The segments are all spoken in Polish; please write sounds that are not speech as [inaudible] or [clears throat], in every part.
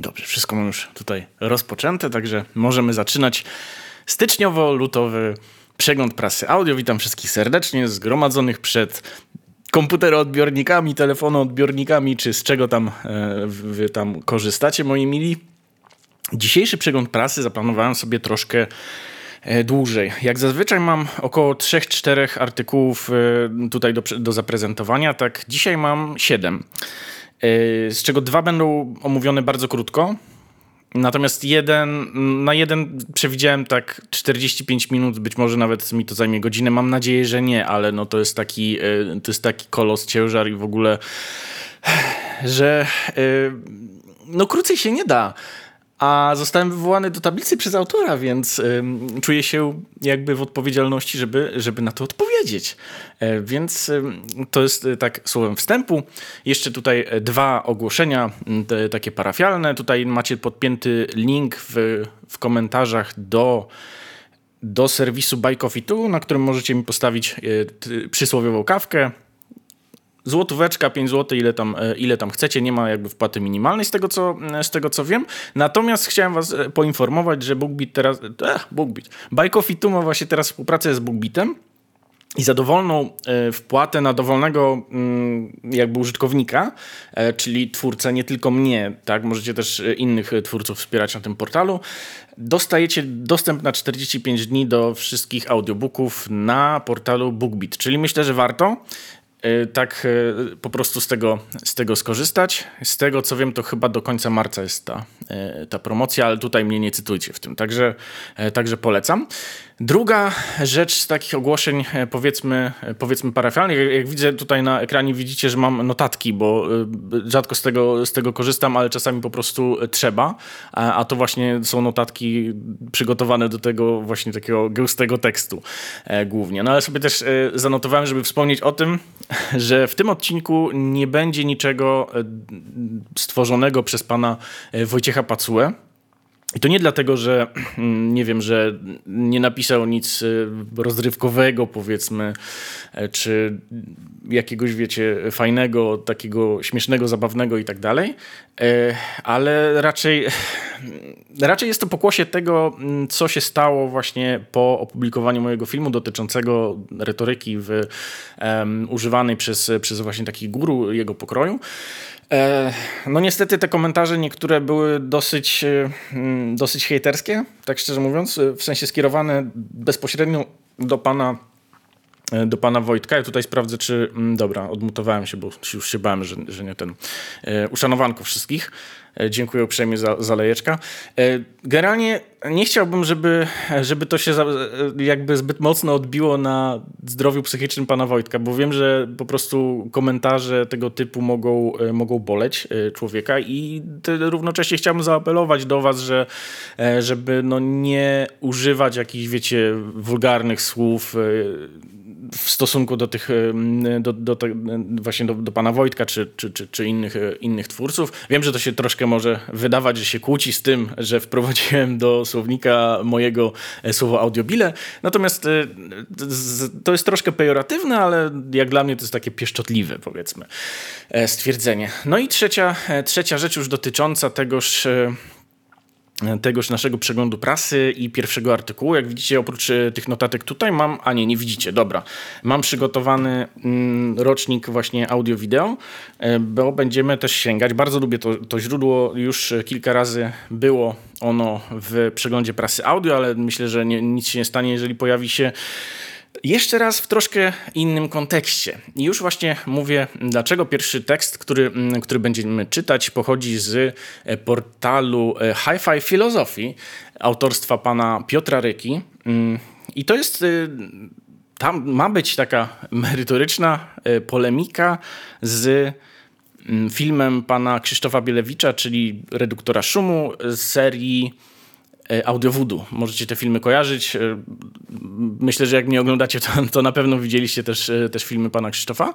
Dobrze, wszystko mam już tutaj rozpoczęte, także możemy zaczynać styczniowo-lutowy przegląd prasy audio. Witam wszystkich serdecznie, zgromadzonych przed komputeroodbiornikami, telefonoodbiornikami, czy z czego tam e, wy tam korzystacie, moi mili. Dzisiejszy przegląd prasy zaplanowałem sobie troszkę e, dłużej. Jak zazwyczaj mam około 3-4 artykułów e, tutaj do, do zaprezentowania, tak dzisiaj mam 7. Z czego dwa będą omówione bardzo krótko, Natomiast jeden, na jeden przewidziałem tak 45 minut, być może nawet mi to zajmie godzinę. Mam nadzieję, że nie, ale no to jest taki, to jest taki kolos, ciężar i w ogóle, że no krócej się nie da a zostałem wywołany do tablicy przez autora, więc y, czuję się jakby w odpowiedzialności, żeby, żeby na to odpowiedzieć. E, więc y, to jest y, tak słowem wstępu. Jeszcze tutaj e, dwa ogłoszenia, te, takie parafialne. Tutaj macie podpięty link w, w komentarzach do do serwisu Buy Coffee 2, na którym możecie mi postawić przysłowiową kawkę złotóweczka, 5 zł, ile tam, e, ile tam chcecie, nie ma jakby wpłaty minimalnej z tego, co, e, z tego co wiem. Natomiast chciałem was e, poinformować, że BookBeat teraz, eh, BookBeat, Buy ma właśnie teraz współpracę z BookBeatem i za dowolną wpłatę na dowolnego mm, jakby użytkownika, czyli twórcę, nie tylko mnie, tak, możecie też innych twórców wspierać na tym portalu, dostajecie dostęp na 45 dni do wszystkich audiobooków na portalu BookBeat, czyli myślę, że warto. Y, tak y, po prostu z tego, z tego skorzystać. Z tego co wiem, to chyba do końca marca jest ta, y, ta promocja, ale tutaj mnie nie cytujcie w tym, także, także polecam. Druga rzecz z takich ogłoszeń, e, powiedzmy, e, powiedzmy parafialnych, jak widzę tutaj na ekranie, widzicie, że mam notatki, bo e, rzadko z tego, z tego korzystam, ale czasami po prostu trzeba, a to właśnie są notatki przygotowane do tego właśnie takiego gęstego tekstu głównie. No ale sobie też zanotowałem, żeby wspomnieć o tym, [laughs] że w tym odcinku nie będzie niczego stworzonego przez pana Wojciecha Pacułę, i to nie dlatego, że nie wiem, że nie napisał nic y, rozrywkowego, powiedzmy, e, czy jakiegoś, wiecie, fajnego, takiego śmiesznego, zabawnego i tak dalej, e, ale raczej, raczej jest to pokłosie tego, co się stało właśnie po opublikowaniu mojego filmu dotyczącego retoryki w, um, używanej przez, przez właśnie takich guru jego pokroju. E, no niestety te komentarze niektóre były dosyć, e, mm, dosyć hejterskie, tak szczerze mówiąc, e, w sensie skierowane bezpośrednio do pana do pana Wojtka. Ja tutaj sprawdzę, czy. Mm, dobra, odmutowałem się, bo już się bałem, że, że nie ten. Uszanowanko wszystkich. E, dziękuję uprzejmie za, za lejeczka. E, generalnie nie chciałbym, żeby, żeby to się e, jakby zbyt mocno odbiło na zdrowiu psychicznym pana Wojtka, bo wiem, że po prostu komentarze tego typu mogą, mogą boleć człowieka i równocześnie chciałbym zaapelować do was, że żeby no nie używać jakichś, wiecie, wulgarnych słów w stosunku do tych, do, do, właśnie do, do, pana Wojtka czy, czy, czy, czy, innych, innych twórców. Wiem, że to się troszkę może wydawać, że się kłóci z tym, że wprowadziłem do słownika mojego e, słowo audiobile. Natomiast e, to jest troszkę pejoratywne, ale jak dla mnie to jest takie pieszczotliwe, powiedzmy, e, stwierdzenie. No i trzecia, trzecia rzecz już dotycząca tegoż tegoż naszego przeglądu prasy i pierwszego artykułu. Jak widzicie, oprócz e, tych notatek tutaj mam, a nie, nie widzicie, dobra. Mam przygotowany mm, rocznik właśnie audio-wideo, e, bo będziemy też sięgać. Bardzo lubię to, to źródło, już kilka razy było ono w przeglądzie prasy audio, ale myślę, że nie, nic się nie stanie, jeżeli pojawi się jeszcze raz w troszkę innym kontekście. I już właśnie mówię, dlaczego pierwszy tekst, który, mm, który będziemy czytać, pochodzi z e, portalu e, Hi-Fi Filozofii autorstwa pana Piotra Ryki. Mm, I to jest. E, tam ma być taka [laughs] merytoryczna polemika z mm, filmem pana Krzysztofa Bielewicza, czyli reduktora szumu z serii E, Audiowoodu. Możecie te filmy kojarzyć. E, myślę, że jak nie oglądacie, to, to na pewno widzieliście też, e, też filmy pana Krzysztofa.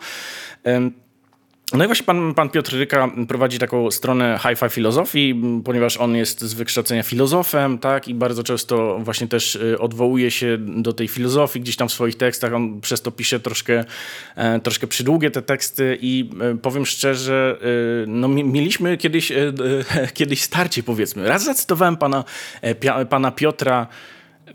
No i właśnie pan, pan Piotr Ryka prowadzi taką stronę Hi-Fi Filozofii, ponieważ on jest z wykształcenia filozofem, tak, i bardzo często właśnie też y, odwołuje się do tej filozofii gdzieś tam w swoich tekstach. On przez to pisze troszkę, e, troszkę przydługie te teksty i e, powiem szczerze, e, no mieliśmy kiedyś, [laughs] kiedyś starcie powiedzmy. Raz zacytowałem pana, pana Piotra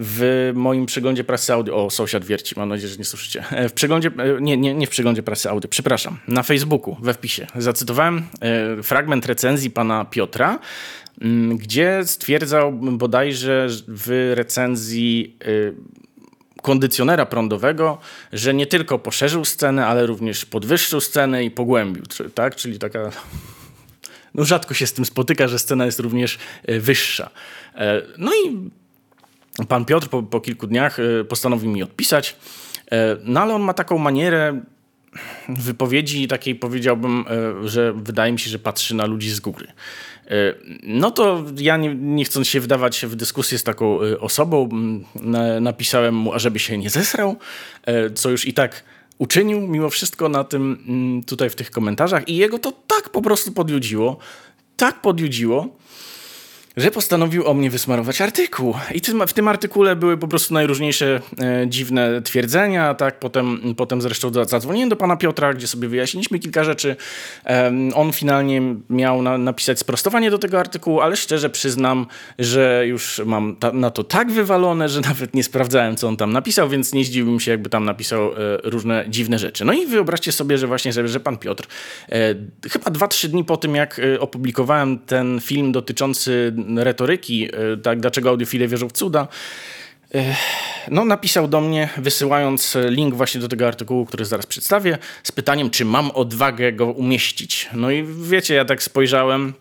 w moim przeglądzie prasy audio. O, sąsiad wierci, mam nadzieję, że nie słyszycie. E, w przeglądzie, e, nie, nie, nie w przeglądzie prasy audio, przepraszam, na Facebooku, we wpisie. Zacytowałem e, fragment recenzji pana Piotra, mm, gdzie stwierdzał bodajże w recenzji kondycjonera prądowego, że nie tylko poszerzył scenę, ale również podwyższył scenę i pogłębił, tak? Czyli taka no rzadko się z tym spotyka, że scena jest również wyższa. No i pan Piotr po, po kilku dniach e, postanowił mi odpisać. E, no ale on ma taką manierę wypowiedzi takiej powiedziałbym, e, że wydaje mi się, że patrzy na ludzi z góry. No to ja nie, nie chcąc się wdawać w dyskusję z taką osobą, napisałem mu, ażeby się nie zesrał, co już i tak uczynił mimo wszystko na tym tutaj w tych komentarzach i jego to tak po prostu podjudziło, tak podjudziło, że postanowił o mnie wysmarować artykuł. I w tym artykule były po prostu najróżniejsze e, dziwne twierdzenia, tak? Potem, potem zresztą zadzwoniłem do pana Piotra, gdzie sobie wyjaśniliśmy kilka rzeczy. E, on finalnie miał na, napisać sprostowanie do tego artykułu, ale szczerze przyznam, że już mam ta, na to tak wywalone, że [laughs] nawet nie sprawdzałem, co on tam napisał, więc nie zdziwiłbym się, jakby tam napisał e, różne dziwne rzeczy. No i wyobraźcie sobie, że właśnie, że, że pan Piotr e, chyba 2-3 dni po tym, jak e, opublikowałem ten film dotyczący retoryki, e, tak, dlaczego audiofile wierzą w cuda, e, no, napisał do mnie, wysyłając link właśnie do tego artykułu, który zaraz przedstawię, z pytaniem, czy mam odwagę go umieścić. No i wiecie, ja tak spojrzałem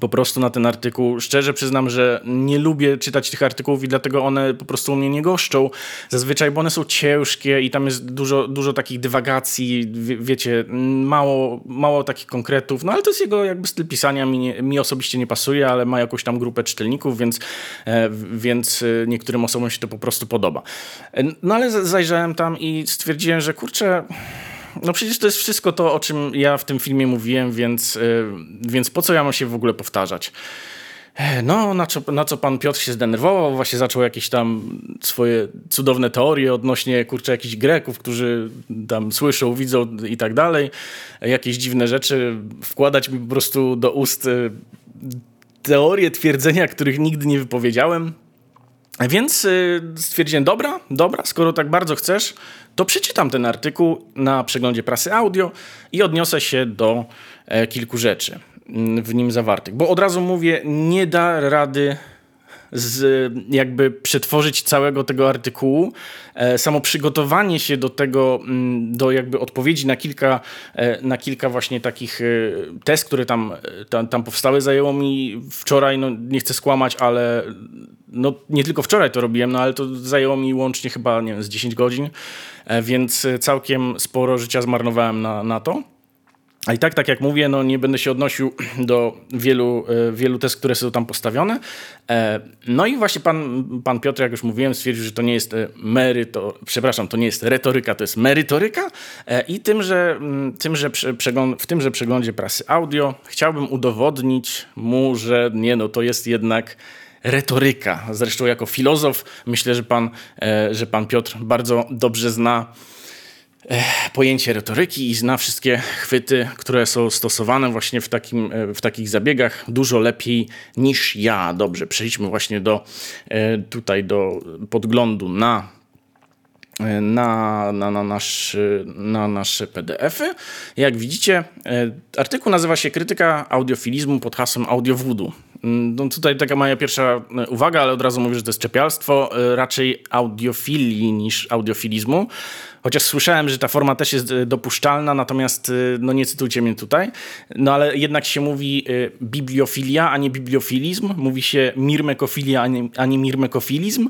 po prostu na ten artykuł. Szczerze przyznam, że nie lubię czytać tych artykułów i dlatego one po prostu u mnie nie goszczą. Zazwyczaj, bo one są ciężkie i tam jest dużo, dużo takich dywagacji, wie, wiecie, mało, mało takich konkretów. No ale to jest jego jakby styl pisania, mi, nie, mi osobiście nie pasuje, ale ma jakąś tam grupę czytelników, więc, e, więc e, niektórym osobom się to po prostu podoba. E, no ale zajrzałem tam i stwierdziłem, że kurczę no przecież to jest wszystko to, o czym ja w tym filmie mówiłem, więc, y, więc po co ja mam się w ogóle powtarzać? No, na co, na co pan Piotr się zdenerwował, właśnie zaczął jakieś tam swoje cudowne teorie odnośnie, kurczę, jakichś Greków, którzy tam słyszą, widzą i tak dalej. Jakieś dziwne rzeczy wkładać mi po prostu do ust y, teorie, twierdzenia, których nigdy nie wypowiedziałem. Więc y, stwierdziłem, dobra, dobra, skoro tak bardzo chcesz, to przeczytam ten artykuł na przeglądzie prasy audio i odniosę się do e, kilku rzeczy mm, w nim zawartych. Bo od razu mówię, nie da rady z, jakby przetworzyć całego tego artykułu. E, samo przygotowanie się do tego, mm, do jakby odpowiedzi na kilka, e, na kilka właśnie takich test, które tam, tam, tam powstały, zajęło mi wczoraj, no nie chcę skłamać, ale no nie tylko wczoraj to robiłem, no ale to zajęło mi łącznie chyba, nie wiem, z 10 godzin. E, więc całkiem sporo życia zmarnowałem na, na to. A i tak, tak jak mówię, no nie będę się odnosił do wielu, e, wielu test, które są tam postawione. E, no i właśnie pan, pan Piotr, jak już mówiłem, stwierdził, że to nie jest meryto, przepraszam, to nie jest retoryka, to jest merytoryka. I tym, że, tym, że w tymże przeglądzie prasy audio chciałbym udowodnić mu, że nie, no to jest jednak retoryka. Zresztą jako filozof myślę, że pan, e, że pan Piotr bardzo dobrze zna e, pojęcie retoryki i zna wszystkie chwyty, które są stosowane właśnie w, takim, e, w takich zabiegach dużo lepiej niż ja. Dobrze, przejdźmy właśnie do tutaj do podglądu na na, na, na, nasz, na nasze PDF-y. Jak widzicie, artykuł nazywa się Krytyka audiofilizmu pod hasłem Audiowoodoo. Mm, no tutaj taka moja pierwsza e, uwaga, ale od razu mówię, że to jest czepialstwo, e, raczej audiofilii niż audiofilizmu. Chociaż słyszałem, że ta forma też jest e, dopuszczalna, natomiast e, no nie cytujcie mnie tutaj. No ale jednak się mówi e, bibliofilia, a nie bibliofilizm. Mówi się mirmekofilia, a nie, a nie mirmekofilizm.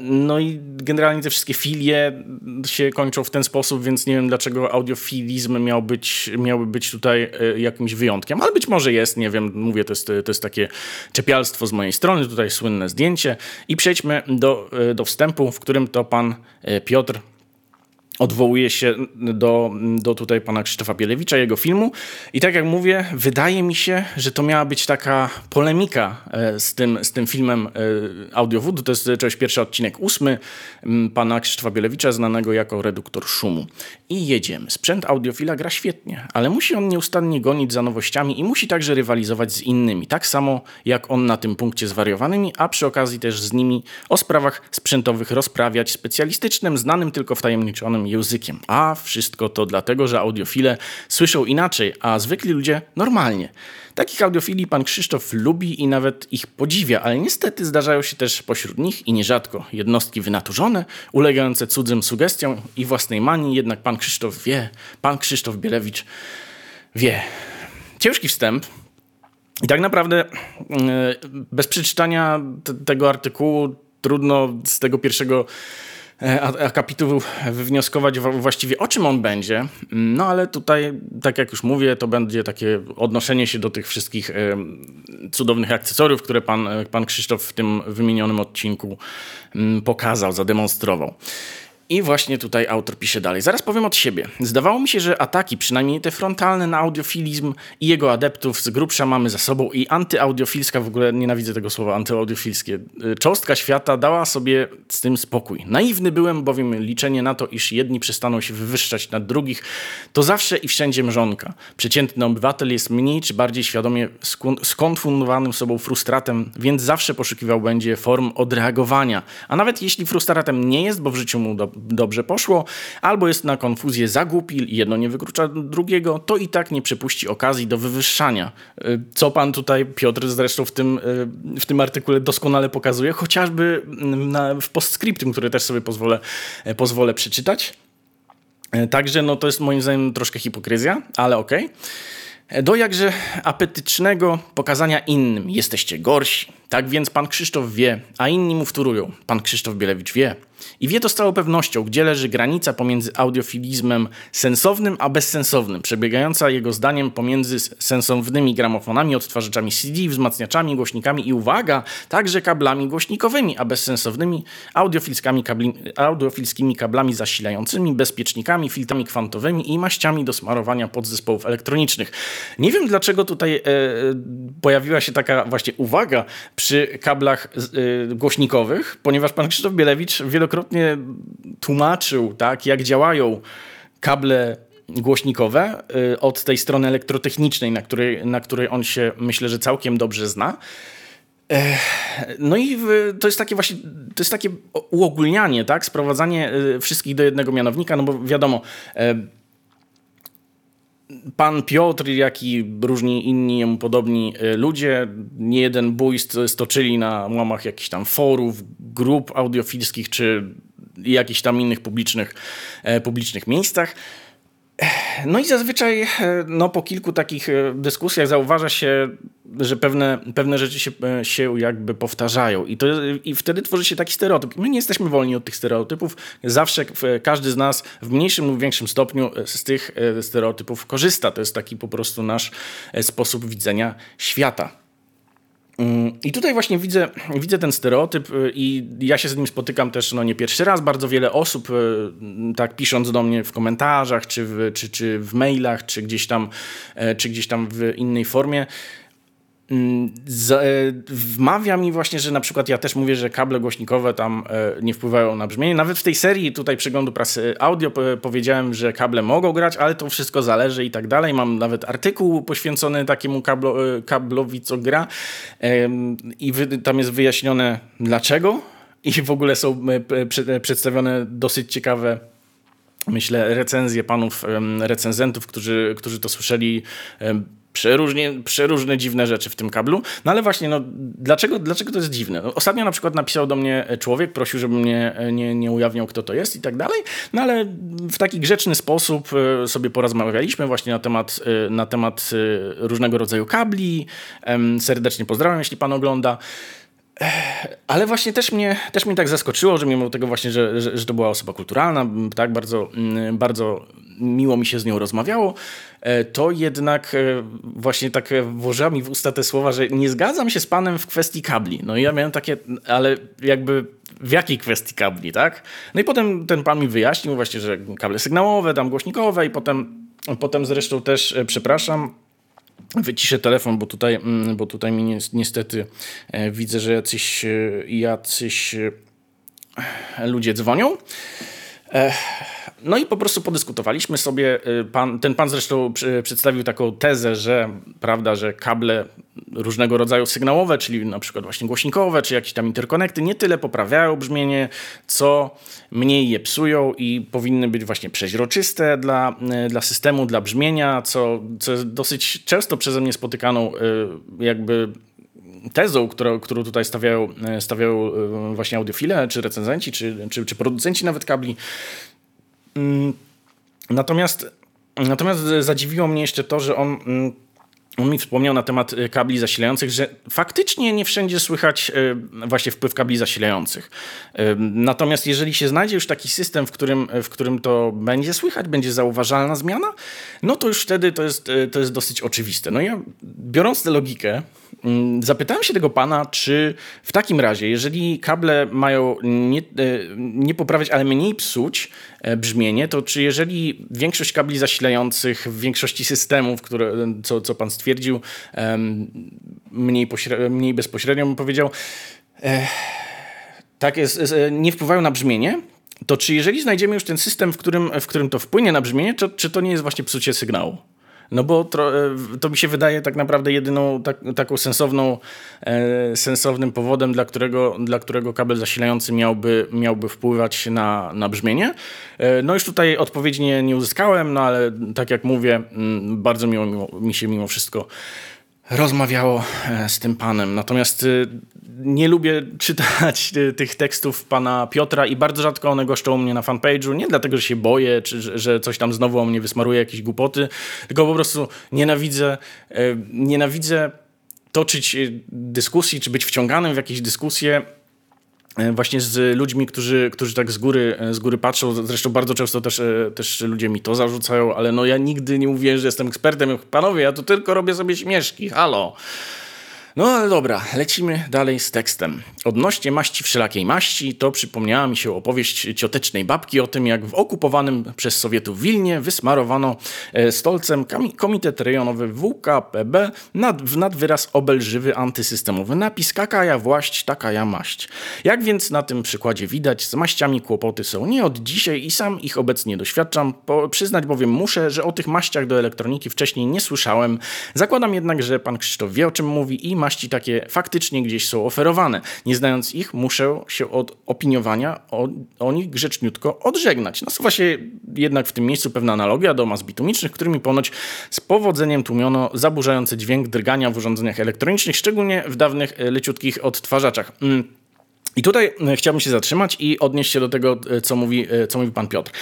No i generalnie te wszystkie filie się kończą w ten sposób, więc nie wiem dlaczego audiofilizm miał być, miałby być tutaj jakimś wyjątkiem. Ale być może jest, nie wiem, mówię, to jest, to jest takie czepialstwo z mojej strony. Tutaj słynne zdjęcie. I przejdźmy do, do wstępu, w którym to pan Piotr odwołuje się do, do tutaj pana Krzysztofa Bielewicza, jego filmu. I tak jak mówię, wydaje mi się, że to miała być taka polemika e, z tym, z tym filmem e, Audiowoodu. To jest oczywiście pierwszy odcinek ósmy pana Krzysztofa Bielewicza, znanego jako reduktor szumu. I jedziemy. Sprzęt audiofila gra świetnie, ale musi on nieustannie gonić za nowościami i musi także rywalizować z innymi. Tak samo jak on na tym punkcie zwariowanymi, a przy okazji też z nimi o sprawach sprzętowych rozprawiać specjalistycznym, znanym tylko wtajemniczonym językiem. A wszystko to dlatego, że audiofile słyszą inaczej, a zwykli ludzie normalnie. Takich audiofili pan Krzysztof lubi i nawet ich podziwia, ale niestety zdarzają się też pośród nich i nierzadko jednostki wynaturzone, ulegające cudzym sugestiom i własnej manii, jednak pan Krzysztof wie, pan Krzysztof Bielewicz wie. Ciężki wstęp, i tak naprawdę mm, bez przeczytania tego artykułu trudno z tego pierwszego E, akapitu wywnioskować właściwie o czym on będzie. No ale tutaj, tak jak już mówię, to będzie takie odnoszenie się do tych wszystkich e, cudownych akcesoriów, które pan, pan Krzysztof w tym wymienionym odcinku mm, pokazał, zademonstrował. I właśnie tutaj autor pisze dalej. Zaraz powiem od siebie. Zdawało mi się, że ataki, przynajmniej te frontalne na audiofilizm i jego adeptów z grubsza mamy za sobą i antyaudiofilska, w ogóle nienawidzę tego słowa, antyaudiofilskie, y, cząstka świata dała sobie z tym spokój. Naiwny byłem, bowiem liczenie na to, iż jedni przestaną się wywyższać nad drugich, to zawsze i wszędzie mrzonka. Przeciętny obywatel jest mniej czy bardziej świadomie skonfundowanym sobą frustratem, więc zawsze poszukiwał będzie form odreagowania. A nawet jeśli frustratem nie jest, bo w życiu mu do dobrze poszło, albo jest na konfuzję za głupi i jedno nie wyklucza drugiego, to i tak nie przypuści okazji do wywyższania. Y, co pan tutaj, Piotr, zresztą w tym, y, w tym artykule doskonale pokazuje, chociażby mm, na, w postscriptum, który też sobie pozwolę, e, pozwolę przeczytać. E, także no, to jest moim zdaniem troszkę hipokryzja, ale okej. Okay. E, do jakże apetycznego pokazania innym jesteście gorsi. Tak więc pan Krzysztof wie, a inni mu wtórują. Pan Krzysztof Bielewicz wie. I wie to z całą pewnością, gdzie leży granica pomiędzy audiofilizmem sensownym a bezsensownym, przebiegająca jego zdaniem pomiędzy sensownymi gramofonami, odtwarzaczami CD, wzmacniaczami, głośnikami i uwaga, także kablami głośnikowymi, a bezsensownymi audiofilskimi, kabli, audiofilskimi kablami zasilającymi, bezpiecznikami, filtrami kwantowymi i maściami do smarowania podzespołów elektronicznych. Nie wiem dlaczego tutaj e, pojawiła się taka właśnie uwaga przy kablach e, głośnikowych, ponieważ pan Krzysztof Bielewicz wielokrotnie wielokrotnie tłumaczył, tak, jak działają kable głośnikowe y, od tej strony elektrotechnicznej, na której, na której on się myślę, że całkiem dobrze zna. No i to jest takie właśnie, to jest takie uogólnianie, tak? Sprowadzanie y, wszystkich do jednego mianownika, no bo wiadomo, e, pan Piotr, jak i różni inni jemu podobni e, ludzie, nie jeden bój stoczyli na łamach jakichś tam forów, grup audiofilskich czy jakichś tam innych publicznych, e, publicznych miejscach. No i zazwyczaj no, po kilku takich e, dyskusjach zauważa się, że pewne, pewne rzeczy się, e, się jakby powtarzają I, to, i wtedy tworzy się taki stereotyp. My nie jesteśmy wolni od tych stereotypów. Zawsze każdy z nas w mniejszym lub większym stopniu z tych e, stereotypów korzysta. To jest taki po prostu nasz sposób widzenia świata. Mm, I tutaj właśnie widzę, widzę ten stereotyp y, i ja się z nim spotykam też no, nie pierwszy raz. Bardzo wiele osób, y, tak pisząc do mnie w komentarzach, czy w, czy, czy w mailach, czy gdzieś, tam, e, czy gdzieś tam w innej formie, wmawia mi właśnie, że na przykład ja też mówię, że kable głośnikowe tam e, nie wpływają na brzmienie. Nawet w tej serii tutaj przeglądu prasy audio powiedziałem, że kable mogą grać, ale to wszystko zależy i tak dalej. Mam nawet artykuł poświęcony takiemu kablo, e, kablowi, co gra i tam jest wyjaśnione dlaczego i w ogóle są przedstawione dosyć ciekawe myślę, recenzje panów recenzentów, którzy, którzy to słyszeli przeróżnie, przeróżne dziwne rzeczy w tym kablu. No ale właśnie, no, dlaczego, dlaczego to jest dziwne? No, ostatnio na przykład napisał do mnie człowiek, prosił, żebym nie, nie, nie ujawniał, kto to jest i tak dalej, no ale w taki grzeczny sposób e, sobie porozmawialiśmy właśnie na temat, e, na temat e, różnego rodzaju kabli. Serdecznie pozdrawiam, jeśli pan ogląda. Ale właśnie też mnie, też mnie tak zaskoczyło, że mimo tego właśnie, że, że, że, to była osoba kulturalna, tak bardzo, bardzo miło mi się z nią rozmawiało, e, to jednak e, właśnie tak włożyła mi w usta te słowa, że nie zgadzam się z panem w kwestii kabli. No i ja miałem takie, ale jakby w jakiej kwestii kabli, tak? No i potem ten pan mi wyjaśnił właśnie, że kable sygnałowe, tam głośnikowe i potem, potem zresztą też, e, przepraszam, wyciszę telefon, bo tutaj, mm, bo tutaj mi niestety e, widzę, że jacyś, e, jacyś ludzie dzwonią. No i po prostu podyskutowaliśmy sobie. Pan, ten pan zresztą przedstawił taką tezę, że prawda, że kable różnego rodzaju sygnałowe, czyli na przykład właśnie głośnikowe, czy jakieś tam interkonekty, nie tyle poprawiają brzmienie, co mniej je psują i powinny być właśnie przeźroczyste dla, dla systemu, dla brzmienia, co, co jest dosyć często przeze mnie spotykaną jakby tezą, którą, którą tutaj stawiają, stawiają właśnie audiofile, czy recenzenci, czy, czy, czy producenci nawet kabli. Mm, natomiast, natomiast zadziwiło mnie jeszcze to, że on mm, on mi wspomniał na temat y, kabli zasilających, że faktycznie nie wszędzie słychać y, właśnie wpływ kabli zasilających. Y, natomiast jeżeli się znajdzie już taki system, w którym, w którym to będzie słychać, będzie zauważalna zmiana, no to już wtedy to jest, to jest dosyć oczywiste. No ja biorąc tę logikę, zapytałem się tego pana, czy w takim razie, jeżeli kable mają nie, nie poprawiać, ale mniej psuć e, brzmienie, to czy jeżeli większość kabli zasilających w większości systemów, które, co, co pan stwierdził, mniej, mniej bezpośrednio, bym powiedział, tak jest, nie wpływają na brzmienie, to czy jeżeli znajdziemy już ten system, w którym, w którym to wpłynie na brzmienie, to, czy to nie jest właśnie psucie sygnału? No bo to, e, to mi się wydaje tak naprawdę jedyną tak, taką sensowną, e, sensownym powodem, dla którego, dla którego kabel zasilający miałby, miałby wpływać na, na brzmienie. E, no już tutaj odpowiedzi nie, nie uzyskałem, no ale tak jak mówię, mm, bardzo miło, mi się mimo wszystko rozmawiało e, z tym panem. Natomiast e, nie lubię czytać e, tych tekstów pana Piotra i bardzo rzadko one goszczą u mnie na fanpage'u. Nie dlatego, że się boję, czy że coś tam znowu o mnie wysmaruje, jakieś głupoty, tylko po prostu nienawidzę, nienawidzę toczyć dyskusji, czy być wciąganym w jakieś dyskusje E, właśnie z ludźmi, którzy, którzy tak z góry, e, z góry patrzą. Zresztą bardzo często też, e, też ludzie mi to zarzucają, ale no ja nigdy nie mówię, że jestem ekspertem. Panowie, ja tu tylko robię sobie śmieszki. Halo. No ale dobra, lecimy dalej z tekstem. Odnośnie maści wszelakiej maści, to przypomniała mi się opowieść ciotecznej babki o tym, jak w okupowanym przez Sowietów Wilnie wysmarowano e, stolcem Komitet Rejonowy WKPB nad, w nadwyraz obelżywy antysystemowy napis kakaja właść, takaja maść. Jak więc na tym przykładzie widać, z maściami kłopoty są nie od dzisiaj i sam ich obecnie doświadczam. Po, przyznać bowiem muszę, że o tych maściach do elektroniki wcześniej nie słyszałem. Zakładam jednak, że pan Krzysztof wie o czym mówi i maści takie faktycznie gdzieś są oferowane. Nie znając ich, muszę się od opiniowania o, o nich grzeczniutko odżegnać. Nasuwa się jednak w tym miejscu pewna analogia do mas bitumicznych, którymi ponoć z powodzeniem tłumiono zaburzający dźwięk drgania w urządzeniach elektronicznych, szczególnie w dawnych e, leciutkich odtwarzaczach. Mm. I tutaj e, chciałbym się zatrzymać i odnieść się do tego, e, co mówi, co mówi pan Piotr.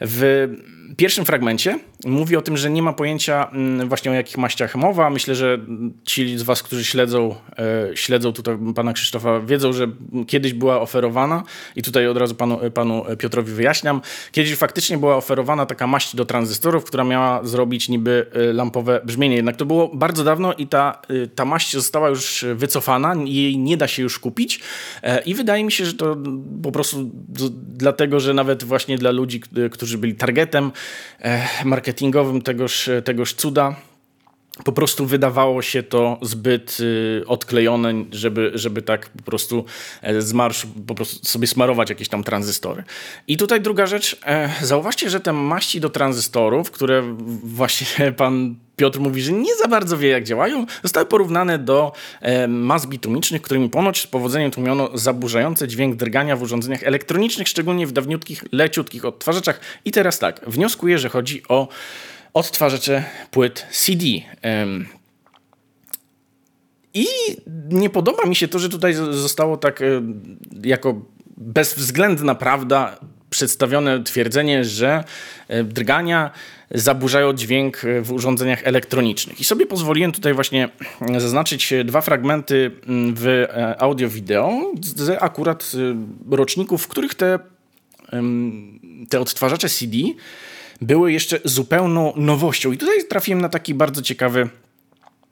W pierwszym fragmencie mówi o tym, że nie ma pojęcia mm, właśnie o jakich maściach mowa. Myślę, że ci z was, którzy śledzą, e, śledzą tutaj pana Krzysztofa, wiedzą, że kiedyś była oferowana i tutaj od razu panu, panu Piotrowi wyjaśniam. Kiedyś faktycznie była oferowana taka maść do tranzystorów, która miała zrobić niby e, lampowe brzmienie. Jednak to było bardzo dawno i ta, e, ta maść została już wycofana, jej nie da się już kupić i wydaje mi się, że to po prostu dlatego, że nawet właśnie dla ludzi, którzy byli targetem marketingowym tegoż, tegoż cuda. Po prostu wydawało się to zbyt y, odklejone, żeby, żeby tak po prostu e, z marszu po prostu sobie smarować jakieś tam tranzystory. I tutaj druga rzecz, e, zauważcie, że te maści do tranzystorów, które właśnie [laughs] pan Piotr mówi, że nie za bardzo wie, jak działają, zostały porównane do e, mas bitumicznych, którymi ponoć z powodzeniem tłumiono zaburzające dźwięk drgania w urządzeniach elektronicznych, szczególnie w dawniutkich, leciutkich odtwarzaczach. I teraz tak, wnioskuję, że chodzi o odtwarzacze płyt CD. I nie podoba mi się to, że tutaj zostało tak e, jako bezwzględna prawda przedstawione twierdzenie, że e, drgania zaburzają dźwięk w urządzeniach elektronicznych. I sobie pozwoliłem tutaj właśnie zaznaczyć dwa fragmenty w e, audio-wideo z akurat roczników, w których te, te odtwarzacze CD były jeszcze zupełną nowością. I tutaj trafiłem na taki bardzo ciekawy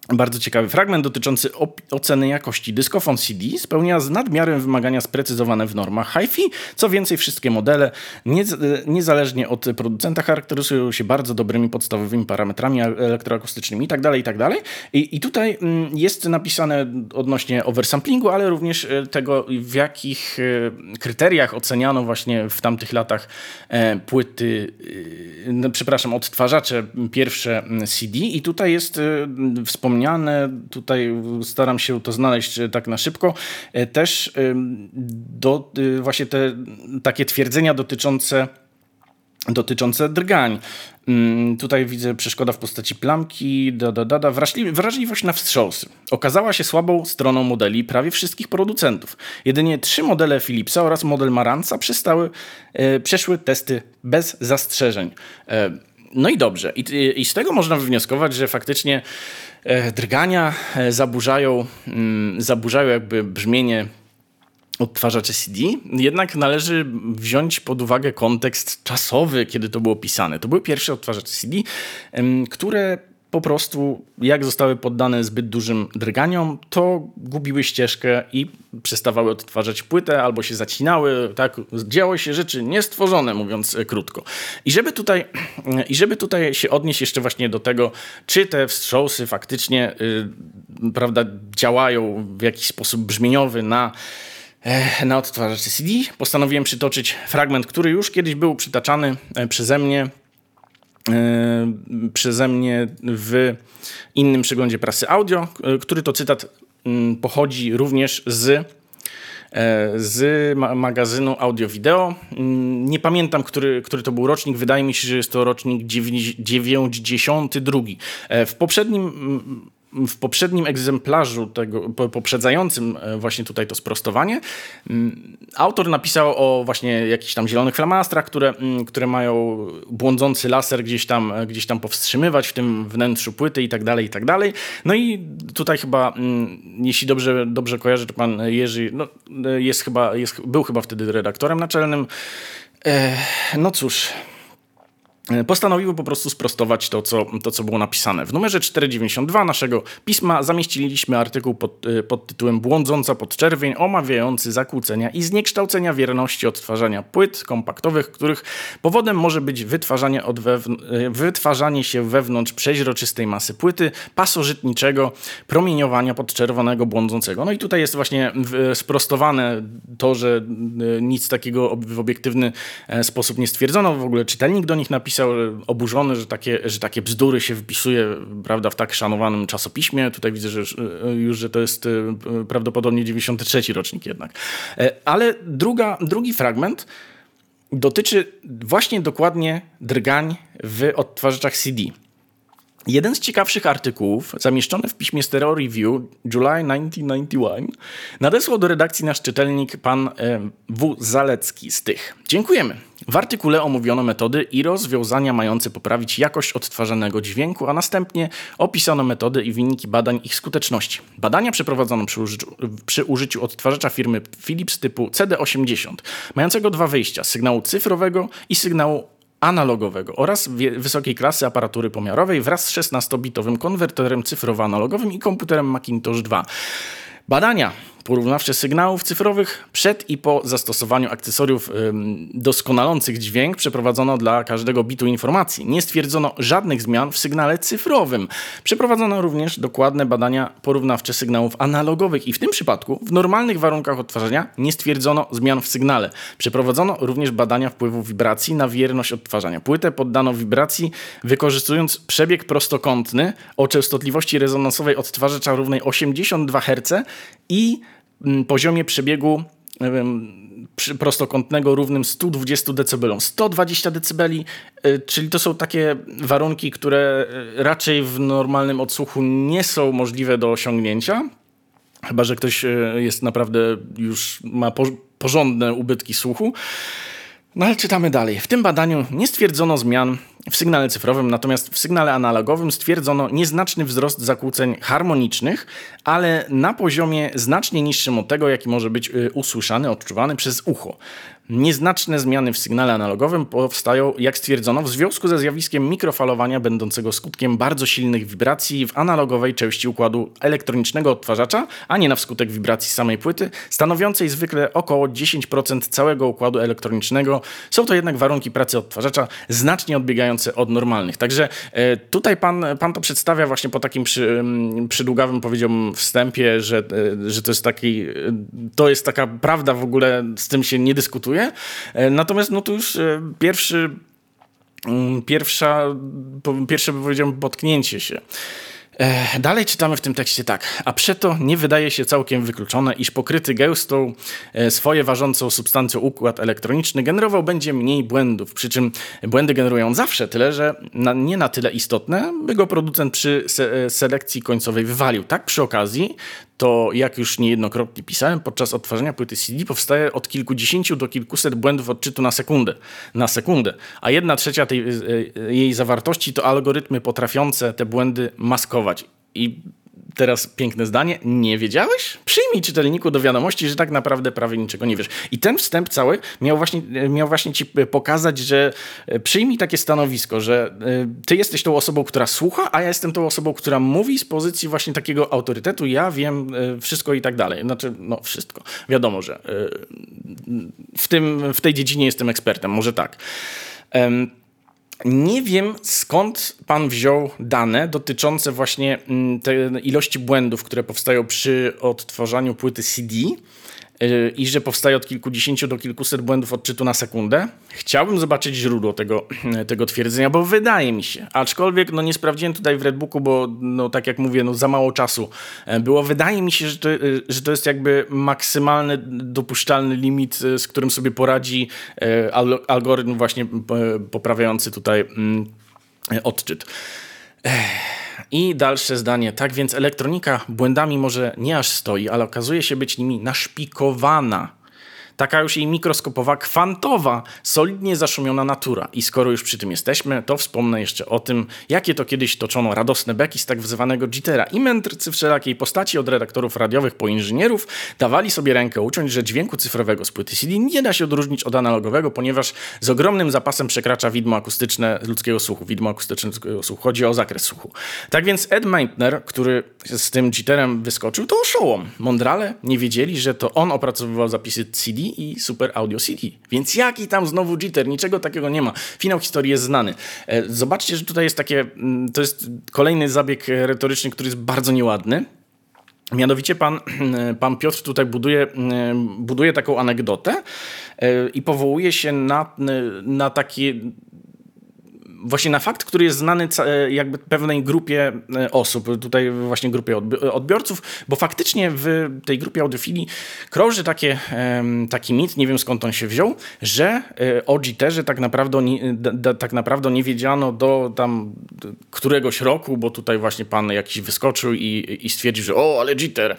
Bardzo ciekawy fragment dotyczący oceny jakości. Dyskofon CD spełnia z nadmiarem wymagania sprecyzowane w normach HiFi. Co więcej, wszystkie modele, nie, niezależnie od producenta, charakteryzują się bardzo dobrymi podstawowymi parametrami elektroakustycznymi itd. Tak itd. Tak I, I tutaj mm, jest napisane odnośnie oversamplingu, ale również e, tego, w jakich e, kryteriach oceniano właśnie w tamtych latach e, płyty, no, przepraszam, odtwarzacze pierwsze CD. I tutaj jest wspomniane wspomniane, tutaj staram się to znaleźć e, tak na szybko, e, też do, e, właśnie te takie twierdzenia dotyczące dotyczące drgań. Mm, tutaj widzę przeszkoda w postaci plamki, da, da, da, da. wrażliwość na wstrząsy. Okazała się słabą stroną modeli prawie wszystkich producentów. Jedynie trzy modele Philipsa oraz model Maranca przestały, e, przeszły testy bez zastrzeżeń. E, no i dobrze. I, I, z tego można wywnioskować, że faktycznie drgania e, zaburzają, mm, zaburzają jakby brzmienie odtwarzaczy CD, jednak należy wziąć pod uwagę kontekst czasowy, kiedy to było pisane. To były pierwsze odtwarzacze CD, które po prostu jak zostały poddane zbyt dużym drganiom, to gubiły ścieżkę i przestawały odtwarzać płytę albo się zacinały. Tak, działy się rzeczy niestworzone, mówiąc krótko. I żeby tutaj, [clears throat] i żeby tutaj się odnieść jeszcze właśnie do tego, czy te wstrząsy faktycznie yy, prawda, działają w jakiś sposób brzmieniowy na e, na odtwarzacze CD. Postanowiłem przytoczyć fragment, który już kiedyś był przytaczany e, przeze mnie E, przeze mnie w innym przeglądzie prasy audio, e, który to cytat mm, pochodzi również z e, z magazynu audio-wideo. Mm, nie pamiętam, który, który to był rocznik. Wydaje mi się, że jest to rocznik 92. W poprzednim mm, w poprzednim egzemplarzu tego, poprzedzającym e, właśnie tutaj to sprostowanie, mm, autor napisał o właśnie jakichś tam zielonych flamastrach, które, mm, które mają błądzący laser gdzieś tam, e, gdzieś tam powstrzymywać w tym wnętrzu płyty i tak dalej, i tak dalej. No i tutaj chyba, mm, jeśli dobrze, dobrze kojarzę, to pan Jerzy no, e, jest chyba, jest, był chyba wtedy redaktorem naczelnym. No cóż, postanowiły po prostu sprostować to co, to, co było napisane. W numerze 492 naszego pisma zamieściliśmy artykuł pod, e, pod tytułem Błądząca podczerwień, omawiający zakłócenia i zniekształcenia wierności odtwarzania płyt kompaktowych, których powodem może być wytwarzanie, e, wytwarzanie się wewnątrz przeźroczystej masy płyty, pasożytniczego promieniowania podczerwonego błądzącego. No i tutaj jest właśnie sprostowane to, że nic takiego w obiektywny sposób nie stwierdzono. W ogóle czytelnik do nich napisał, napisał oburzony, że takie, że takie bzdury się wpisuje prawda, w tak szanowanym czasopiśmie. Tutaj widzę, że już, już że to jest e, prawdopodobnie 93 rocznik jednak. E, ale druga, drugi fragment dotyczy właśnie dokładnie drgań w odtwarzaczach CD. Jeden z ciekawszych artykułów, zamieszczony w piśmie Stereo Review July 1991, nadesłał do redakcji nasz czytelnik pan e, W. Zalecki z tych. Dziękujemy. W artykule omówiono metody i rozwiązania mające poprawić jakość odtwarzanego dźwięku, a następnie opisano metody i wyniki badań ich skuteczności. Badania przeprowadzono przy użyciu, przy użyciu odtwarzacza firmy Philips typu CD80, mającego dwa wyjścia, sygnału cyfrowego i sygnału analogowego oraz wysokiej klasy aparatury pomiarowej wraz z 16-bitowym konwerterem cyfrowo-analogowym i komputerem Macintosh 2. Badania porównawcze sygnałów cyfrowych przed i po zastosowaniu akcesoriów doskonalących dźwięk przeprowadzono dla każdego bitu informacji. Nie stwierdzono żadnych zmian w sygnale cyfrowym. Przeprowadzono również dokładne badania porównawcze sygnałów analogowych i w tym przypadku w normalnych warunkach odtwarzania nie stwierdzono zmian w sygnale. Przeprowadzono również badania wpływu wibracji na wierność odtwarzania. Płytę poddano wibracji wykorzystując przebieg prostokątny o częstotliwości rezonansowej odtwarzacza równej 82 Hz i poziomie przebiegu prostokątnego równym 120 dB. 120 dB, czyli to są takie warunki, które e, raczej w normalnym odsłuchu nie są możliwe do osiągnięcia. Chyba, że ktoś e, jest naprawdę już ma porządne ubytki słuchu. No ale czytamy dalej. W tym badaniu nie stwierdzono zmian w sygnale cyfrowym, natomiast w sygnale analogowym stwierdzono nieznaczny wzrost zakłóceń harmonicznych, ale na poziomie znacznie niższym od tego, jaki może być y, usłyszany, odczuwany przez ucho. Nieznaczne zmiany w sygnale analogowym powstają, jak stwierdzono, w związku ze zjawiskiem mikrofalowania będącego skutkiem bardzo silnych wibracji w analogowej części układu elektronicznego odtwarzacza, a nie na wskutek wibracji samej płyty, stanowiącej zwykle około 10% całego układu elektronicznego. Są to jednak warunki pracy odtwarzacza znacznie odbiegające od normalnych. Także e, tutaj pan, pan to przedstawia właśnie po takim przy, przydługawym, powiedziałbym, wstępie, że, e, że to jest taki, e, to jest taka prawda w ogóle, z tym się nie dyskutuje, E, natomiast no to już e, pierwszy, mm, pierwsza, pierwsze powiedziałbym potknięcie się. E, dalej czytamy w tym tekście tak. A przeto nie wydaje się całkiem wykluczone, iż pokryty gęstą swoje ważącą substancją układ elektroniczny generował będzie mniej błędów. Przy czym błędy generują zawsze, tyle że na, nie na tyle istotne, by go producent przy se selekcji końcowej wywalił. Tak przy okazji to jak już niejednokrotnie pisałem, podczas odtwarzania płyty CD powstaje od kilkudziesięciu do kilkuset błędów odczytu na sekundę. Na sekundę. A jedna trzecia tej, e, e, jej zawartości to algorytmy potrafiące te błędy maskować. I teraz piękne zdanie, nie wiedziałeś? Przyjmij czytelniku do wiadomości, że tak naprawdę prawie niczego nie wiesz. I ten wstęp cały miał właśnie, miał właśnie ci pokazać, że e, przyjmij takie stanowisko, że e, ty jesteś tą osobą, która słucha, a ja jestem tą osobą, która mówi z pozycji właśnie takiego autorytetu, ja wiem e, wszystko i tak dalej. Znaczy, no wszystko. Wiadomo, że w, tym, w tej dziedzinie jestem ekspertem, może tak. Nie wiem skąd pan wziął dane dotyczące właśnie mm, tej ilości błędów, które powstają przy odtwarzaniu płyty CD. Y, i że powstaje od kilkudziesięciu do kilkuset błędów odczytu na sekundę. Chciałbym zobaczyć źródło tego, [clears throat] tego twierdzenia, bo wydaje mi się, aczkolwiek no nie sprawdziłem tutaj w Redbooku, bo no tak jak mówię, no za mało czasu e, było. Wydaje mi się, że to, e, że to jest jakby maksymalny dopuszczalny limit, e, z którym sobie poradzi algorytm właśnie poprawiający tutaj mm, odczyt. I dalsze zdanie. Tak więc elektronika błędami może nie aż stoi, ale okazuje się być nimi naszpikowana taka już jej mikroskopowa, kwantowa, solidnie zaszumiona natura. I skoro już przy tym jesteśmy, to wspomnę jeszcze o tym, jakie to kiedyś toczono radosne beki z tak zwanego jittera. I mędrcy wszelakiej postaci, od redaktorów radiowych po inżynierów, dawali sobie rękę uciąć, że dźwięku cyfrowego z płyty CD nie da się odróżnić od analogowego, ponieważ z ogromnym zapasem przekracza widmo akustyczne ludzkiego słuchu. Widmo akustyczne ludzkiego słuchu. Chodzi o zakres słuchu. Tak więc Ed Meitner, który z tym jitterem wyskoczył, to oszołom. Mądrale nie wiedzieli, że to on opracowywał zapisy CD i Super Audio CD. Więc jaki tam znowu jitter? Niczego takiego nie ma. Finał historii jest znany. E, zobaczcie, że tutaj jest takie, mm, to jest kolejny zabieg retoryczny, który jest bardzo nieładny. Mianowicie pan, [clears throat] pan Piotr tutaj buduje, mm, buduje taką anegdotę e, i powołuje się na, na takie właśnie na fakt, który jest znany e, jakby pewnej grupie e, osób, tutaj właśnie grupie odbiorców, bo faktycznie w tej grupie audiofilii krąży takie, taki mit, nie wiem skąd on się wziął, że e, o Jitterze tak naprawdę, nie, tak naprawdę nie wiedziano do tam któregoś roku, bo tutaj właśnie pan jakiś wyskoczył i, i stwierdził, że o, ale Jitter.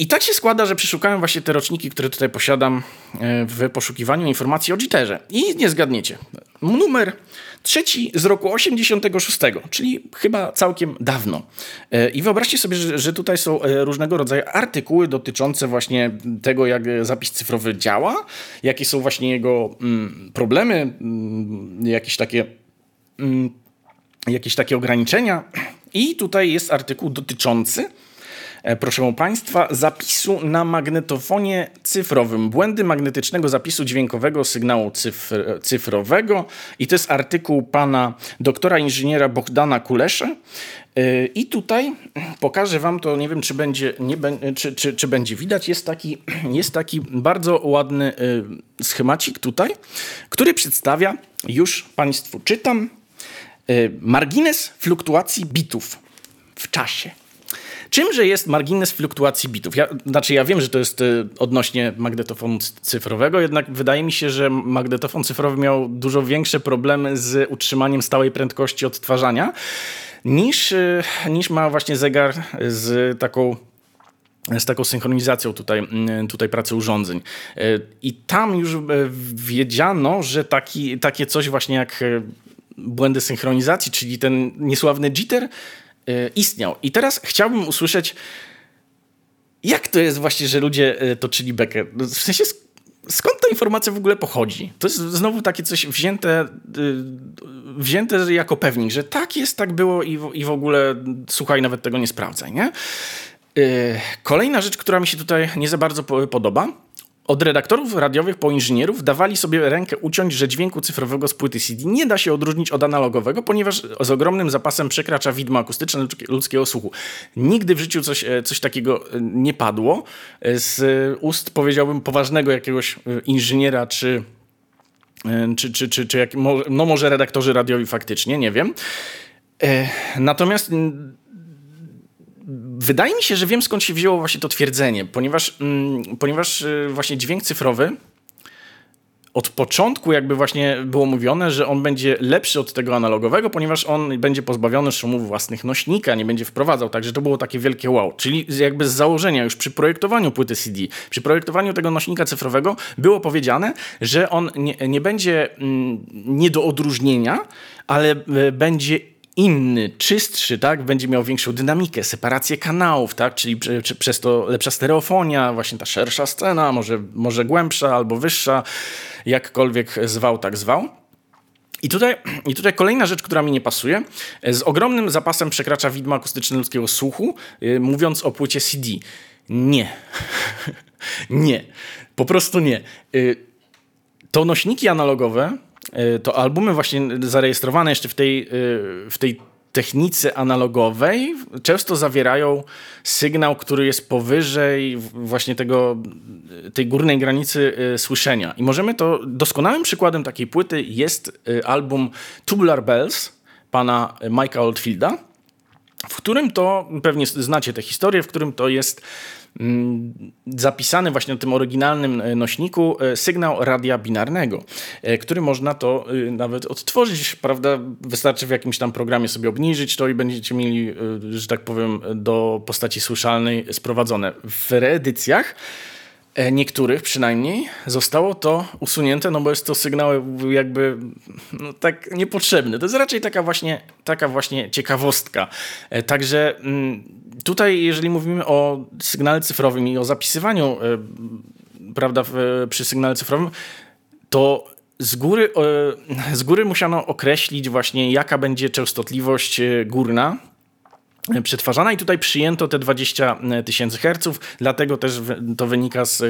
I tak się składa, że przeszukałem właśnie te roczniki, które tutaj posiadam e, w poszukiwaniu informacji o Jitterze. I nie zgadniecie. Numer trzeci z roku 86, czyli chyba całkiem dawno. E, I wyobraźcie sobie, że, tutaj są e, różnego rodzaju artykuły dotyczące właśnie tego, jak zapis cyfrowy działa, jakie są właśnie jego mm, problemy, mm, jakieś takie, mm, jakieś takie ograniczenia. I tutaj jest artykuł dotyczący proszę Państwa, zapisu na magnetofonie cyfrowym. Błędy magnetycznego zapisu dźwiękowego sygnału cyfr, cyfrowego. I to jest artykuł pana doktora inżyniera Bogdana Kulesze. E, I tutaj pokażę Wam to, nie wiem czy będzie, nie, czy, czy, czy będzie widać, jest taki, [clears throat] jest taki bardzo ładny e, schemacik tutaj, który przedstawia, już Państwu czytam, margines fluktuacji bitów w czasie. Czymże jest margines fluktuacji bitów? Ja, znaczy ja wiem, że to jest y, odnośnie magnetofonu cyfrowego, jednak wydaje mi się, że magnetofon cyfrowy miał dużo większe problemy z utrzymaniem stałej prędkości odtwarzania niż, y, niż ma właśnie zegar z taką z taką synchronizacją tutaj, mm, tutaj pracy urządzeń. I tam już wiedziano, że taki, takie coś właśnie jak błędy synchronizacji, czyli ten niesławny jitter istniał. I teraz chciałbym usłyszeć, jak to jest właśnie, że ludzie toczyli bekę? No, w sensie skąd ta informacja w ogóle pochodzi? To jest znowu takie coś wzięte, y, wzięte jako pewnik, że tak jest, tak było i w, i w ogóle słuchaj, nawet tego nie sprawdzaj, nie? Y, kolejna rzecz, która mi się tutaj nie za bardzo podoba, od redaktorów radiowych po inżynierów dawali sobie rękę uciąć, że dźwięku cyfrowego z płyty CD nie da się odróżnić od analogowego, ponieważ z ogromnym zapasem przekracza widmo akustyczne ludzkiego słuchu. Nigdy w życiu coś, e, coś takiego e, nie padło. E, z ust powiedziałbym poważnego jakiegoś inżyniera czy czy, czy, czy, czy jak, no może redaktorzy radiowi faktycznie, nie wiem. Natomiast Wydaje mi się, że wiem skąd się wzięło właśnie to twierdzenie, ponieważ, mm, ponieważ y, właśnie dźwięk cyfrowy od początku jakby właśnie było mówione, że on będzie lepszy od tego analogowego, ponieważ on będzie pozbawiony szumów własnych nośnika, nie będzie wprowadzał, także to było takie wielkie wow. Czyli jakby z założenia już przy projektowaniu płyty CD, przy projektowaniu tego nośnika cyfrowego było powiedziane, że on nie, nie będzie mm, nie do odróżnienia, ale y, będzie inny, czystszy, tak? Będzie miał większą dynamikę, separację kanałów, tak? Czyli przez to lepsza stereofonia, właśnie ta szersza scena, może, może głębsza albo wyższa, jakkolwiek zwał, tak zwał. I tutaj, I tutaj kolejna rzecz, która mi nie pasuje. Z ogromnym zapasem przekracza widmo akustyczne ludzkiego słuchu, yy, mówiąc o płycie CD. Nie. [laughs] nie. Po prostu nie. Yy, to nośniki analogowe to albumy właśnie zarejestrowane jeszcze w tej, e, w tej technice analogowej często zawierają sygnał, który jest powyżej właśnie tego, tej górnej granicy e, słyszenia. I możemy to, doskonałym przykładem takiej płyty jest album Tubular Bells pana Mike'a Oldfielda, w którym to, pewnie znacie tę historię, w którym to jest zapisany właśnie na tym oryginalnym e, nośniku e, sygnał radia binarnego, e, który można to nawet odtworzyć, prawda? Wystarczy w jakimś tam programie sobie obniżyć to i będziecie mieli, że tak powiem, do postaci słyszalnej sprowadzone. W reedycjach niektórych przynajmniej zostało to usunięte, no bo jest to sygnał jakby no, tak niepotrzebny. To jest raczej taka właśnie, taka właśnie ciekawostka. Także mm, tutaj, jeżeli mówimy o sygnale cyfrowym i o zapisywaniu, e, prawda, przy sygnale cyfrowym, to z góry, e, z góry musiano określić właśnie, jaka będzie częstotliwość e, górna przetwarzana i tutaj przyjęto te 20 tysięcy herców, dlatego też to wynika z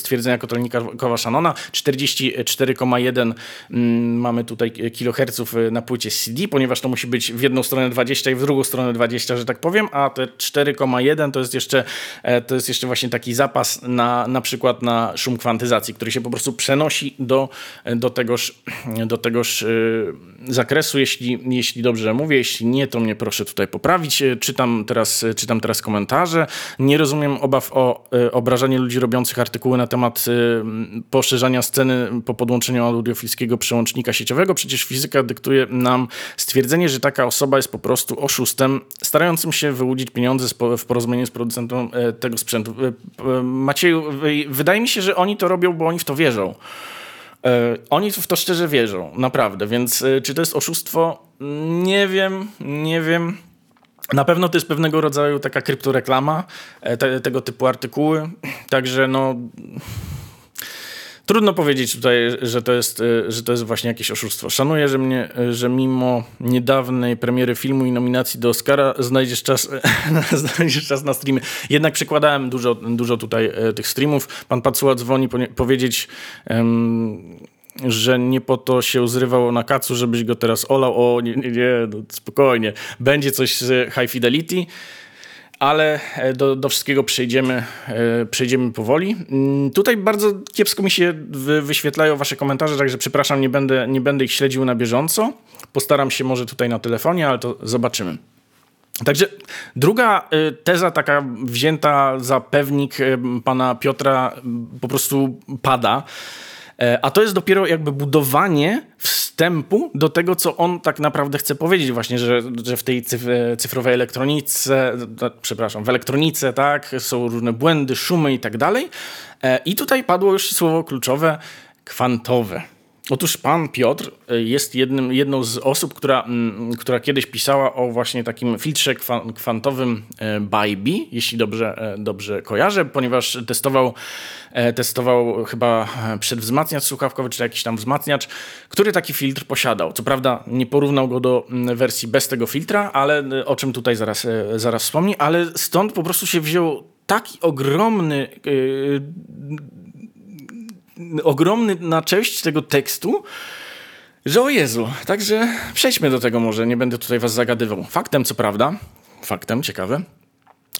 stwierdzenia kontrolnika Shannona. 44,1 mm, mamy tutaj kiloherców na płycie CD, ponieważ to musi być w jedną stronę 20 i w drugą stronę 20, że tak powiem, a te 4,1 to jest jeszcze e, to jest jeszcze właśnie taki zapas na, na przykład na szum kwantyzacji, który się po prostu przenosi do, do tegoż, do tegoż e, zakresu, jeśli, jeśli dobrze mówię, jeśli nie, to mnie proszę tutaj poprawić czytam teraz, czytam teraz komentarze. Nie rozumiem obaw o e, obrażanie ludzi robiących artykuły na temat e, poszerzania sceny po podłączeniu audiofilskiego przełącznika sieciowego. Przecież fizyka dyktuje nam stwierdzenie, że taka osoba jest po prostu oszustem, starającym się wyłudzić pieniądze w porozumieniu z producentem e, tego sprzętu. Macieju, wydaje mi się, że oni to robią, bo oni w to wierzą. Oni w to szczerze wierzą, naprawdę. Więc czy to jest oszustwo? Nie wiem, nie wiem. Na pewno to jest pewnego rodzaju taka kryptoreklama, e, te, tego typu artykuły, także no... Trudno powiedzieć tutaj, że to, jest, e, że to jest właśnie jakieś oszustwo. Szanuję, że, mnie, że mimo niedawnej premiery filmu i nominacji do Oscara znajdziesz czas, [laughs] znajdziesz czas na streamy. Jednak przykładałem dużo, dużo tutaj e, tych streamów. Pan Pacuła dzwoni powiedzieć... Um, że nie po to się zrywał na kacu, żebyś go teraz olał. O, nie, nie, nie no spokojnie. Będzie coś z High Fidelity, ale e, do, do wszystkiego przejdziemy, e, przejdziemy powoli. Mm, tutaj bardzo kiepsko mi się wyświetlają wasze komentarze, także przepraszam, nie będę, nie będę ich śledził na bieżąco. Postaram się może tutaj na telefonie, ale to zobaczymy. Także druga e, teza, taka wzięta za pewnik pana Piotra, po prostu pada. A to jest dopiero jakby budowanie wstępu do tego, co on tak naprawdę chce powiedzieć właśnie, że, że w tej cyfrowej elektronice, przepraszam, w elektronice, tak, są różne błędy, szumy i tak dalej. I tutaj padło już słowo kluczowe, kwantowe. Otóż pan Piotr e, jest jednym, jedną z osób, która, mm, która kiedyś pisała o właśnie takim filtrze kwantowym e, Bybee, jeśli dobrze, e, dobrze kojarzę, ponieważ testował, testował chyba przedwzmacniacz słuchawkowy, czy jakiś tam wzmacniacz, który taki filtr posiadał. Co prawda nie porównał go do mm, wersji bez tego filtra, ale o czym tutaj zaraz, zaraz wspomni, ale stąd po prostu się wziął taki ogromny ogromny na cześć tego tekstu, że o Jezu. Także przejdźmy do tego może, nie będę tutaj was zagadywał. Faktem, co prawda, faktem, ciekawe,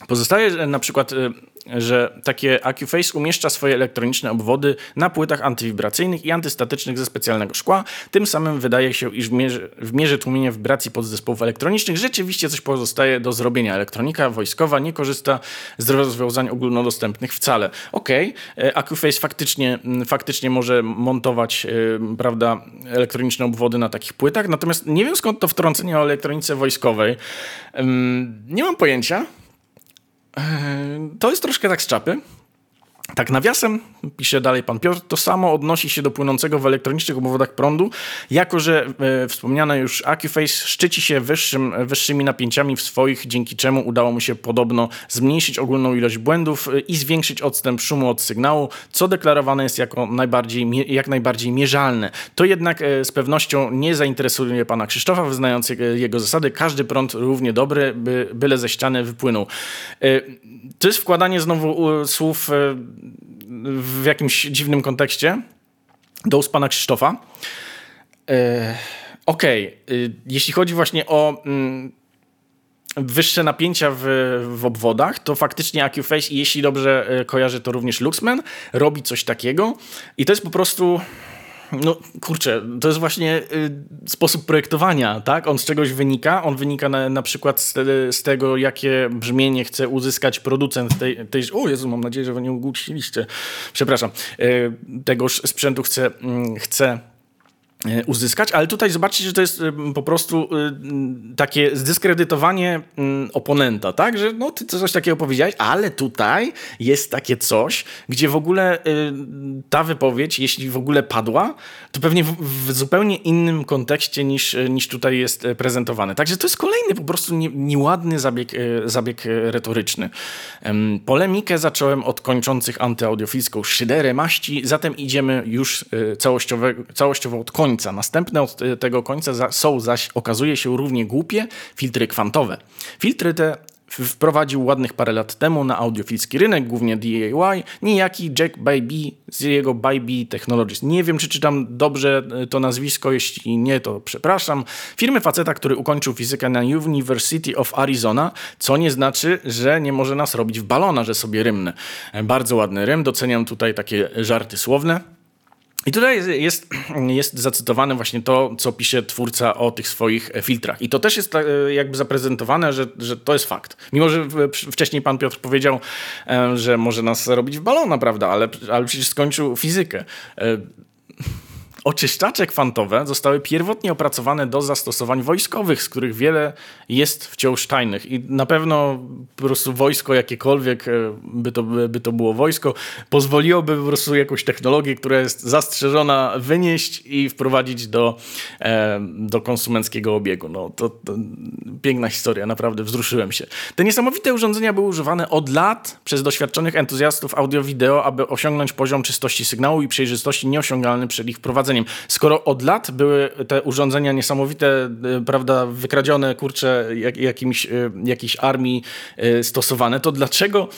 Pozostaje na przykład, y, że takie AccuFace umieszcza swoje elektroniczne obwody na płytach antywibracyjnych i antystatycznych ze specjalnego szkła. Tym samym wydaje się, iż w mierze, w mierze tłumienia wibracji podzespołów elektronicznych rzeczywiście coś pozostaje do zrobienia. Elektronika wojskowa nie korzysta z rozwiązań ogólnodostępnych wcale. Okej, okay, AccuFace faktycznie, faktycznie może montować y, prawda, elektroniczne obwody na takich płytach, natomiast nie wiem skąd to wtrącenie o elektronice wojskowej. Nie mam pojęcia. To jest troszkę tak z czapy. Tak nawiasem, pisze dalej pan Piotr, to samo odnosi się do płynącego w elektronicznych obwodach prądu, jako że e, wspomniane już AccuFace szczyci się wyższym, wyższymi napięciami w swoich, dzięki czemu udało mu się podobno zmniejszyć ogólną ilość błędów e, i zwiększyć odstęp szumu od sygnału, co deklarowane jest jako najbardziej, jak najbardziej mierzalne. To jednak e, z pewnością nie zainteresuje pana Krzysztofa, wyznając jego zasady. Każdy prąd równie dobry, by, byle ze ściany wypłynął. E, to jest wkładanie znowu słów e, w jakimś dziwnym kontekście do pana Krzysztofa. E, okej, okay. jeśli chodzi właśnie o mm, wyższe napięcia w, w obwodach, to faktycznie AccuFace jeśli dobrze kojarzę, to również Luxman robi coś takiego i to jest po prostu no kurczę, to jest właśnie y, sposób projektowania, tak? On z czegoś wynika, on wynika na, na przykład z, z, tego, jakie brzmienie chce uzyskać producent tej, tej... O Jezu, mam nadzieję, że wy nie ugłusiliście. Przepraszam. Y, tegoż sprzętu chce, y, chce uzyskać, ale tutaj zobaczcie, że to jest e, po prostu e, takie zdyskredytowanie oponenta, tak, że no ty coś takiego powiedziałeś, ale tutaj jest takie coś, gdzie w ogóle ta wypowiedź, jeśli w ogóle padła, to pewnie w, zupełnie innym kontekście niż, niż tutaj jest prezentowane. Także to jest kolejny po prostu nie, nieładny zabieg, zabieg retoryczny. Polemikę zacząłem od kończących antyaudiofilską szyderę maści, zatem idziemy już całościowo, całościowo od końca końca. Następne od tego końca są zaś, okazuje się, równie głupie filtry kwantowe. Filtry te wprowadził ładnych parę lat temu na audiofilski rynek, głównie DIY, niejaki Jack Bybee z jego Bybee Technologies. Nie wiem, czy czytam dobrze e, to nazwisko, jeśli nie, to przepraszam. Firmy faceta, który ukończył fizykę na University of Arizona, co nie znaczy, że nie może nas robić w balona, że sobie rymne. Bardzo ładny rym, doceniam tutaj takie żarty słowne. I tutaj jest, jest zacytowane właśnie to, co pisze twórca o tych swoich filtrach. I to też jest e, jakby zaprezentowane, że, że to jest fakt. Mimo, że wcześniej pan Piotr powiedział, e, że może nas robić w balona, prawda? Ale, ale przecież skończył fizykę. Oczyszczacze kwantowe zostały pierwotnie opracowane do zastosowań wojskowych, z których wiele jest wciąż tajnych. I na pewno po prostu wojsko jakiekolwiek, e, by to, by to było wojsko, pozwoliłoby po prostu jakąś technologię, która jest zastrzeżona, wynieść i wprowadzić do, e, do konsumenckiego obiegu. No, to, to piękna historia, naprawdę wzruszyłem się. Te niesamowite urządzenia były używane od lat przez doświadczonych entuzjastów audio-wideo, aby osiągnąć poziom czystości sygnału i przejrzystości nieosiągalny przed ich wprowadzeniem. Skoro od lat były te urządzenia niesamowite, y, prawda, wykradzione, kurcze, jak, jakimś, y, jakiejś armii y, stosowane, to dlaczego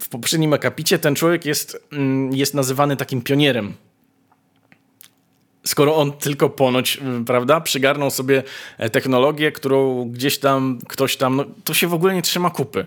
w poprzednim akapicie ten człowiek jest, mm, jest nazywany takim pionierem skoro on tylko ponoć, prawda, przygarnął sobie e, technologię, którą gdzieś tam ktoś tam, no, to się w ogóle nie trzyma kupy.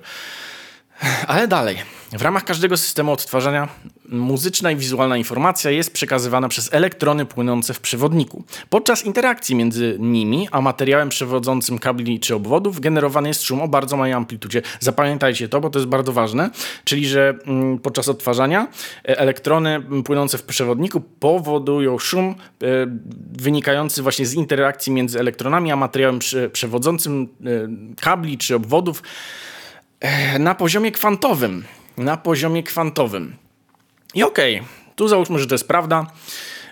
Ale dalej. W ramach każdego systemu odtwarzania muzyczna i wizualna informacja jest przekazywana przez elektrony płynące w przewodniku. Podczas interakcji między nimi a materiałem przewodzącym kabli czy obwodów generowany jest szum o bardzo małej amplitudzie. Zapamiętajcie to, bo to jest bardzo ważne, czyli że mm, podczas odtwarzania e, elektrony płynące w przewodniku powodują szum e, wynikający właśnie z interakcji między elektronami a materiałem przewodzącym e, kabli czy obwodów na poziomie kwantowym. Na poziomie kwantowym. I okej, okay, tu załóżmy, że to jest prawda.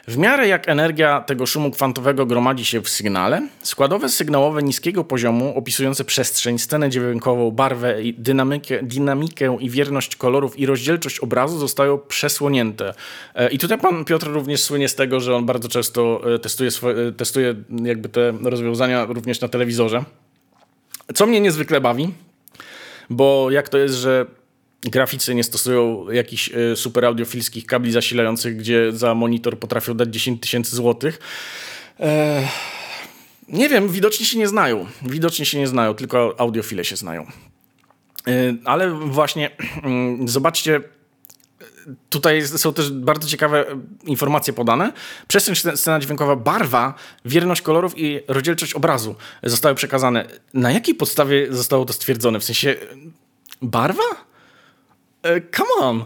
W miarę jak energia tego szumu kwantowego gromadzi się w sygnale, składowe sygnałowe niskiego poziomu, opisujące przestrzeń, scenę dźwiękową, barwę, dynamikę, dynamikę i wierność kolorów i rozdzielczość obrazu zostają przesłonięte. E, I tutaj pan Piotr również słynie z tego, że on bardzo często e, testuje, swoje, testuje jakby te rozwiązania również na telewizorze. Co mnie niezwykle bawi, bo jak to jest, że graficy nie stosują jakichś e, super audiofilskich kabli zasilających, gdzie za monitor potrafią dać 10 tysięcy złotych. Eee, nie wiem, widocznie się nie znają. Widocznie się nie znają, tylko audiofile się znają. Eee, ale właśnie zobaczcie, tutaj są też bardzo ciekawe informacje podane. Przestrzeń scena dźwiękowa, barwa, wierność kolorów i rozdzielczość obrazu zostały przekazane. Na jakiej podstawie zostało to stwierdzone? W sensie barwa? E, come on.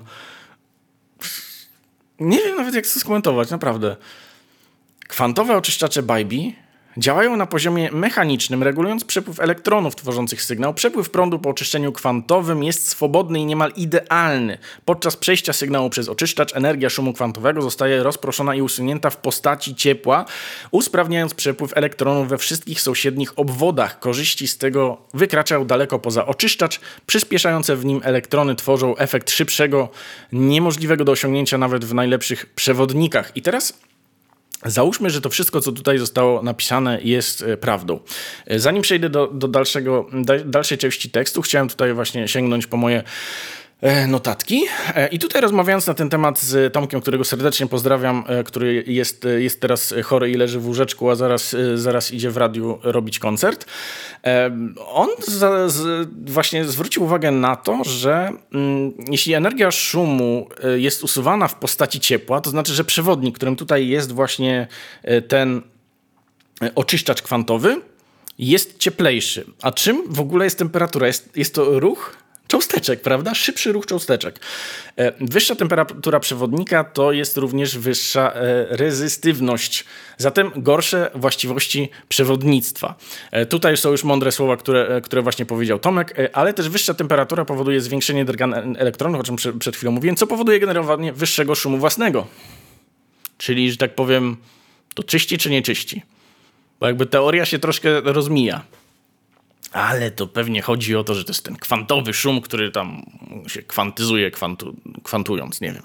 Nie wiem nawet jak to skomentować, naprawdę. Kwantowe oczyszczacze Bybee Działają na poziomie mechanicznym, regulując przepływ elektronów tworzących sygnał. Przepływ prądu po oczyszczeniu kwantowym jest swobodny i niemal idealny. Podczas przejścia sygnału przez oczyszczacz energia szumu kwantowego zostaje rozproszona i usunięta w postaci ciepła, usprawniając przepływ elektronów we wszystkich sąsiednich obwodach. Korzyści z tego wykraczają daleko poza oczyszczacz. Przyspieszające w nim elektrony tworzą efekt szybszego, niemożliwego do osiągnięcia nawet w najlepszych przewodnikach. I teraz Załóżmy, że to wszystko, co tutaj zostało napisane, jest e, prawdą. E, zanim przejdę do, do dalszego, dalszej części tekstu, chciałem tutaj właśnie sięgnąć po moje notatki. E, I tutaj rozmawiając na ten temat z Tomkiem, którego serdecznie pozdrawiam, e, który jest, jest teraz chory i leży w łóżeczku, a zaraz, zaraz idzie w radiu robić koncert. On za, z, właśnie zwrócił uwagę na to, że mm, jeśli energia szumu jest usuwana w postaci ciepła, to znaczy, że przewodnik, którym tutaj jest właśnie ten oczyszczacz kwantowy, jest cieplejszy. A czym w ogóle jest temperatura? Jest, jest to ruch cząsteczek, prawda? Szybszy ruch cząsteczek. E, wyższa temperatura przewodnika to jest również wyższa e, rezystywność, zatem gorsze właściwości przewodnictwa. E, tutaj są już mądre słowa, które, które właśnie powiedział Tomek, ale też wyższa temperatura powoduje zwiększenie drgan elektronów, o czym przed chwilą mówiłem, co powoduje generowanie wyższego szumu własnego. Czyli, że tak powiem, to czyści czy nie czyści? Bo jakby teoria się troszkę rozmija. Ale to pewnie chodzi o to, że to jest ten kwantowy szum, który tam się kwantyzuje, kwantu, kwantując, nie wiem.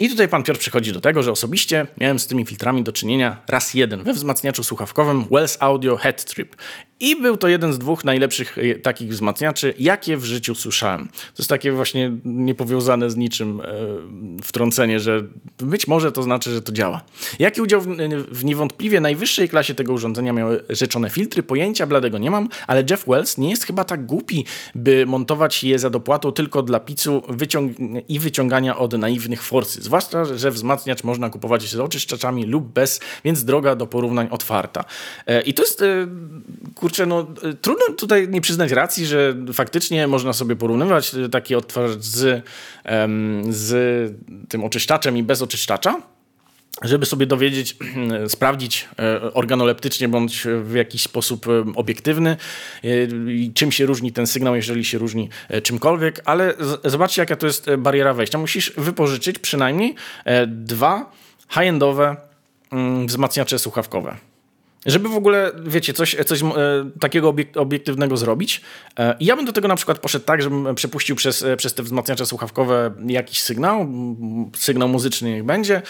I tutaj pan Piotr przychodzi do tego, że osobiście miałem z tymi filtrami do czynienia raz jeden we wzmacniaczu słuchawkowym Wells Audio Head Trip. I był to jeden z dwóch najlepszych e, takich wzmacniaczy, jakie w życiu słyszałem. To jest takie właśnie niepowiązane z niczym e, wtrącenie, że być może to znaczy, że to działa. Jaki udział w, niewątpliwie najwyższej klasie tego urządzenia miały rzeczone filtry? Pojęcia bladego nie mam, ale Jeff Wells nie jest chyba tak głupi, by montować je za dopłatą tylko dla picu wyciąg i wyciągania od naiwnych forcy. Zwłaszcza, że wzmacniacz można kupować z oczyszczaczami lub bez, więc droga do porównań otwarta. E, I to jest kurczę, no trudno tutaj nie przyznać racji, że faktycznie można sobie porównywać taki odtwarzacz z, z tym oczyszczaczem i bez oczyszczacza żeby sobie dowiedzieć, [clears throat] sprawdzić e, organoleptycznie bądź w jakiś sposób e, obiektywny, e, czym się różni ten sygnał, jeżeli się różni czymkolwiek, ale zobaczcie, jaka to jest bariera wejścia. Musisz wypożyczyć przynajmniej dwa high-endowe mm, wzmacniacze słuchawkowe. Żeby w ogóle, wiecie, coś, coś e, takiego obiektywnego zrobić. E, ja bym do tego na przykład poszedł tak, żebym przepuścił przez, e, przez te wzmacniacze słuchawkowe jakiś sygnał, sygnał muzyczny niech będzie.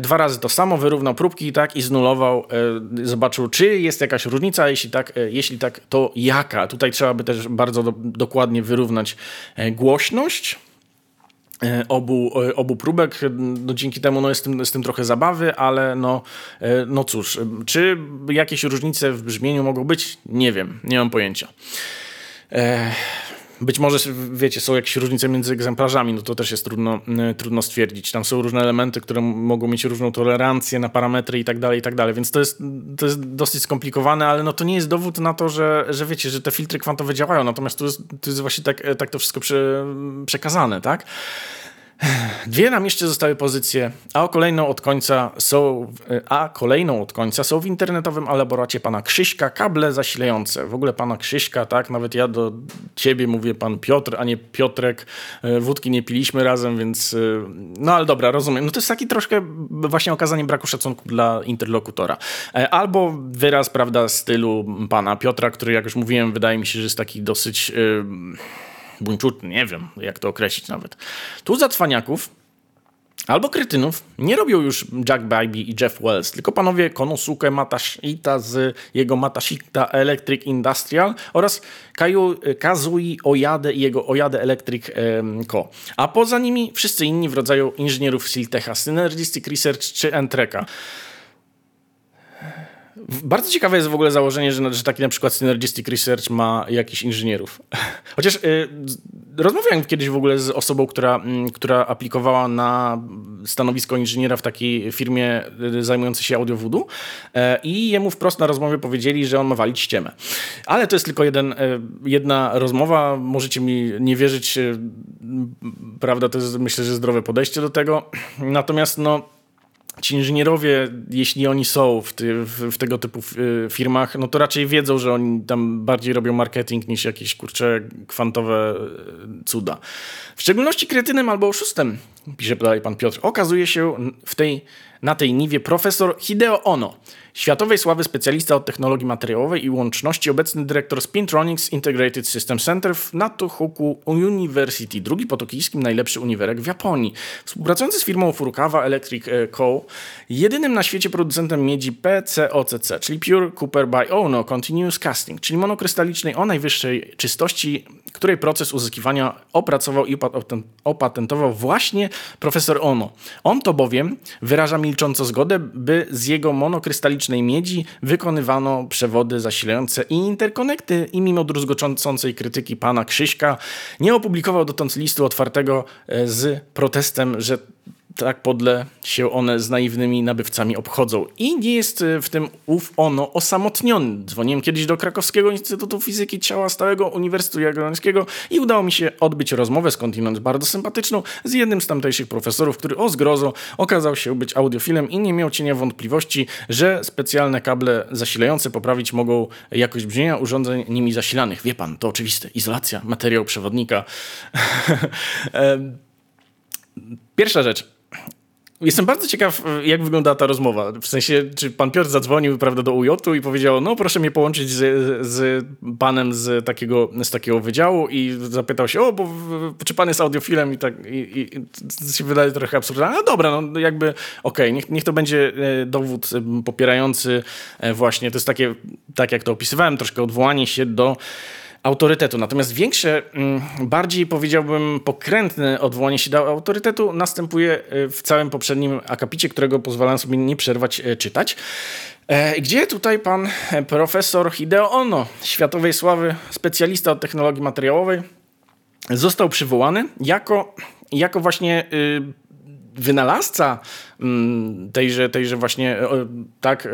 Dwa razy to samo, wyrównał próbki i tak i znulował, zobaczył, czy jest jakaś różnica, jeśli tak, jeśli tak, to jaka. Tutaj trzeba by też bardzo do, dokładnie wyrównać głośność obu, e, obu próbek. No, dzięki temu no, jest, tym, jest tym trochę zabawy, ale no, e, no cóż, czy jakieś różnice w brzmieniu mogą być? Nie wiem, nie mam pojęcia. Być może, wiecie, są jakieś różnice między egzemplarzami, no to też jest trudno, y, trudno stwierdzić. Tam są różne elementy, które mogą mieć różną tolerancję na parametry i tak dalej, i tak dalej. Więc to jest, to jest dosyć skomplikowane, ale no to nie jest dowód na to, że, że wiecie, że te filtry kwantowe działają. Natomiast to jest, to jest właśnie tak, tak to wszystko prze, przekazane, tak? Dwie nam jeszcze zostały pozycje, a kolejną od końca są, a kolejną od końca są w internetowym elaboracie pana Krzyśka kable zasilające. W ogóle pana Krzyśka, tak, nawet ja do ciebie mówię pan Piotr, a nie Piotrek. E, wódki nie piliśmy razem, więc e, no ale dobra, rozumiem. No to jest taki troszkę właśnie okazanie braku szacunku dla interlokutora. E, albo wyraz, prawda, stylu pana Piotra, który jak już mówiłem, wydaje mi się, że jest taki dosyć... Yy, buńczutny, nie wiem jak to określić nawet. Tu za cwaniaków albo krytynów nie robią już Jack Bybee i Jeff Wells, tylko panowie Konosuke Matashita z jego Matashita Electric Industrial oraz Kazui Oyade i jego Oyade Electric Co. A poza nimi wszyscy inni w rodzaju inżynierów Siltecha, Synergistic Research czy Entreka. Bardzo ciekawe jest w ogóle założenie, że, że taki na przykład Synergistic Research ma jakichś inżynierów. [laughs] Chociaż y, rozmawiałem kiedyś w ogóle z osobą, która, y, która aplikowała na stanowisko inżyniera w takiej firmie y, zajmującej się audio y, i jemu wprost na rozmowie powiedzieli, że on ma walić ściemę. Ale to jest tylko jeden, y, jedna rozmowa. Możecie mi nie wierzyć, y, prawda, to jest myślę, że zdrowe podejście do tego. Natomiast no ci inżynierowie, jeśli oni są w, ty, w, w, tego typu firmach, no to raczej wiedzą, że oni tam bardziej robią marketing niż jakieś kurcze kwantowe e, cuda. W szczególności kretynem albo oszustem, pisze dalej pan Piotr, okazuje się w tej, na tej niwie profesor Hideo Ono, Światowej sławy specjalista od technologii materiałowej i łączności, obecny dyrektor Spintronics Integrated System Center w Natohoku University, drugi po tokijskim najlepszy uniwerek w Japonii. Współpracujący z firmą Furukawa Electric e, Co., jedynym na świecie producentem miedzi PCOCC, czyli Pure Cooper by Ono Continuous Casting, czyli monokrystalicznej o najwyższej czystości, której proces uzyskiwania opracował i opatentował właśnie profesor Ono. On to bowiem wyraża milcząco zgodę, by z jego monokrystalicznej miedzi wykonywano przewody zasilające i interkonekty. I mimo druzgoczącej krytyki pana Krzyśka nie opublikował dotąd listu otwartego e, z protestem, że tak podle się one z naiwnymi nabywcami obchodzą. I nie jest e, w tym ów ono osamotniony. Dzwoniłem kiedyś do Krakowskiego Instytutu Fizyki Ciała Stałego Uniwersytetu Jagiellońskiego i udało mi się odbyć rozmowę skądinąd bardzo sympatyczną z jednym z tamtejszych profesorów, który o zgrozo okazał się być audiofilem i nie miał cienia wątpliwości, że specjalne kable zasilające poprawić mogą jakość brzmienia urządzeń nimi zasilanych. Wie pan, to oczywiste. Izolacja, materiał przewodnika. [laughs] Pierwsza rzecz. Jestem bardzo ciekaw, jak wygląda ta rozmowa. W sensie, czy pan Piotr zadzwonił prawda, do UJ i powiedział, no proszę mnie połączyć z, z panem z takiego, z takiego wydziału i zapytał się, o, bo, czy pan jest audiofilem i tak, i, i, się wydaje trochę absurdalne. No dobra, no jakby, okej, okay, niech, niech to będzie e, dowód popierający e, właśnie, to jest takie, tak jak to opisywałem, troszkę odwołanie się do autorytetu. Natomiast większe, mm, bardziej powiedziałbym pokrętne odwołanie się do autorytetu następuje y, w całym poprzednim akapicie, którego pozwalam sobie nie przerwać y, czytać. E, gdzie tutaj pan e, profesor Hideo Ono, światowej sławy specjalista od technologii materiałowej, został przywołany jako, jako właśnie y, wynalazca mm, tejże, tejże właśnie tak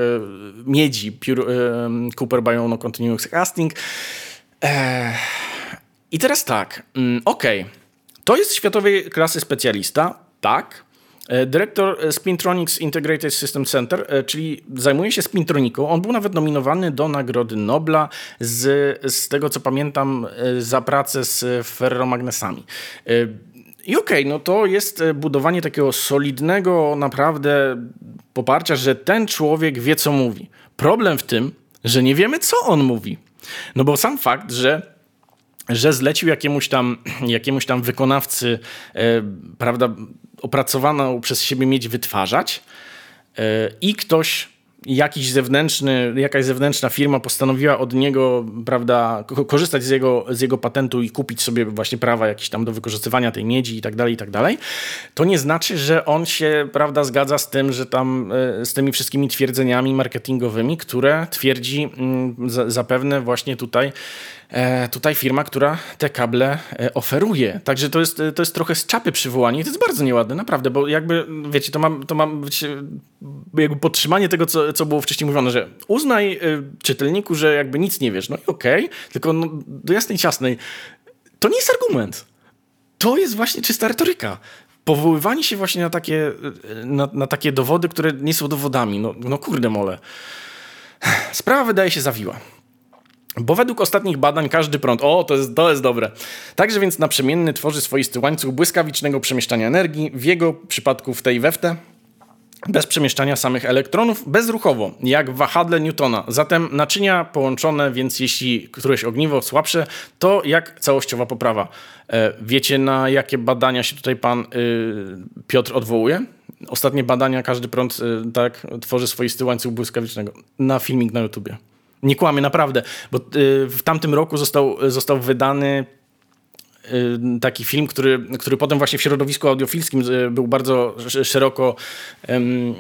miedzi Cooper Biono Continuous Casting i teraz tak, mm, okej, okay. to jest światowej klasy specjalista, tak. E, dyrektor Spintronics Integrated System Center, e, czyli zajmuje się spintroniką. On był nawet nominowany do Nagrody Nobla z, z tego, co pamiętam, e, za pracę z ferromagnesami. I okej, okay, no to jest budowanie takiego solidnego naprawdę poparcia, że ten człowiek wie, co mówi. Problem w tym, że nie wiemy, co on mówi. No bo sam fakt, że że zlecił jakiemuś tam, [clears throat] jakiemuś tam wykonawcy, e, prawda, opracowaną przez siebie mieć wytwarzać e, i ktoś jakiś zewnętrzny, jakaś zewnętrzna firma postanowiła od niego, prawda, korzystać z jego, z jego patentu i kupić sobie właśnie prawa jakieś tam do wykorzystywania tej miedzi i tak dalej, i tak dalej, to nie znaczy, że on się, prawda, zgadza z tym, że tam e, z tymi wszystkimi twierdzeniami marketingowymi, które twierdzi zapewne właśnie tutaj, tutaj firma, która te kable e, oferuje. Także to jest, to jest trochę z czapy przywołanie i to jest bardzo nieładne, naprawdę, bo jakby, wiecie, to ma, to ma być jakby podtrzymanie tego, co, co było wcześniej mówione, że uznaj czytelniku, że jakby nic nie wiesz. No i okej, okay, tylko no, do jasnej ciasnej, to nie jest argument. To jest właśnie czysta retoryka powoływanie się właśnie na takie, na, na, takie dowody, które nie są dowodami. No, no kurde mole. Sprawa wydaje się zawiła. Bo według ostatnich badań każdy prąd, o to jest, to jest dobre. Także więc naprzemienny tworzy swoisty łańcuch błyskawicznego przemieszczania energii, w jego przypadku w tej weftę, bez przemieszczania samych elektronów, bezruchowo, jak wahadle Newtona. Zatem naczynia połączone, więc jeśli któreś ogniwo słabsze, to jak całościowa poprawa. E, wiecie na jakie badania się tutaj pan y, Piotr odwołuje? Ostatnie badania, każdy prąd y, tak tworzy swoisty łańcuch błyskawicznego. Na filmik na YouTubie. Nie kłamie, naprawdę, bo y, w tamtym roku został, został wydany y, taki film, który, który potem właśnie w środowisku audiofilskim y, był bardzo szeroko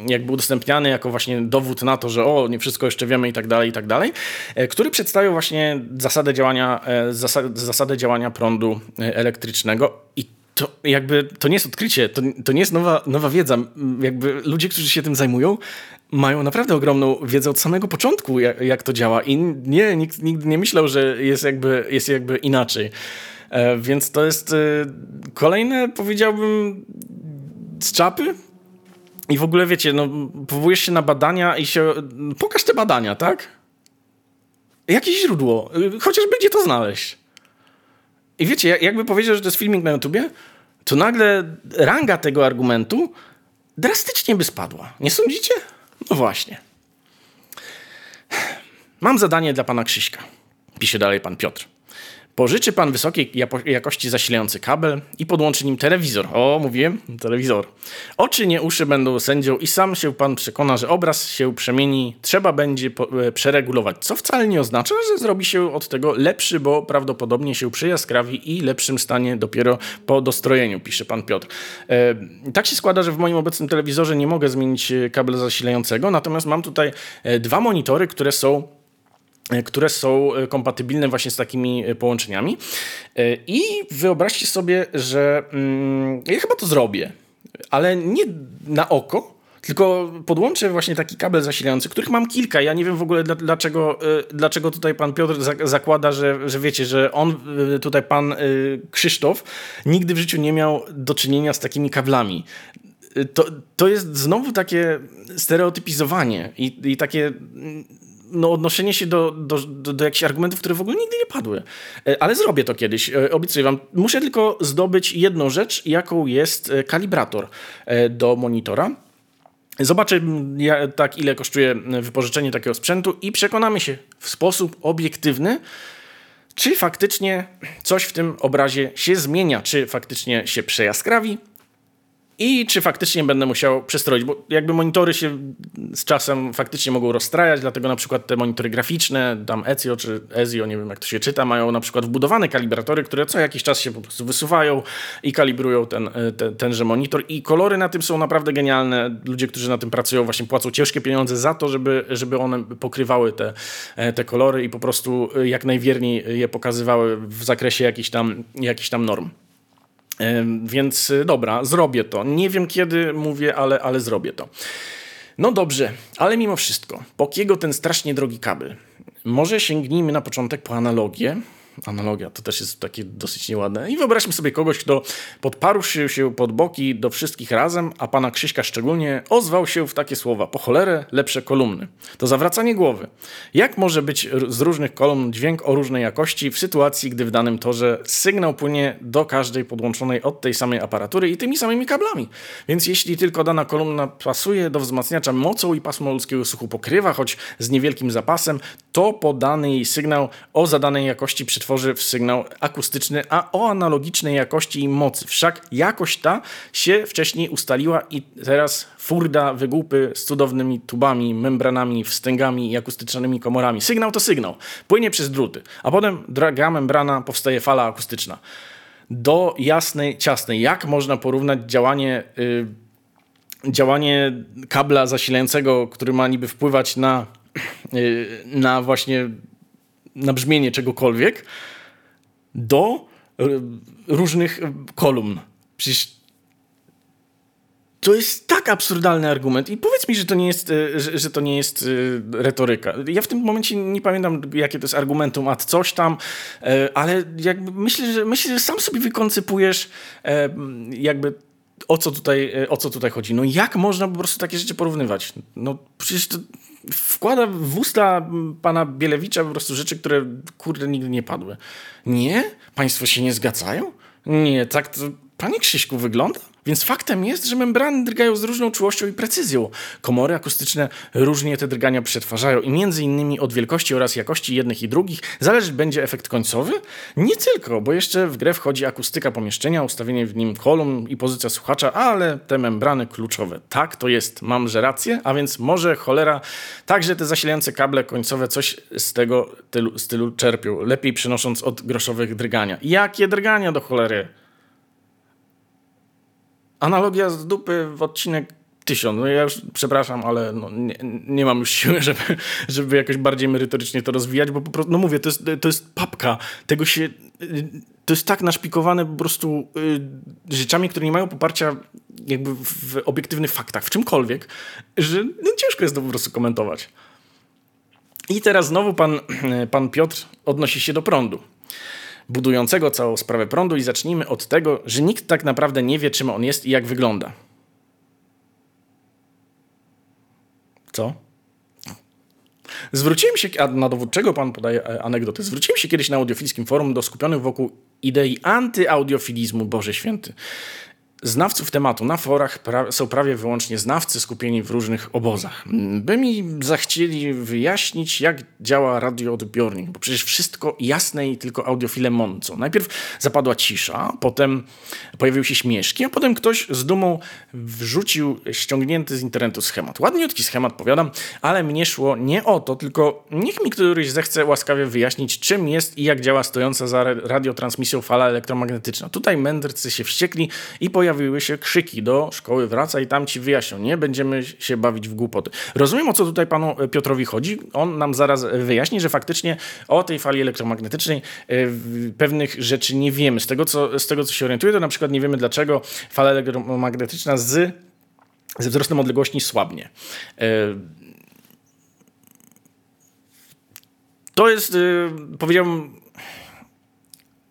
jakby udostępniany jako właśnie dowód na to, że o, nie wszystko jeszcze wiemy i tak dalej, i tak dalej, e, który przedstawiał właśnie zasadę działania, e, zasadę działania prądu e, elektrycznego i to jakby to nie jest odkrycie, to, to nie jest nowa, nowa wiedza. Jakby ludzie, którzy się tym zajmują, mają naprawdę ogromną wiedzę od samego początku, jak, jak to działa. I nie, nikt nigdy nie myślał, że jest jakby, jest jakby inaczej. E, więc to jest e, kolejne, powiedziałbym, z czapy. I w ogóle wiecie, no, powołujesz się na badania i się. Pokaż te badania, tak? Jakieś źródło, chociażby gdzie to znaleźć. I wiecie, jakby powiedział, że to jest filmik na YouTubie, to nagle ranga tego argumentu drastycznie by spadła. Nie sądzicie? No właśnie. Mam zadanie dla pana Krzyśka. Pisze dalej pan Piotr. Pożyczy pan wysokiej jakości zasilający kabel i podłączy nim telewizor. O, mówiłem, telewizor. Oczy, nie uszy będą sędzią i sam się pan przekona, że obraz się przemieni. Trzeba będzie e, przeregulować, co wcale nie oznacza, że zrobi się od tego lepszy, bo prawdopodobnie się przyjaskrawi i lepszym stanie dopiero po dostrojeniu, pisze pan Piotr. E, tak się składa, że w moim obecnym telewizorze nie mogę zmienić e, kabla zasilającego, natomiast mam tutaj e, dwa monitory, które są które są e, kompatybilne właśnie z takimi e, połączeniami. I wyobraźcie sobie, że mm, ja chyba to zrobię, ale nie na oko, tylko podłączę właśnie taki kabel zasilający, których mam kilka. Ja nie wiem w ogóle dlaczego, dlaczego tutaj pan Piotr zakłada, że, że wiecie, że on, tutaj pan Krzysztof, nigdy w życiu nie miał do czynienia z takimi kablami. To, to jest znowu takie stereotypizowanie i, i takie no, odnoszenie się do, do, do, do, jakichś argumentów, które w ogóle nigdy nie padły. E, ale zrobię to kiedyś, e, obiecuję wam. Muszę tylko zdobyć jedną rzecz, jaką jest e, kalibrator do monitora. Zobaczę, ja, tak, ile kosztuje wypożyczenie takiego sprzętu i przekonamy się w sposób obiektywny, czy faktycznie coś w tym obrazie się zmienia, czy faktycznie się przejaskrawi, i czy faktycznie będę musiał przestroić, bo jakby monitory się z czasem faktycznie mogą rozstrajać, dlatego na przykład te monitory graficzne, tam Ezio czy Ezio, nie wiem jak to się czyta, mają na przykład wbudowane kalibratory, które co jakiś czas się po prostu wysuwają i kalibrują ten, ten, tenże monitor i kolory na tym są naprawdę genialne. Ludzie, którzy na tym pracują właśnie płacą ciężkie pieniądze za to, żeby, żeby one pokrywały te, te kolory i po prostu jak najwierniej je pokazywały w zakresie jakichś tam, jakichś tam norm. Więc y, dobra, zrobię to. Nie wiem kiedy mówię, ale, ale zrobię to. No dobrze, ale mimo wszystko, po kiego ten strasznie drogi kabel? Może sięgnijmy na początek po analogię, analogia to też jest takie dosyć nieładne. I wyobraźmy sobie kogoś, kto podparł się pod boki do wszystkich razem, a pana Krzyśka szczególnie ozwał się w takie słowa: po cholerę lepsze kolumny. To zawracanie głowy. Jak może być z różnych kolumn dźwięk o różnej jakości w sytuacji, gdy w danym torze sygnał płynie do każdej podłączonej od tej samej aparatury i tymi samymi kablami? Więc jeśli tylko dana kolumna pasuje do wzmacniacza mocą i pasmo ludzkiego słuchu pokrywa, choć z niewielkim zapasem, to podany jej sygnał o zadanej jakości przetworzy tworzy w sygnał akustyczny, a o analogicznej jakości i mocy. Wszak jakość ta się wcześniej ustaliła i teraz furda wygłupy z cudownymi tubami, membranami, wstęgami i akustycznymi komorami. Sygnał to sygnał. Płynie przez druty, a potem draga membrana, powstaje fala akustyczna. Do jasnej, ciasnej. Jak można porównać działanie... Yy, działanie kabla zasilającego, który ma niby wpływać na, na właśnie na brzmienie czegokolwiek do różnych kolumn. Przecież to jest tak absurdalny argument i powiedz mi, że to nie jest, że, że, to nie jest retoryka. Ja w tym momencie nie pamiętam, jakie to jest argumentum ad coś tam, ale jakby myślę, że, myślę, że sam sobie wykoncypujesz jakby o co, tutaj, o co tutaj chodzi. No jak można po prostu takie rzeczy porównywać? No przecież to wkłada w usta pana Bielewicza po prostu rzeczy, które kurde nigdy nie padły. Nie? Państwo się nie zgadzają? Nie, tak to panie Krzyśku wygląda? Więc faktem jest, że membrany drgają z różną czułością i precyzją. Komory akustyczne różnie te drgania przetwarzają i między innymi od wielkości oraz jakości jednych i drugich zależy będzie efekt końcowy? Nie tylko, bo jeszcze w grę wchodzi akustyka pomieszczenia, ustawienie w nim kolumn i pozycja słuchacza, ale te membrany kluczowe. Tak, to jest, mam że rację, a więc może cholera, także te zasilające kable końcowe coś z tego stylu czerpią, lepiej przenosząc od groszowych drgania. Jakie drgania do cholery? Analogia z dupy w odcinek tysiąc. No ja już przepraszam, ale no nie, nie, mam już siły, [laughs] żeby, żeby jakoś bardziej merytorycznie to rozwijać, bo po prostu, no mówię, to jest, to jest papka. Tego się, to jest tak naszpikowane po prostu y, rzeczami, które nie mają poparcia jakby w obiektywnych faktach, w czymkolwiek, że no, ciężko jest to po prostu komentować. I teraz znowu pan, pan Piotr odnosi się do prądu budującego całą sprawę prądu i zacznijmy od tego, że nikt tak naprawdę nie wie, czym on jest i jak wygląda. Co? Zwróciłem się, a na dowód czego pan podaje e, anegdotę, zwróciłem się kiedyś na audiofilskim forum do skupionych wokół idei antyaudiophilizmu, Boże Święty. Znawców tematu na forach pra są prawie wyłącznie znawcy skupieni w różnych obozach. By mi zachcieli wyjaśnić, jak działa radioodbiornik, bo przecież wszystko jasne i tylko audiofile mącą. Najpierw zapadła cisza, potem pojawiły się śmieszki, a potem ktoś z dumą wrzucił ściągnięty z internetu schemat. Ładniutki schemat, powiadam, ale mnie szło nie o to, tylko niech mi któryś zechce łaskawie wyjaśnić, czym jest i jak działa stojąca za radiotransmisją fala elektromagnetyczna. Tutaj mędrcy się wściekli i pojawiły pojawiły się krzyki do szkoły wraca i tam ci wyjaśnią. Nie będziemy się bawić w głupoty. Rozumiem, o co tutaj panu Piotrowi chodzi. On nam zaraz wyjaśni, że faktycznie o tej fali elektromagnetycznej e, pewnych rzeczy nie wiemy. Z tego, co, z tego, co się orientuję, to na przykład nie wiemy, dlaczego fala elektromagnetyczna z, ze wzrostem odległości słabnie. E, to jest, e, powiedziałbym,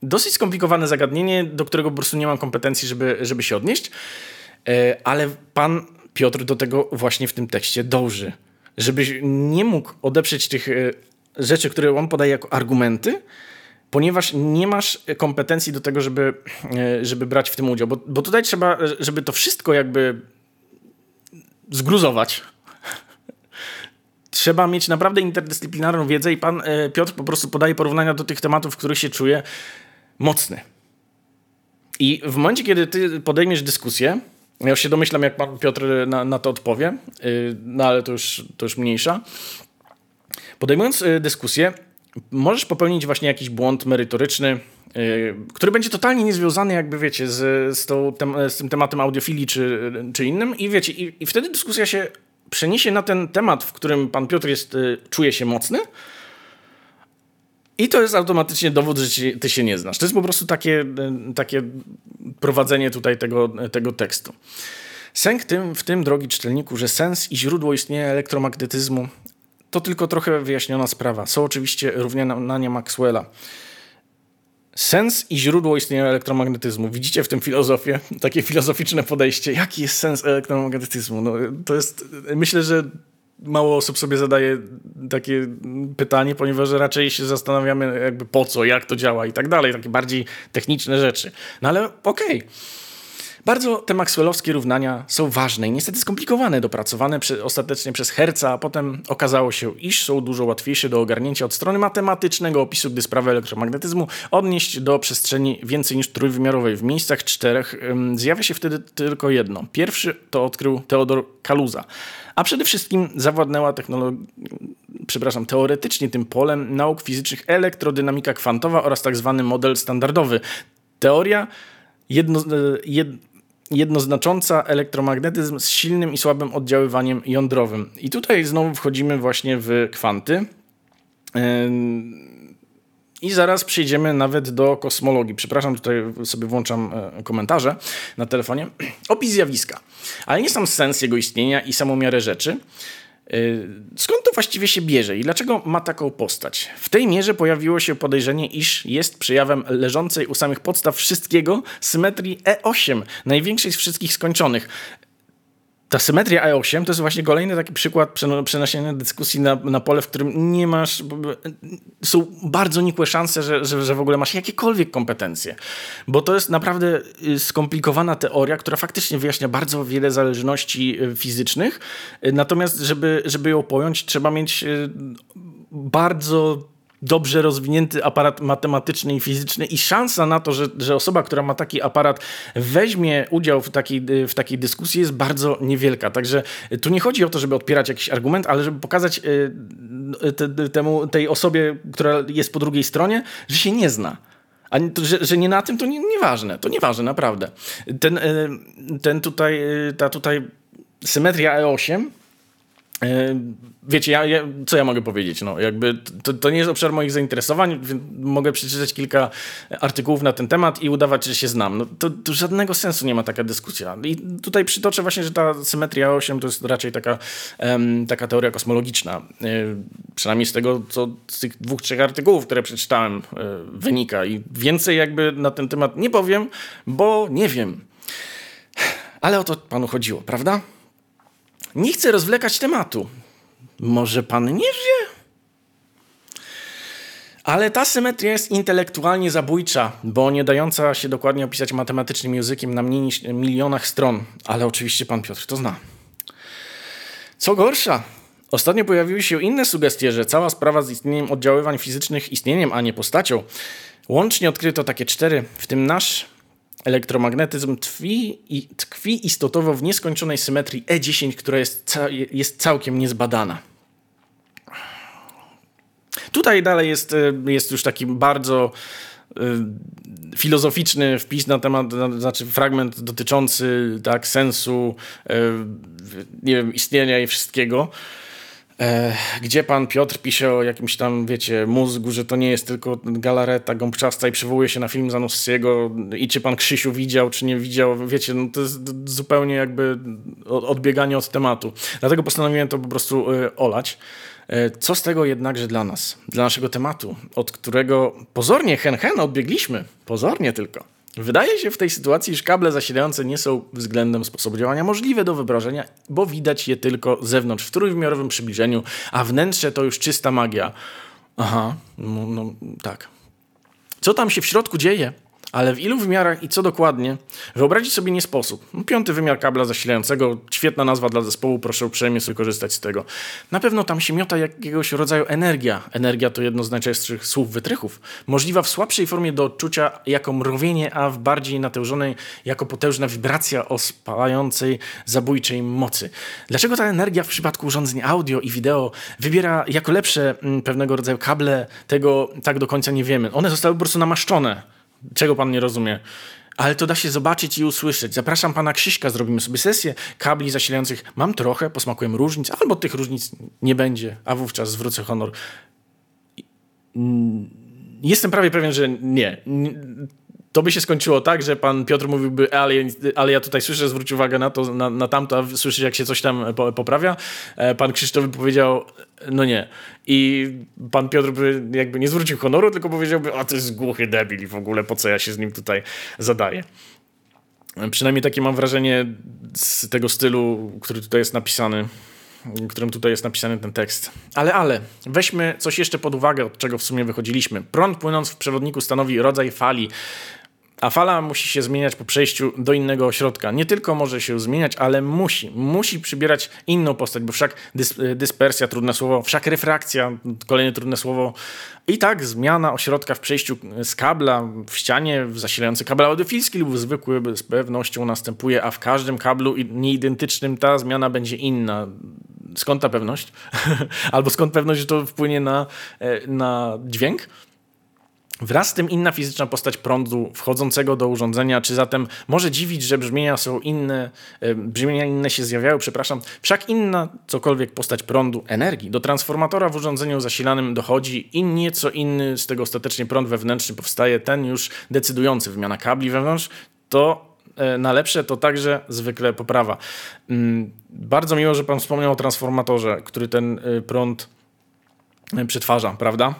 dosyć skomplikowane zagadnienie, do którego po prostu nie mam kompetencji, żeby, żeby się odnieść, e, ale pan Piotr do tego właśnie w tym tekście dąży. Żebyś nie mógł odeprzeć tych e, rzeczy, które on podaje jako argumenty, ponieważ nie masz kompetencji do tego, żeby, e, żeby brać w tym udział. Bo, bo tutaj trzeba, żeby to wszystko jakby zgruzować, [laughs] trzeba mieć naprawdę interdyscyplinarną wiedzę i pan Piotr po prostu podaje porównania do tych tematów, w których się czuje mocny. I w momencie, kiedy ty podejmiesz dyskusję, ja już się domyślam, jak pan Piotr na, na to odpowie, y, no ale to już, to już mniejsza. Podejmując y, dyskusję, możesz popełnić właśnie jakiś błąd merytoryczny, y, który będzie totalnie niezwiązany, jakby wiecie, z, z, tą, z tym tematem audiofilii czy, czy innym. I wiecie, i, i wtedy dyskusja się przeniesie na ten temat, w którym pan Piotr jest, czuje się mocny, i to jest automatycznie dowód, że ty się nie znasz. To jest po prostu takie, takie prowadzenie tutaj tego, tego tekstu. Sęk tym, w tym, drogi czytelniku, że sens i źródło istnienia elektromagnetyzmu to tylko trochę wyjaśniona sprawa. Są oczywiście równania Maxwella. Sens i źródło istnienia elektromagnetyzmu. Widzicie w tym filozofię, takie filozoficzne podejście. Jaki jest sens elektromagnetyzmu? No, to jest, myślę, że mało osób sobie zadaje takie pytanie, ponieważ raczej się zastanawiamy jakby po co, jak to działa i tak dalej, takie bardziej techniczne rzeczy. No ale okej. Okay. Bardzo te maxwellowskie równania są ważne i niestety skomplikowane, dopracowane przy, ostatecznie przez Herca, a potem okazało się, iż są dużo łatwiejsze do ogarnięcia od strony matematycznego opisu, gdy sprawę elektromagnetyzmu odnieść do przestrzeni więcej niż trójwymiarowej. W miejscach czterech zjawia się wtedy tylko jedno. Pierwszy to odkrył Theodor Kaluza, a przede wszystkim zawładnęła technologia, przepraszam, teoretycznie tym polem nauk fizycznych elektrodynamika kwantowa oraz tak zwany model standardowy. Teoria jedno, e, jed, jednoznacząca elektromagnetyzm z silnym i słabym oddziaływaniem jądrowym. I tutaj znowu wchodzimy właśnie w kwanty. I zaraz przejdziemy nawet do kosmologii. Przepraszam, tutaj sobie włączam e, komentarze na telefonie. [clears throat] Opis zjawiska, ale nie sam sens jego istnienia i samą miarę rzeczy. E, skąd to właściwie się bierze i dlaczego ma taką postać? W tej mierze pojawiło się podejrzenie, iż jest przejawem leżącej u samych podstaw wszystkiego symetrii E8, największej z wszystkich skończonych ta symetria E8 to jest właśnie kolejny taki przykład przenoszenia dyskusji na, na pole, w którym nie masz, są bardzo nikłe szanse, że, że, że w ogóle masz jakiekolwiek kompetencje. Bo to jest naprawdę y, skomplikowana teoria, która faktycznie wyjaśnia bardzo wiele zależności y, fizycznych. Y, natomiast, żeby, żeby ją pojąć, trzeba mieć bardzo dobrze rozwinięty aparat matematyczny i fizyczny i szansa na to, że, że osoba, która ma taki aparat weźmie udział w takiej, w takiej dyskusji jest bardzo niewielka. Także tu nie chodzi o to, żeby odpierać jakiś argument, ale żeby pokazać y, te, temu, tej osobie, która jest po drugiej stronie, że się nie zna. A że, że nie na tym, to nie, nieważne. To nieważne, naprawdę. Ten, y, ten tutaj, y, ta tutaj symetria E8 E, wiecie, ja, ja, co ja mogę powiedzieć? No, jakby to, to nie jest obszar moich zainteresowań, więc mogę przeczytać kilka artykułów na ten temat i udawać, że się znam. No, to, to żadnego sensu nie ma taka dyskusja. I tutaj przytoczę właśnie, że ta symetria 8 to jest raczej taka, taka teoria kosmologiczna. E, przynajmniej z tego, co z tych dwóch, trzech artykułów, które przeczytałem, e, wynika. I więcej jakby na ten temat nie powiem, bo nie wiem. Ale o to panu chodziło, prawda? Nie chcę rozwlekać tematu. Może pan nie wie? Ale ta symetria jest intelektualnie zabójcza, bo nie dająca się dokładnie opisać matematycznym językiem na mniej niż milionach stron. Ale oczywiście pan Piotr to zna. Co gorsza, ostatnio pojawiły się inne sugestie, że cała sprawa z istnieniem oddziaływań fizycznych istnieniem, a nie postacią. Łącznie odkryto takie cztery, w tym nasz elektromagnetyzm tkwi, tkwi istotowo w nieskończonej symetrii E10, która jest, ca jest całkiem niezbadana. Tutaj dalej jest, e, jest już taki bardzo y, filozoficzny wpis na temat, na, znaczy fragment dotyczący tak, sensu, y, nie wiem, istnienia i wszystkiego. E, gdzie pan Piotr pisze o jakimś tam, wiecie, mózgu, że to nie jest tylko galareta gąbczasta i przywołuje się na film Zanussiego i czy pan Krzysiu widział, czy nie widział, wiecie, no to jest zupełnie jakby odbieganie od tematu. Dlatego postanowiłem to po prostu e, olać. E, co z tego jednakże dla nas, dla naszego tematu, od którego pozornie hen hen odbiegliśmy, pozornie tylko. Wydaje się w tej sytuacji, że kable zasilające nie są względem sposobu działania możliwe do wyobrażenia, bo widać je tylko z zewnątrz, w trójwymiarowym przybliżeniu, a wnętrze to już czysta magia. Aha, no, no tak. Co tam się w środku dzieje? Ale w ilu wymiarach i co dokładnie, wyobrazić sobie nie sposób. Piąty wymiar kabla zasilającego, świetna nazwa dla zespołu, proszę uprzejmie sobie korzystać z tego. Na pewno tam się miota jakiegoś rodzaju energia. Energia to jedno z najczęstszych słów wytrychów. Możliwa w słabszej formie do odczucia jako mrowienie, a w bardziej natężonej jako potężna wibracja o spalającej, zabójczej mocy. Dlaczego ta energia w przypadku urządzeń audio i wideo wybiera jako lepsze mm, pewnego rodzaju kable, tego tak do końca nie wiemy. One zostały po prostu namaszczone czego pan nie rozumie? Ale to da się zobaczyć i usłyszeć. Zapraszam pana Krzyśka, zrobimy sobie sesję kabli zasilających. Mam trochę, posmakuję różnic, albo tych różnic nie będzie, a wówczas zwrócę honor. Jestem prawie pewien, że nie to by się skończyło tak, że pan Piotr mówiłby, ale, ale ja tutaj słyszę, zwróć uwagę na to, na, na tamto, a słyszysz jak się coś tam poprawia. E, pan Krzysztof by powiedział, no nie. I pan Piotr by jakby nie zwrócił honoru, tylko powiedziałby, a to jest głuchy debil i w ogóle po co ja się z nim tutaj zadaję. Przynajmniej takie mam wrażenie z tego stylu, który tutaj jest napisany którym tutaj jest napisany ten tekst. Ale, ale, weźmy coś jeszcze pod uwagę, od czego w sumie wychodziliśmy. Prąd płynąc w przewodniku stanowi rodzaj fali, a fala musi się zmieniać po przejściu do innego ośrodka. Nie tylko może się zmieniać, ale musi. Musi przybierać inną postać, bo wszak dys dyspersja, trudne słowo, wszak refrakcja, kolejne trudne słowo. I tak zmiana ośrodka w przejściu z kabla w ścianie w zasilający kabel audiofilski lub zwykły z pewnością następuje, a w każdym kablu nieidentycznym ta zmiana będzie inna. Skąd ta pewność? [laughs] Albo skąd pewność, że to wpłynie na, e, na dźwięk? Wraz z tym inna fizyczna postać prądu wchodzącego do urządzenia, czy zatem może dziwić, że brzmienia są inne, e, brzmienia inne się zjawiały, przepraszam, wszak inna cokolwiek postać prądu, energii, do transformatora w urządzeniu zasilanym dochodzi i nieco inny z tego ostatecznie prąd wewnętrzny powstaje, ten już decydujący, wymiana kabli wewnątrz, to e, na lepsze to także zwykle poprawa. Mm, bardzo miło, że pan wspomniał o transformatorze, który ten e, prąd przetwarza, prawda?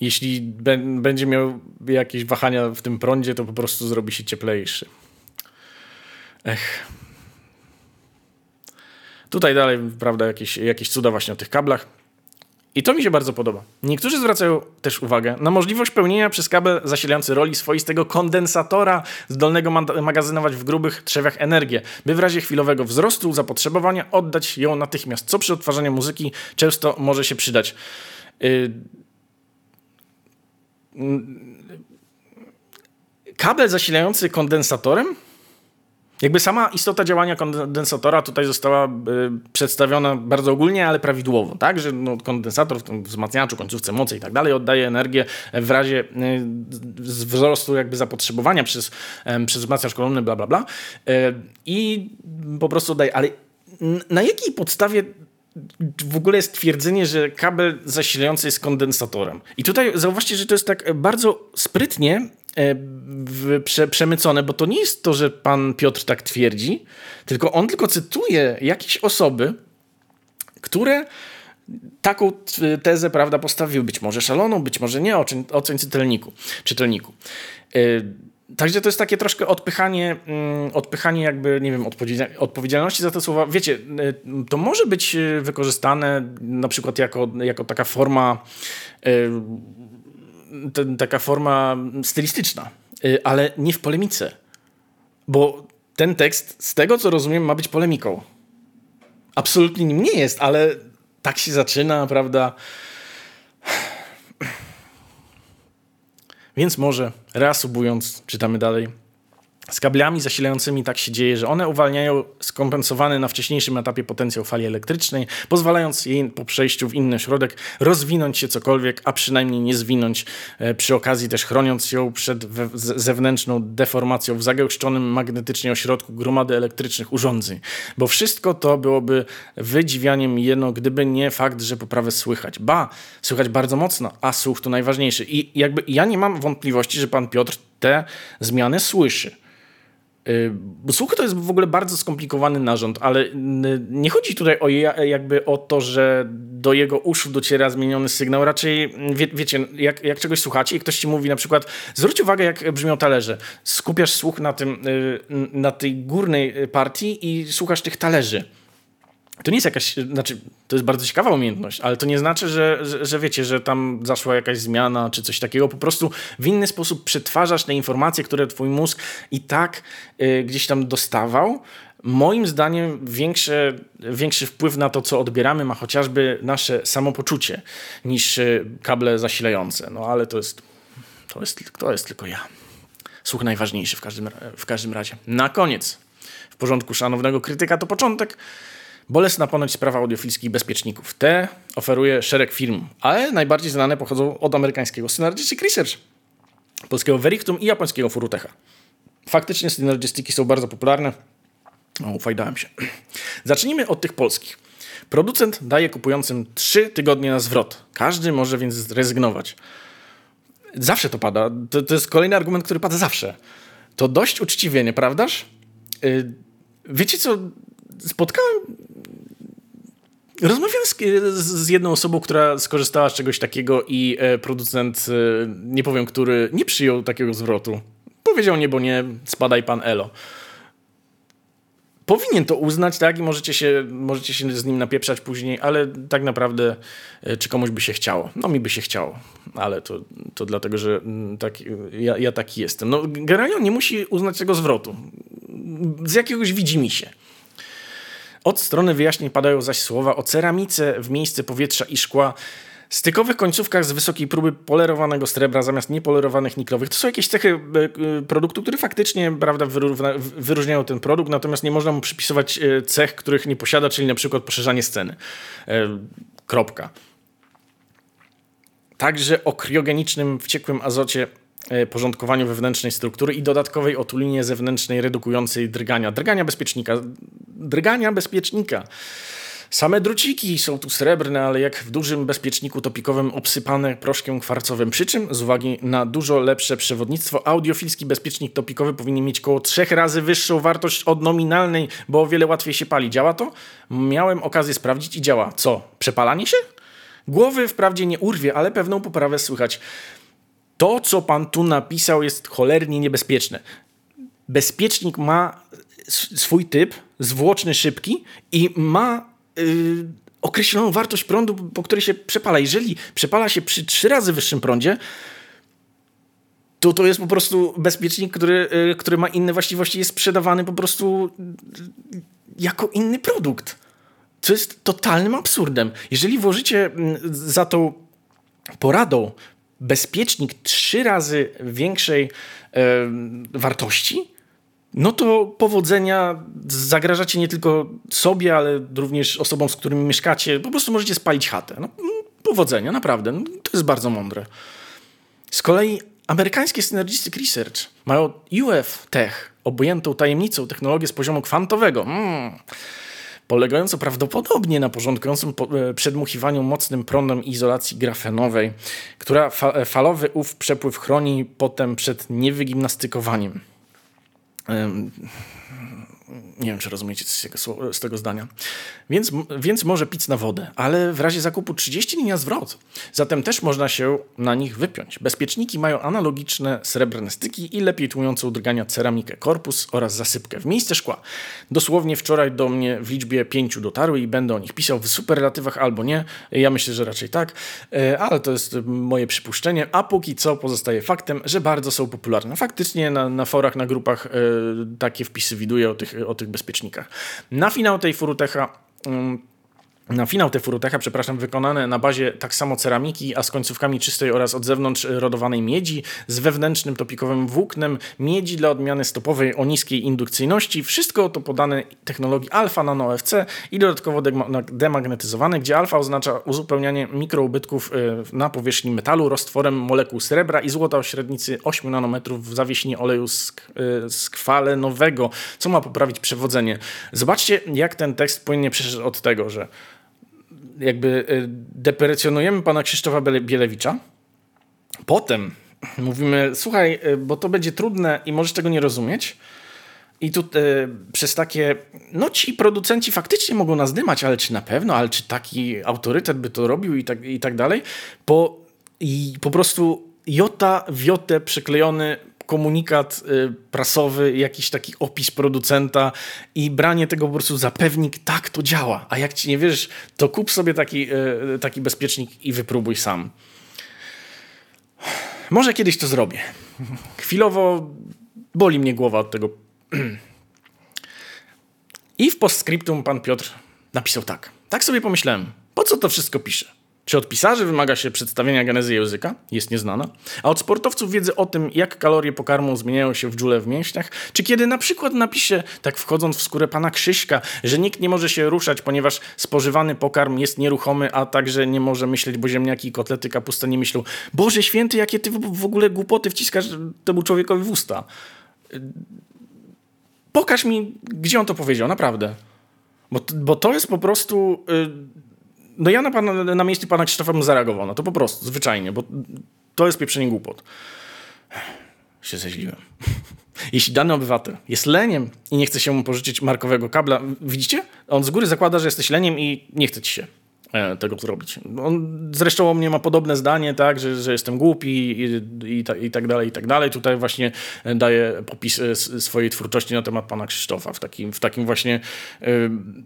Jeśli będzie miał jakieś wahania w tym prądzie, to po prostu zrobi się cieplejszy. Ech. Tutaj dalej, prawda, jakieś, jakieś cuda właśnie o tych kablach. I to mi się bardzo podoba. Niektórzy zwracają też uwagę na możliwość pełnienia przez kabel zasilający roli swoistego kondensatora zdolnego magazynować w grubych trzewiach energię, by w razie chwilowego wzrostu zapotrzebowania oddać ją natychmiast, co przy odtwarzaniu muzyki często może się przydać. Yy, kabel zasilający kondensatorem? Jakby sama istota działania kondensatora tutaj została y, przedstawiona bardzo ogólnie, ale prawidłowo, tak? Że no, kondensator w wzmacniaczu, końcówce mocy i tak dalej oddaje energię w razie y, wzrostu jakby zapotrzebowania przez, y, przez wzmacniacz kolumny, bla, bla, bla. I po prostu oddaje. Ale na jakiej podstawie w ogóle jest twierdzenie, że kabel zasilający jest kondensatorem. I tutaj zauważcie, że to jest tak bardzo sprytnie e, prze, przemycone, bo to nie jest to, że pan Piotr tak twierdzi, tylko on tylko cytuje jakieś osoby, które taką tezę prawda, postawiły. Być może szaloną, być może nie, oceń, oceń czytelniku. czytelniku. Także to jest takie troszkę odpychanie, mm, odpychanie jakby, nie wiem, odpowiedzialności za te słowa. Wiecie, y, to może być y, wykorzystane na przykład jako, jako taka forma y, taka forma stylistyczna, ale nie w polemice. Bo ten tekst, z tego co rozumiem, ma być polemiką. Absolutnie nim nie jest, ale tak się zaczyna, prawda? Więc może, reasubując, czytamy dalej. Z kablami zasilającymi tak się dzieje, że one uwalniają skompensowany na wcześniejszym etapie potencjał fali elektrycznej, pozwalając jej po przejściu w inny środek rozwinąć się cokolwiek, a przynajmniej nie zwinąć, e, przy okazji też chroniąc ją przed zewnętrzną deformacją w zagęszczonym magnetycznie ośrodku gromady elektrycznych urządzeń. Bo wszystko to byłoby wydziwianiem jedno, gdyby nie fakt, że poprawę słychać. Ba, słychać bardzo mocno, a słuch to najważniejszy. I jakby ja nie mam wątpliwości, że pan Piotr te zmiany słyszy. Y, słuch to jest w ogóle bardzo skomplikowany narząd, ale nie chodzi tutaj o jakby o to, że do jego uszu dociera zmieniony sygnał. Raczej wie, wiecie, jak, jak czegoś słuchacie i ktoś ci mówi na przykład, zwróć uwagę jak brzmią talerze. Skupiasz słuch na, tym, y, na tej górnej partii i słuchasz tych talerzy to nie jest jakaś, znaczy, to jest bardzo ciekawa umiejętność, ale to nie znaczy, że, że, że, wiecie, że tam zaszła jakaś zmiana czy coś takiego. Po prostu w inny sposób przetwarzasz te informacje, które twój mózg i tak y, gdzieś tam dostawał. Moim zdaniem większy, większy wpływ na to, co odbieramy, ma chociażby nasze samopoczucie niż y, kable zasilające. No ale to jest, to jest, to jest tylko ja. Słuch najważniejszy w każdym, w każdym razie. Na koniec, w porządku szanownego krytyka, to początek. Bolesna ponoć sprawa audiofilskich bezpieczników. Te oferuje szereg firm, ale najbardziej znane pochodzą od amerykańskiego Synergistic Research, polskiego Verictum i japońskiego Furutecha. Faktycznie synergistyki są bardzo popularne. O, ufajdałem się. Zacznijmy od tych polskich. Producent daje kupującym 3 tygodnie na zwrot. Każdy może więc zrezygnować. Zawsze to pada. To, to jest kolejny argument, który pada zawsze. To dość uczciwie, nieprawdaż? Yy, wiecie co? Spotkałem Rozmawiałem z, z, jedną osobą, która skorzystała z czegoś takiego i e, producent, e, nie powiem który, nie przyjął takiego zwrotu. Powiedział nie, bo nie, spadaj pan Elo. Powinien to uznać, tak, i możecie się, możecie się z nim napieprzać później, ale tak naprawdę e, czy komuś by się chciało? No mi by się chciało, ale to, to dlatego, że mm, tak, ja, ja taki jestem. No generalnie on nie musi uznać tego zwrotu. Z jakiegoś widzi mi się. Od strony wyjaśnień padają zaś słowa o ceramice w miejsce powietrza i szkła, stykowych końcówkach z wysokiej próby polerowanego srebra zamiast niepolerowanych niklowych. To są jakieś cechy e, e, produktu, które faktycznie prawda, wyróżniają ten produkt, natomiast nie można mu przypisywać e, cech, których nie posiada, czyli na przykład poszerzanie sceny. Kropka. także o kriogenicznym wciekłym azocie porządkowaniu wewnętrznej struktury i dodatkowej otulinie zewnętrznej redukującej drgania. Drgania bezpiecznika. Drgania bezpiecznika. Same druciki są tu srebrne, ale jak w dużym bezpieczniku topikowym obsypane proszkiem kwarcowym. Przy czym z uwagi na dużo lepsze przewodnictwo, audiofilski bezpiecznik topikowy powinien mieć około trzech razy wyższą wartość od nominalnej, bo o wiele łatwiej się pali. Działa to? Miałem okazję sprawdzić i działa. Co? Przepalanie się? Głowy wprawdzie nie urwie, ale pewną poprawę słychać. To, co pan tu napisał, jest cholernie niebezpieczne. Bezpiecznik ma swój typ, zwłoczny, szybki i ma yy, określoną wartość prądu, po której się przepala. Jeżeli przepala się przy trzy razy wyższym prądzie, to to jest po prostu bezpiecznik, który, yy, który ma inne właściwości, jest sprzedawany po prostu yy, jako inny produkt. Co jest totalnym absurdem. Jeżeli włożycie mm, za tą poradą bezpiecznik trzy razy większej wartości, no to powodzenia zagrażacie nie tylko sobie, ale również osobom, z którymi mieszkacie. Po prostu możecie spalić chatę. No, mm, powodzenia, naprawdę. No, to jest bardzo mądre. Z kolei amerykańskie Synergistic Research mają UF Tech, obojętą tajemnicą technologię z poziomu kwantowego. Mm polegającą prawdopodobnie na porządkującym e, przedmuchiwaniu mocnym prądem izolacji grafenowej, która fa falowy ów przepływ chroni potem przed niewygimnastykowaniem nie wiem, czy rozumiecie tego, z tego zdania. Więc, więc może pić na wodę, ale w razie zakupu 30 dni na zwrot. Zatem też można się na nich wypiąć. Bezpieczniki mają analogiczne srebrne styki i lepiej tłumiącą drgania ceramikę, korpus oraz zasypkę w miejsce szkła. Dosłownie wczoraj do mnie w liczbie pięciu dotarły i będę o nich pisał w superlatywach albo nie. Ja myślę, że raczej tak, e, ale to jest moje przypuszczenie. A póki co pozostaje faktem, że bardzo są popularne. Faktycznie na, na forach, na grupach e, takie wpisy widuję o tych, o tych bezpiecznikach. Na finał tej Furutecha um, na finał te furutecha, przepraszam, wykonane na bazie tak samo ceramiki, a z końcówkami czystej oraz od zewnątrz rodowanej miedzi, z wewnętrznym topikowym włóknem, miedzi dla odmiany stopowej o niskiej indukcyjności. Wszystko to podane technologii alfa nano FC i dodatkowo demagnetyzowane, gdzie alfa oznacza uzupełnianie mikroubytków y, na powierzchni metalu roztworem molekuł srebra i złota o średnicy 8 nanometrów w zawiesinie oleju y, skwalenowego, co ma poprawić przewodzenie. Zobaczcie, jak ten tekst płynnie przeszedł od tego, że jakby y, deprecjonujemy pana Krzysztofa Bielewicza, potem mówimy, słuchaj, y, bo to będzie trudne i możesz tego nie rozumieć, i tu y, przez takie, no ci producenci faktycznie mogą nas dymać, ale czy na pewno, ale czy taki autorytet by to robił i tak, i tak dalej, po, i po prostu jota w jotę przyklejony komunikat y, prasowy, jakiś taki opis producenta i branie tego po prostu za pewnik, tak to działa. A jak ci nie wierzysz, to kup sobie taki, y, taki bezpiecznik i wypróbuj sam. Może kiedyś to zrobię. Chwilowo boli mnie głowa od tego. I w postscriptum pan Piotr napisał tak. Tak sobie pomyślałem, po co to wszystko piszę? Czy od pisarzy wymaga się przedstawienia genezy języka? Jest nieznana. A od sportowców wiedzy o tym, jak kalorie pokarmu zmieniają się w dżule w mięśniach? Czy kiedy na przykład napisze, tak wchodząc w skórę pana Krzyśka, że nikt nie może się ruszać, ponieważ spożywany pokarm jest nieruchomy, a także nie może myśleć, bo ziemniaki i kotlety kapusta nie myślą Boże święty, jakie ty w ogóle głupoty wciskasz temu człowiekowi w usta. Pokaż mi, gdzie on to powiedział, naprawdę. Bo, bo to jest po prostu... Yy, no ja na, pana, na miejscu pana Krzysztofa bym zareagował no to po prostu, zwyczajnie, bo to jest pieprzenie głupot. Się zeźliłem. [laughs] Jeśli dany obywatel jest leniem i nie chce się mu pożyczyć markowego kabla, widzicie? On z góry zakłada, że jesteś leniem i nie chce ci się tego zrobić. On zresztą o mnie ma podobne zdanie, tak, że, że jestem głupi i, i, i, tak dalej, i tak dalej. Tutaj właśnie daje popis e, swojej twórczości na temat pana Krzysztofa, w takim, w takim właśnie, e,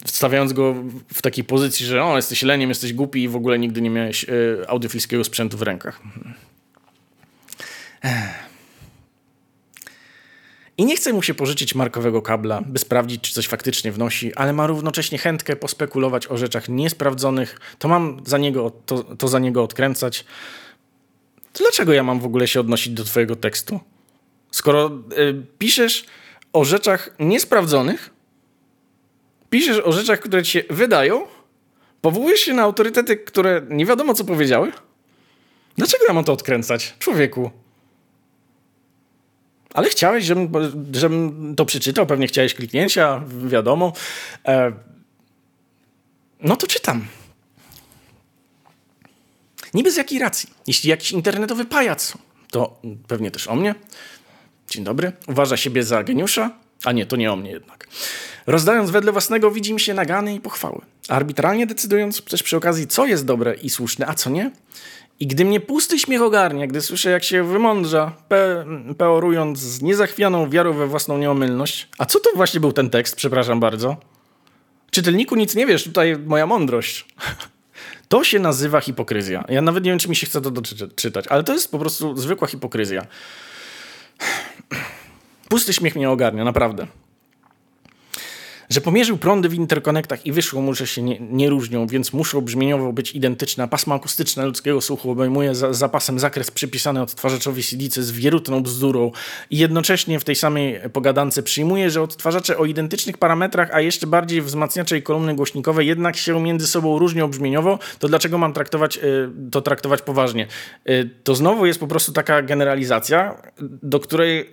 wstawiając go w takiej pozycji, że o, jesteś leniem, jesteś głupi i w ogóle nigdy nie miałeś audiofilskiego sprzętu w rękach. Ech. I nie chce mu się pożyczyć markowego kabla, by sprawdzić, czy coś faktycznie wnosi, ale ma równocześnie chętkę pospekulować o rzeczach niesprawdzonych, to mam za niego, to, to za niego odkręcać. To dlaczego ja mam w ogóle się odnosić do twojego tekstu? Skoro y, piszesz o rzeczach niesprawdzonych, piszesz o rzeczach, które ci się wydają, powołujesz się na autorytety, które nie wiadomo co powiedziały, Dlaczego ja mam to odkręcać? Człowieku. Ale chciałeś, żebym, żebym to przeczytał, pewnie chciałeś kliknięcia, wiadomo. E, no to czytam. Niby z jakiej racji? Jeśli jakiś internetowy pajac, to pewnie też o mnie. Dzień dobry. Uważa siebie za geniusza, a nie, to nie o mnie jednak. Rozdając wedle własnego widzi mi się nagany i pochwały. Arbitralnie decydując też przy okazji, co jest dobre i słuszne, a co nie. I gdy mnie pusty śmiech ogarnia, gdy słyszę, jak się wymądrza, pe peorując z niezachwianą wiarą we własną nieomylność. A co to właśnie był ten tekst, przepraszam bardzo? Czytelniku, nic nie wiesz, tutaj moja mądrość. [laughs] To się nazywa hipokryzja. Ja nawet nie wiem, czy mi się chce to doczytać, ale to jest po prostu zwykła hipokryzja. [sighs] Pusty śmiech mnie ogarnia, naprawdę że pomierzył prądy w interkonektach i wyszło mu, że się nie, nie różnią, więc muszą brzmieniowo być identyczne. Pasma akustyczne ludzkiego słuchu obejmuje za, zapasem zakres przypisany odtwarzaczowi CD z wierutną bzdurą i jednocześnie w tej samej pogadance przyjmuje, że odtwarzacze o identycznych parametrach, a jeszcze bardziej wzmacniacze i kolumny głośnikowe jednak się między sobą różnią brzmieniowo, to dlaczego mam traktować, y, to traktować poważnie? Y, to znowu jest po prostu taka generalizacja, do której y,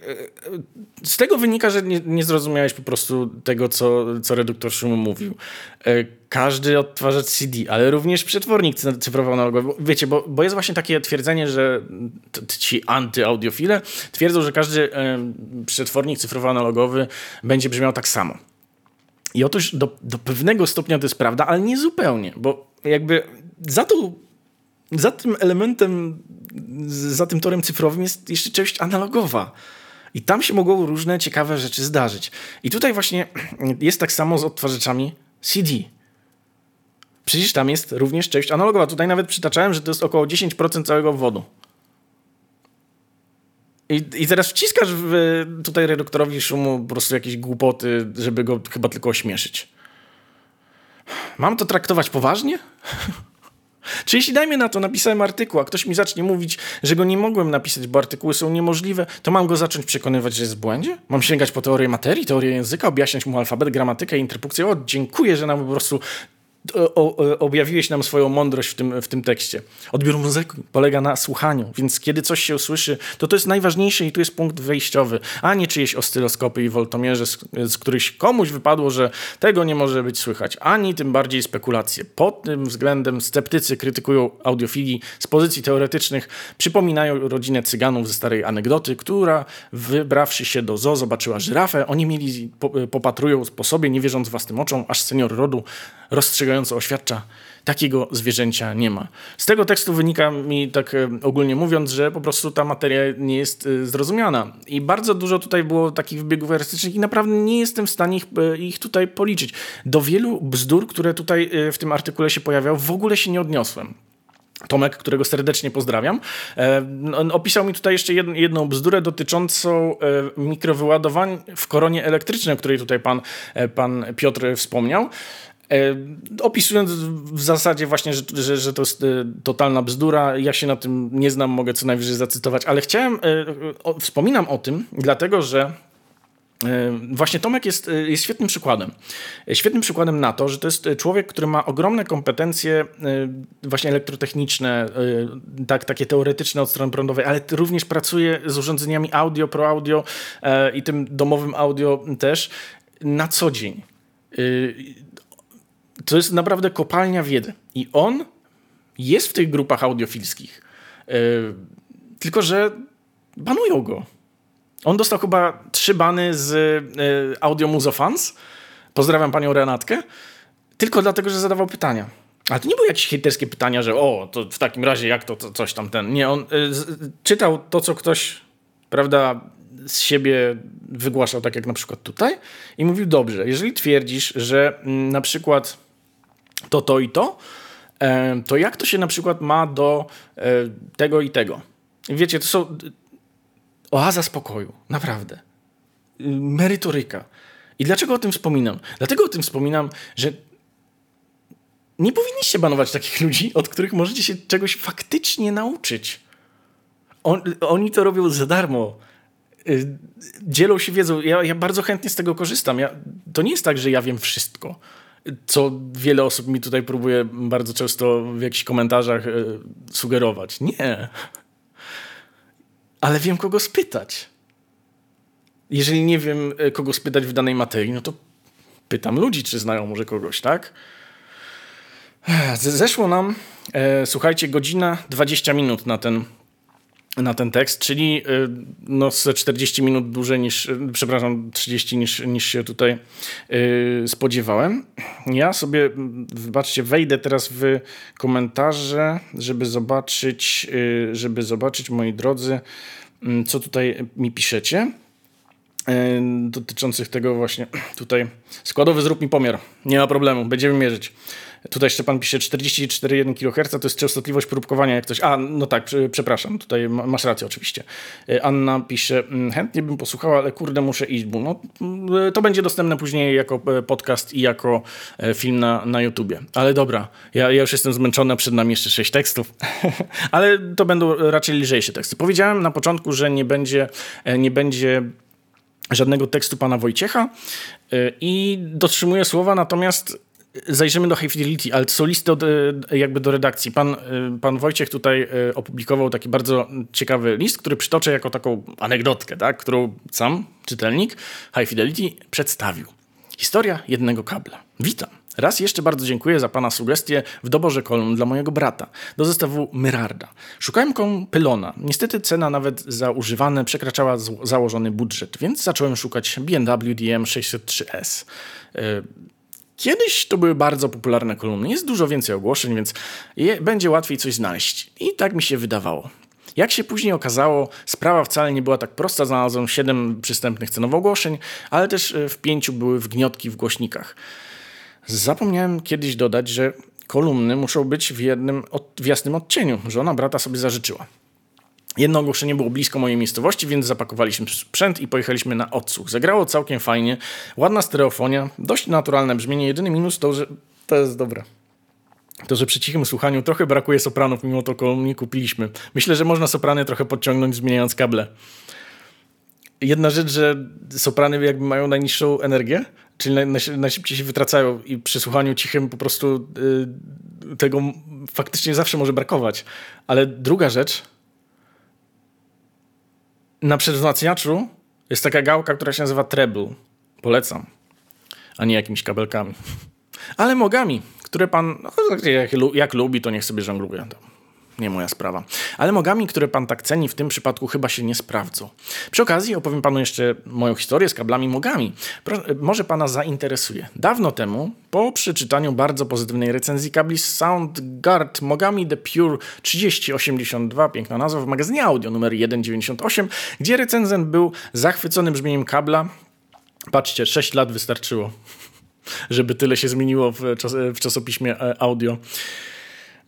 z tego wynika, że nie, nie zrozumiałeś po prostu tego, co co reduktor szumu mówił. E, każdy odtwarzacz CD, ale również przetwornik cyfrowo-analogowy. Wiecie, bo, bo jest właśnie takie twierdzenie, że ci antyaudiofile twierdzą, że każdy e, przetwornik cyfrowo-analogowy będzie brzmiał tak samo. I otóż do, do pewnego stopnia to jest prawda, ale nie zupełnie, bo jakby za za tym elementem, za tym torem cyfrowym jest jeszcze część analogowa. I tam się mogą różne ciekawe rzeczy zdarzyć. I tutaj właśnie [clears throat] jest tak samo z odtwarzaczami CD. Przecież tam jest również część analogowa. Tutaj nawet przytaczałem, że to jest około 10% całego wodu. I, I teraz wciskasz w, tutaj reduktorowi szumu po prostu jakieś głupoty, żeby go chyba tylko ośmieszyć. Mam to traktować poważnie? [laughs] Czy jeśli dajmy na to, napisałem artykuł, a ktoś mi zacznie mówić, że go nie mogłem napisać, bo artykuły są niemożliwe, to mam go zacząć przekonywać, że jest w błędzie? Mam sięgać po teorię materii, teorię języka, objaśniać mu alfabet, gramatykę, interpunkcję? O, dziękuję, że nam po prostu objawiłeś nam swoją mądrość w tym, w tym tekście. Odbiór muzyki polega na słuchaniu, więc kiedy coś się usłyszy, to to jest najważniejsze i tu jest punkt wejściowy, a nie czyjeś ostyloskopy i woltomierze, z, z których komuś wypadło, że tego nie może być słychać, ani tym bardziej spekulacje. Pod tym względem sceptycy krytykują audiofilii z pozycji teoretycznych, przypominają rodzinę cyganów ze starej anegdoty, która wybrawszy się do zoo zobaczyła żyrafę, oni mieli, popatrują po sobie, nie wierząc własnym oczom, aż senior rodu rozstrzygająco oświadcza, takiego zwierzęcia nie ma. Z tego tekstu wynika mi, tak e, ogólnie mówiąc, że po prostu ta materia nie jest e, zrozumiana. I bardzo dużo tutaj było takich wybiegów erystycznych i naprawdę nie jestem w stanie ich, e, ich tutaj policzyć. Do wielu bzdur, które tutaj w tym artykule się pojawiały, w ogóle się nie odniosłem. Tomek, którego serdecznie pozdrawiam, on opisał mi tutaj jeszcze jedną bzdurę dotyczącą mikrowyładowań w koronie elektrycznej, o której tutaj pan, pan Piotr wspomniał. E, opisując w zasadzie właśnie, że, że, że, to jest e, totalna bzdura, ja się na tym nie znam, mogę co najwyżej zacytować, ale chciałem, e, wspominam o tym, dlatego że Właśnie Tomek jest, jest świetnym przykładem. Świetnym przykładem na to, że to jest człowiek, który ma ogromne kompetencje właśnie elektrotechniczne, tak, takie teoretyczne od strony prądowej, ale również pracuje z urządzeniami audio, pro audio i tym domowym audio też na co dzień to jest naprawdę kopalnia wiedzy. I on jest w tych grupach audiofilskich. Yy, tylko, że banują go. On dostał chyba trzy bany z yy, Audio Muzo Fans. Pozdrawiam panią Renatkę. Tylko dlatego, że zadawał pytania. Ale to nie były jakieś hejterskie pytania, że o, to w takim razie jak to, to coś tam ten. Nie, on yy, czytał to, co ktoś, prawda, z siebie wygłaszał, tak jak na przykład tutaj, i mówił: Dobrze, jeżeli twierdzisz, że mm, na przykład to, to i to, e, to jak to się na przykład ma do e, tego i tego? Wiecie, to są oaza spokoju, naprawdę. Merytoryka. I dlaczego o tym wspominam? Dlatego o tym wspominam, że nie powinniście banować takich ludzi, od których możecie się czegoś faktycznie nauczyć. On, oni to robią za darmo. Y, dzielą się wiedzą. Ja, ja bardzo chętnie z tego korzystam. Ja, to nie jest tak, że ja wiem wszystko. Co wiele osób mi tutaj próbuje bardzo często w jakichś komentarzach e, sugerować. Nie. Ale wiem, kogo spytać. Jeżeli nie wiem, e, kogo spytać w danej materii, no to pytam ludzi, czy znają może kogoś, tak? Zeszło nam, e, słuchajcie, godzina 20 minut na ten na ten tekst, czyli y, no, ze 40 minut dłużej niż, y, przepraszam, 30 niż, niż się tutaj yy, spodziewałem. Ja sobie, wybaczcie, wejdę teraz w komentarze, żeby zobaczyć, żeby zobaczyć, moi drodzy, yy, co tutaj mi piszecie y, dotyczących tego właśnie tutaj składowy zrób mi pomiar. Nie ma problemu, będziemy mierzyć. Tutaj Szczepan pisze 44,1 kHz to jest częstotliwość próbkowania jak coś. A, no tak, przepraszam, tutaj masz rację oczywiście. E, Anna pisze, mm, chętnie bym posłuchała, ale kurde muszę iść. No, mm, to będzie dostępne później jako e, podcast i jako e, film na, na YouTubie. Ale dobra, ja, ja już jestem zmęczony, przed nami jeszcze sześć tekstów. [laughs] ale to będą raczej lżejsze teksty. Powiedziałem na początku, że nie będzie, nie będzie żadnego tekstu pana Wojciecha i dotrzymuję słowa, natomiast zajrzymy do High Fidelity, ale to są listy od, e, jakby do redakcji. Pan, e, pan Wojciech tutaj e, opublikował taki bardzo ciekawy list, który przytoczę jako taką anegdotkę, tak, którą sam czytelnik High Fidelity przedstawił. Historia jednego kabla. Witam. Raz jeszcze bardzo dziękuję za Pana sugestie w doborze kolumn dla mojego brata do zestawu Myrarda. Szukałem pylona. Niestety cena nawet za używane przekraczała założony budżet, więc zacząłem szukać BMW DM 603S. Kiedyś to były bardzo popularne kolumny. Jest dużo więcej ogłoszeń, więc je, będzie łatwiej coś znaleźć. I tak mi się wydawało. Jak się później okazało, sprawa wcale nie była tak prosta. Znalazłem 7 przystępnych cenowo ogłoszeń, ale też e, w pięciu były wgniotki w głośnikach. Zapomniałem kiedyś dodać, że kolumny muszą być w, jednym, w jasnym odcieniu. Żona brata sobie zażyczyła. Jedno ogłoszenie było blisko mojej miejscowości, więc zapakowaliśmy sprzęt i pojechaliśmy na odsłuch. Zagrało całkiem fajnie, ładna stereofonia, dość naturalne brzmienie. Jedyny minus to, że to jest dobre. To, że przy cichym słuchaniu trochę brakuje sopranów, mimo to nie kupiliśmy. Myślę, że można soprany trochę podciągnąć, zmieniając kable. Jedna rzecz, że soprany jakby mają najniższą energię, czyli najszybciej się wytracają i przy słuchaniu cichym po prostu yy, tego faktycznie zawsze może brakować. Ale druga rzecz, na przedwzmacniaczu jest taka gałka, która się nazywa treble. Polecam. A nie jakimiś kabelkami. [laughs] Ale mogami, które pan, no, jak, jak lubi, to niech sobie żongluje nie moja sprawa. Ale mogami, które pan tak ceni, w tym przypadku chyba się nie sprawdzą. Przy okazji opowiem panu jeszcze moją historię z kablami mogami. Może pana zainteresuje. Dawno temu, po przeczytaniu bardzo pozytywnej recenzji kabli SoundGuard Mogami The Pure 3082, piękna nazwa, w magazynie audio numer 198, gdzie recenzent był zachwycony brzmieniem kabla. Patrzcie, 6 lat wystarczyło, [laughs] żeby tyle się zmieniło w, czas, w czasopiśmie e, audio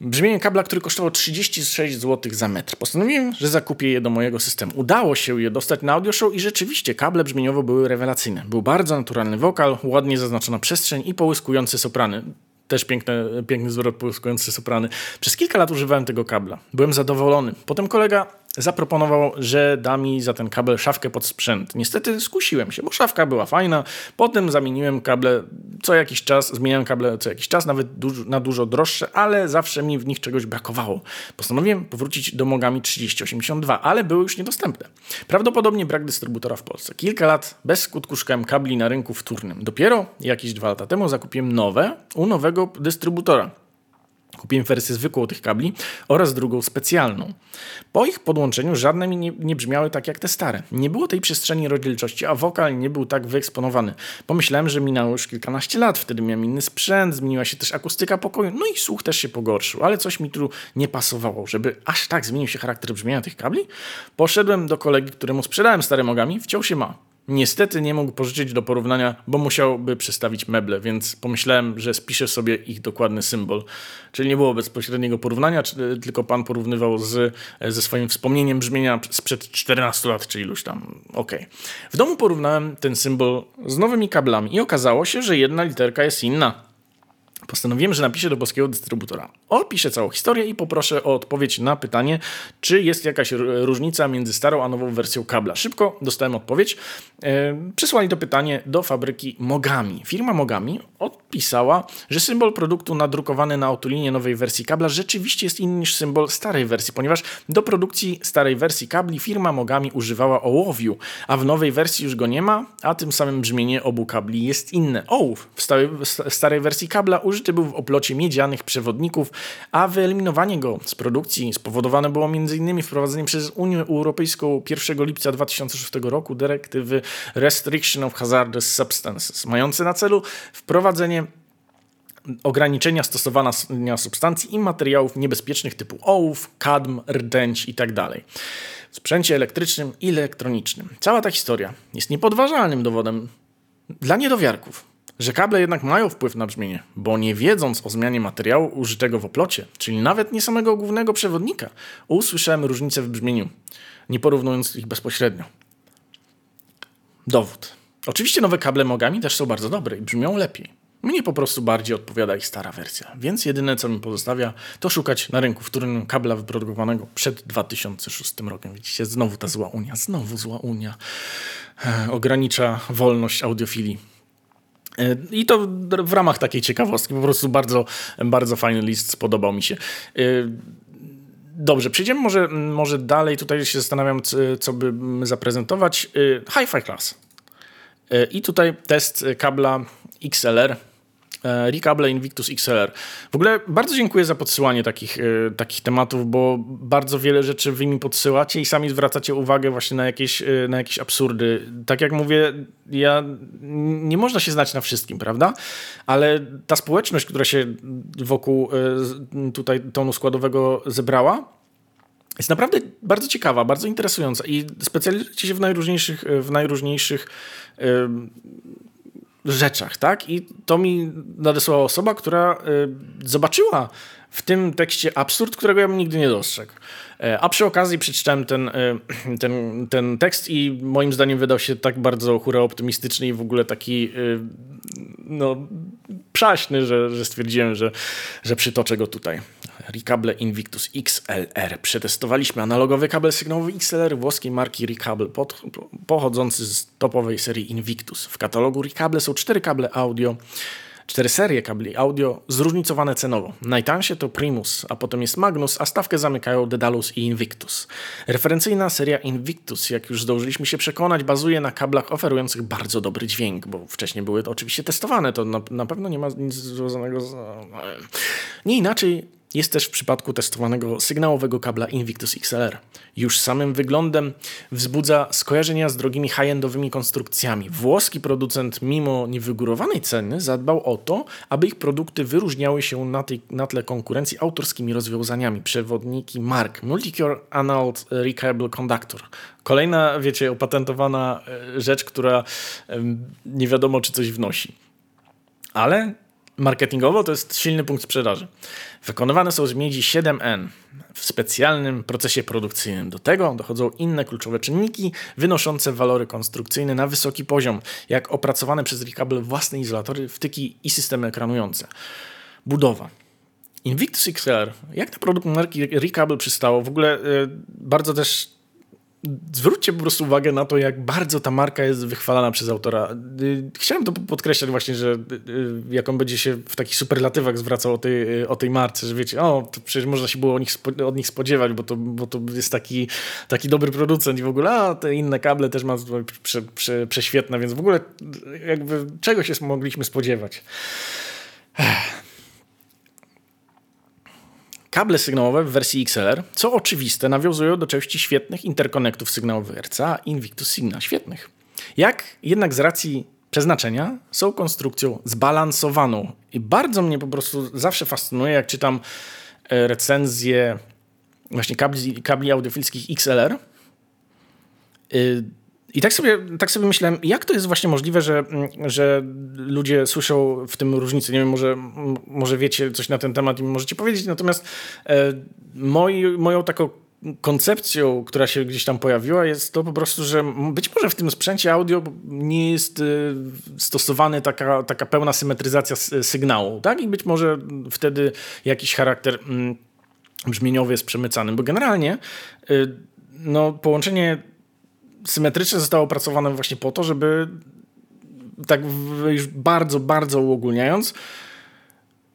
brzmienie kabla, który kosztował 36 zł za metr. Postanowiłem, że zakupię je do mojego systemu. Udało się je dostać na audio show i rzeczywiście kable brzmieniowo były rewelacyjne. Był bardzo naturalny wokal, ładnie zaznaczona przestrzeń i połyskujące soprany. Też piękny, piękny zwrot połyskujący soprany. Przez kilka lat używałem tego kabla. Byłem zadowolony. Potem kolega zaproponował, że da mi za ten kabel szafkę pod sprzęt. Niestety skusiłem się, bo szafka była fajna. Potem zamieniłem kable co jakiś czas, zmieniałem kable co jakiś czas, nawet dużo, na dużo droższe, ale zawsze mi w nich czegoś brakowało. Postanowiłem powrócić do Mogami 3082, ale były już niedostępne. Prawdopodobnie brak dystrybutora w Polsce. Kilka lat bez skutku szukałem kabli na rynku wtórnym. Dopiero jakieś dwa lata temu zakupiłem nowe u nowego dystrybutora Kupiłem wersję zwykłą tych kabli oraz drugą specjalną. Po ich podłączeniu żadne mi nie, nie, brzmiały tak jak te stare. Nie było tej przestrzeni rozdzielczości, a wokal nie był tak wyeksponowany. Pomyślałem, że minęło już kilkanaście lat, wtedy miałem inny sprzęt, zmieniła się też akustyka pokoju, no i słuch też się pogorszył, ale coś mi tu nie pasowało, żeby aż tak zmienił się charakter brzmienia tych kabli. Poszedłem do kolegi, któremu sprzedałem stare mogami, wciął się ma. Niestety nie mógł pożyczyć do porównania, bo musiałby przestawić meble, więc pomyślałem, że spiszę sobie ich dokładny symbol. Czyli nie było bezpośredniego porównania, tylko pan porównywał z, ze swoim wspomnieniem brzmienia sprzed 14 lat, czy iluś tam. Ok. W domu porównałem ten symbol z nowymi kablami i okazało się, że jedna literka jest inna. Postanowiłem, że napiszę do polskiego dystrybutora. Opiszę całą historię i poproszę o odpowiedź na pytanie, czy jest jakaś różnica między starą a nową wersją kabla. Szybko dostałem odpowiedź. Przysłali to pytanie do fabryki Mogami. Firma Mogami od pisała, że symbol produktu nadrukowany na otulinie nowej wersji kabla rzeczywiście jest inny niż symbol starej wersji, ponieważ do produkcji starej wersji kabli firma Mogami używała ołowiu, a w nowej wersji już go nie ma, a tym samym brzmienie obu kabli jest inne. Ołów w, starej wersji kabla użyty był w oplocie miedzianych przewodników, a wyeliminowanie go z produkcji spowodowane było m.in. wprowadzeniem przez Unię Europejską 1 lipca 2006 roku dyrektywy Restriction of Hazardous Substances, mające na celu wprowadzenie ograniczenia stosowania substancji i materiałów niebezpiecznych typu ołów, kadm, rdęć itd. Tak w sprzęcie elektrycznym i elektronicznym. Cała ta historia jest niepodważalnym dowodem dla niedowiarków, że kable jednak mają wpływ na brzmienie, bo nie wiedząc o zmianie materiału użytego w oplocie, czyli nawet nie samego głównego przewodnika, usłyszałem różnicę w brzmieniu, nie porównując ich bezpośrednio. Dowód. Oczywiście nowe kable Mogami też są bardzo dobre i brzmią lepiej. Mnie po prostu bardziej odpowiada ich stara wersja, więc jedyne co mi pozostawia to szukać na rynku wtórnym kabla wyprodukowanego przed 2006 rokiem. Widzicie, znowu ta zła Unia, znowu zła Unia e, ogranicza wolność audiofilii. I to w ramach takiej ciekawostki, po prostu bardzo, bardzo fajny list, spodobał mi się. E, dobrze, przejdziemy może, może dalej. Tutaj się zastanawiam, co by zaprezentować. Hi-Fi Class. I tutaj test kabla XLR E, Recable Invictus XLR. W ogóle bardzo dziękuję za podsyłanie takich, e, takich tematów, bo bardzo wiele rzeczy wy mi podsyłacie i sami zwracacie uwagę właśnie na jakieś, e, na jakieś absurdy. Tak jak mówię, ja nie można się znać na wszystkim, prawda? Ale ta społeczność, która się wokół tutaj tonu składowego zebrała, jest naprawdę bardzo ciekawa, bardzo interesująca i specjalizujecie się w najróżniejszych, w najróżniejszych rzeczach, tak? I to mi nadesłała osoba, która y, zobaczyła w tym tekście absurd, którego ja bym nigdy nie dostrzegł. E, a przy okazji przeczytałem ten, y, [clears throat] ten, ten tekst i moim zdaniem wydał się tak bardzo hura optymistyczny i w ogóle taki y, no, przaśny, że, że stwierdziłem, że, że przytoczę go tutaj. Recable Invictus XLR. Przetestowaliśmy analogowy kabel sygnałowy XLR włoskiej marki Recable pod, pochodzący z topowej serii Invictus. W katalogu Recable są cztery kable audio, cztery serie kabli audio zróżnicowane cenowo. Najtańsze to Primus, a potem jest Magnus, a stawkę zamykają Dedalus i Invictus. Referencyjna seria Invictus, jak już zdążyliśmy się przekonać, bazuje na kablach oferujących bardzo dobry dźwięk, bo wcześniej były to oczywiście testowane, to na, na pewno nie ma nic związanego z... Nie inaczej jest też w przypadku testowanego sygnałowego kabla Invictus XLR. Już samym wyglądem wzbudza skojarzenia z drogimi high-endowymi konstrukcjami. Włoski producent, mimo niewygórowanej ceny, zadbał o to, aby ich produkty wyróżniały się na, tej, na tle konkurencji autorskimi rozwiązaniami. Przewodniki mark Multicure Analt Recable Conductor. Kolejna, wiecie, opatentowana e, rzecz, która nie wiadomo, czy coś wnosi. Ale marketingowo to jest silny punkt sprzedaży. Wykonywane są z miedzi 7N w specjalnym procesie produkcyjnym. Do tego dochodzą inne kluczowe czynniki wynoszące walory konstrukcyjne na wysoki poziom, jak opracowane przez Recable własne izolatory, wtyki i systemy ekranujące. Budowa. Invictus XLR, jak na produkt marki Recable przystało, w ogóle yy, bardzo też zwróćcie po prostu uwagę na to, jak bardzo ta marka jest wychwalana przez autora. Y, chciałem to podkreślać właśnie, że y, y, jak on będzie się w takich superlatywach zwracał o tej, o tej marce, że wiecie, o, to przecież można się było od nich, od nich spodziewać, bo to, bo to jest taki, taki dobry producent i w ogóle, a te inne kable też ma prze, prze, prześwietne, więc w ogóle jakby czego się mogliśmy spodziewać. Kable sygnałowe w wersji XLR, co oczywiste, nawiązują do części świetnych interkonektów sygnałowych RCA Invictus Signa. Świetnych. Jak jednak z racji przeznaczenia są konstrukcją zbalansowaną. I bardzo mnie po prostu zawsze fascynuje, jak czytam e, recenzje właśnie kabli, kabli audiofilskich XLR. I tak sobie, tak sobie myślałem, jak to jest właśnie możliwe, że, że ludzie słyszą w tym różnicę. Nie wiem, może, może wiecie coś na ten temat i możecie powiedzieć. Natomiast e, moi, moją taką koncepcją, która się gdzieś tam pojawiła, jest to po prostu, że być może w tym sprzęcie audio nie jest e, stosowana taka, taka pełna symetryzacja sygnału, tak? I być może wtedy jakiś charakter mm, brzmieniowy jest przemycany, bo generalnie e, no, połączenie symetrycznie zostało opracowane właśnie po to, żeby tak już bardzo, bardzo uogólniając,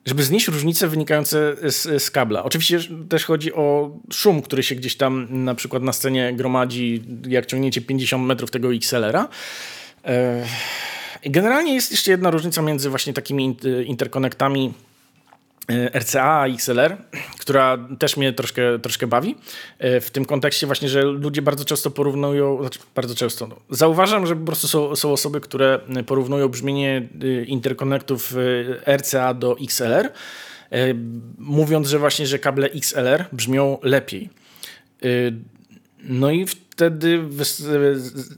żeby znieść różnice wynikające z, z, kabla. Oczywiście też chodzi o szum, który się gdzieś tam na przykład na scenie gromadzi, jak ciągniecie 50 metrów tego XLR-a. E, generalnie jest jeszcze jedna różnica między właśnie takimi interkonektami E, RCA, XLR, która też mnie troszkę, troszkę bawi. E, w tym kontekście właśnie, że ludzie bardzo często porównują, znaczy bardzo często, no, zauważam, że po prostu są, są osoby, które porównują brzmienie e, interkonektów RCA do XLR, mówiąc, że właśnie, że kable XLR brzmią lepiej. No i wtedy,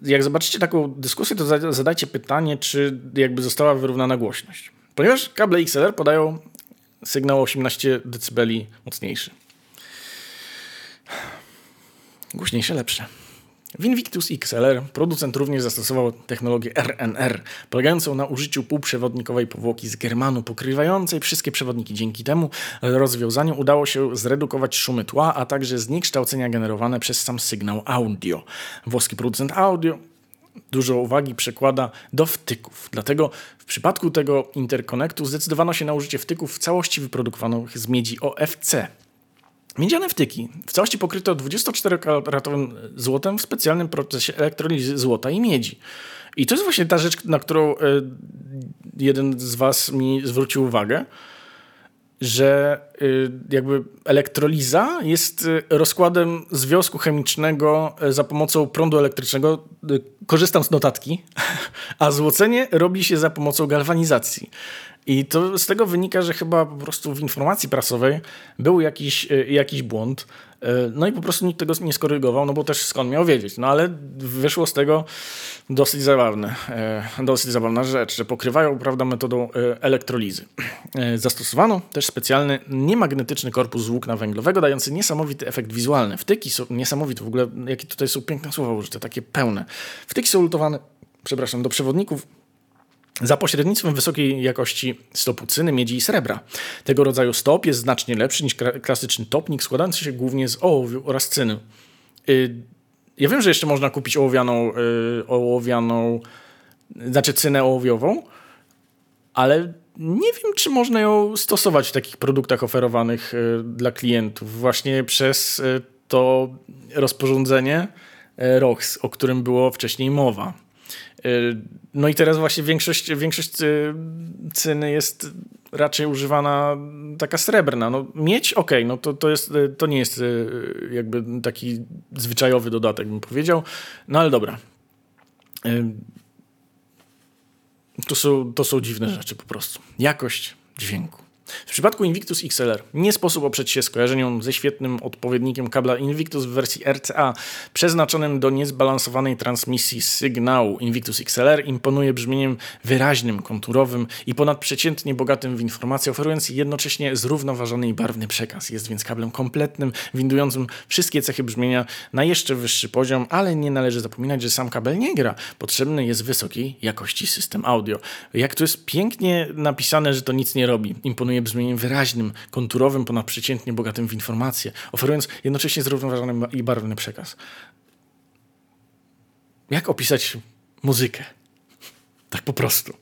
jak zobaczycie taką dyskusję, to zadajcie pytanie, czy jakby została wyrównana głośność. Ponieważ kable XLR podają sygnał 18 dB mocniejszy. Głośniejsze, lepsze. W Invictus XLR producent również zastosował technologię RNR, polegającą na użyciu półprzewodnikowej powłoki z germanu pokrywającej wszystkie przewodniki. Dzięki temu rozwiązaniu udało się zredukować szumy tła, a także zniekształcenia generowane przez sam sygnał audio. Włoski producent audio dużo uwagi przekłada do wtyków. Dlatego w przypadku tego interkonektu zdecydowano się na użycie wtyków w całości wyprodukowanych z miedzi OFC. Miedziane wtyki w całości pokryto 24-karatowym złotem w specjalnym procesie elektrolizy złota i miedzi. I to jest właśnie ta rzecz, na którą e, jeden z Was mi zwrócił uwagę że y, jakby elektroliza jest y, rozkładem związku chemicznego y, za pomocą prądu elektrycznego. Korzystam z notatki, [laughs] a złocenie robi się za pomocą galwanizacji. I to z tego wynika, że chyba po prostu w informacji prasowej był jakiś, jakiś błąd. E, no i po prostu nikt tego nie skorygował, no bo też skąd miał wiedzieć. No ale wyszło z tego dosyć zabawne, e, dosyć zabawna rzecz, że pokrywają prawda, metodą e, elektrolizy. Zastosowano też specjalny niemagnetyczny korpus włókna węglowego, dający niesamowity efekt wizualny. Wtyki są niesamowite, w ogóle jakie tutaj są piękne słowa użyte, takie pełne. Wtyki są lutowane, przepraszam, do przewodników za pośrednictwem wysokiej jakości stopu cyny, miedzi i srebra. Tego rodzaju stop jest znacznie lepszy niż klasyczny topnik, składający się głównie z ołowiu oraz cyny. Y, ja wiem, że jeszcze można kupić ołowianą, y, ołowianą znaczy cynę ołowiową, ale nie wiem, czy można ją stosować w takich produktach oferowanych y, dla klientów właśnie przez to rozporządzenie ROX, o którym było wcześniej mowa. Y, no i teraz właśnie większość, większość y, cyny jest raczej używana taka srebrna. No, mieć, okej, okay, no to, to, jest, y, to nie jest jakby taki zwyczajowy dodatek, bym powiedział. No ale dobra. To są, to są dziwne rzeczy po prostu. Jakość dźwięku. W przypadku Invictus XLR nie sposób oprzeć się skojarzeniom ze świetnym odpowiednikiem kabla Invictus w wersji RCA przeznaczonym do niezbalansowanej transmisji sygnału. Invictus XLR imponuje brzmieniem wyraźnym, konturowym i ponadprzeciętnie bogatym w informacje, oferując jednocześnie zrównoważony i barwny przekaz. Jest więc kablem kompletnym, windującym wszystkie cechy brzmienia na jeszcze wyższy poziom, ale nie należy zapominać, że sam kabel nie gra. Potrzebny jest wysokiej jakości system audio. Jak to jest pięknie napisane, że to nic nie robi. Imponuje brzmieniem wyraźnym, konturowym, ponadprzeciętnie bogatym w informacje, oferując jednocześnie zrównoważony i barwny przekaz. Jak opisać muzykę? Tak po prostu.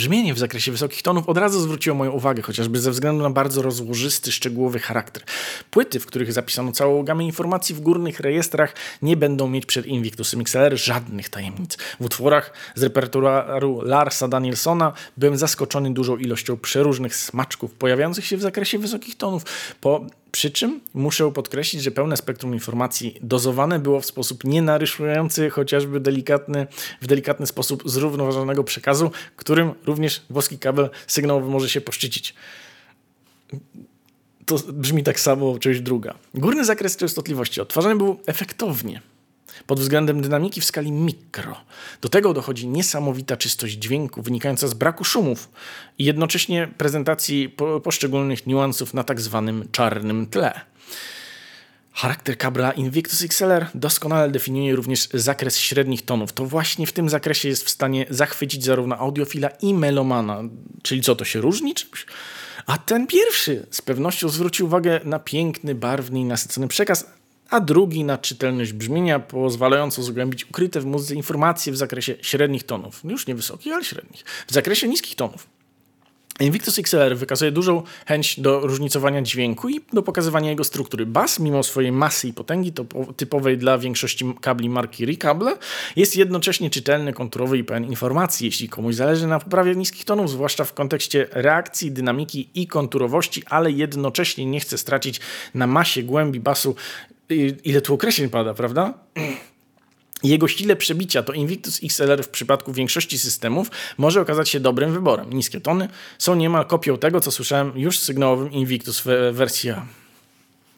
Brzmienie w zakresie wysokich tonów od razu zwróciło moją uwagę, chociażby ze względu na bardzo rozłożysty, szczegółowy charakter. Płyty, w których zapisano całą gamę informacji w górnych rejestrach, nie będą mieć przed Invictusem XLR żadnych tajemnic. W utworach z repertuaru Larsa Danielsona byłem zaskoczony dużą ilością przeróżnych smaczków pojawiających się w zakresie wysokich tonów. Po przy czym muszę podkreślić, że pełne spektrum informacji dozowane było w sposób nienaryszający chociażby delikatny, w delikatny sposób zrównoważonego przekazu, którym również włoski kabel sygnałowy może się poszczycić. To brzmi tak samo część druga. Górny zakres częstotliwości odtwarzany był efektownie pod względem dynamiki w skali mikro. Do tego dochodzi niesamowita czystość dźwięku wynikająca z braku szumów i jednocześnie prezentacji po poszczególnych niuansów na tak zwanym czarnym tle. Charakter kabla Invictus XLR doskonale definiuje również zakres średnich tonów. To właśnie w tym zakresie jest w stanie zachwycić zarówno audiofila i melomana. Czyli co, to się różni czymś? A ten pierwszy z pewnością zwrócił uwagę na piękny, barwny i nasycony przekaz, a drugi na czytelność brzmienia, pozwalającą zgłębić ukryte w muzyce informacje w zakresie średnich tonów. Już nie wysokich, ale średnich. W zakresie niskich tonów. Invictus XLR wykazuje dużą chęć do różnicowania dźwięku i do pokazywania jego struktury. Bass, mimo swojej masy i potęgi typowej dla większości kabli marki Recable, jest jednocześnie czytelny, konturowy i pełen informacji. Jeśli komuś zależy na poprawie niskich tonów, zwłaszcza w kontekście reakcji, dynamiki i konturowości, ale jednocześnie nie chce stracić na masie głębi basu, ile tu określeń pada, prawda? Jego stile przebicia to Invictus XLR w przypadku większości systemów może okazać się dobrym wyborem. Niskie tony są niemal kopią tego, co słyszałem już w sygnałowym Invictus w wersji A.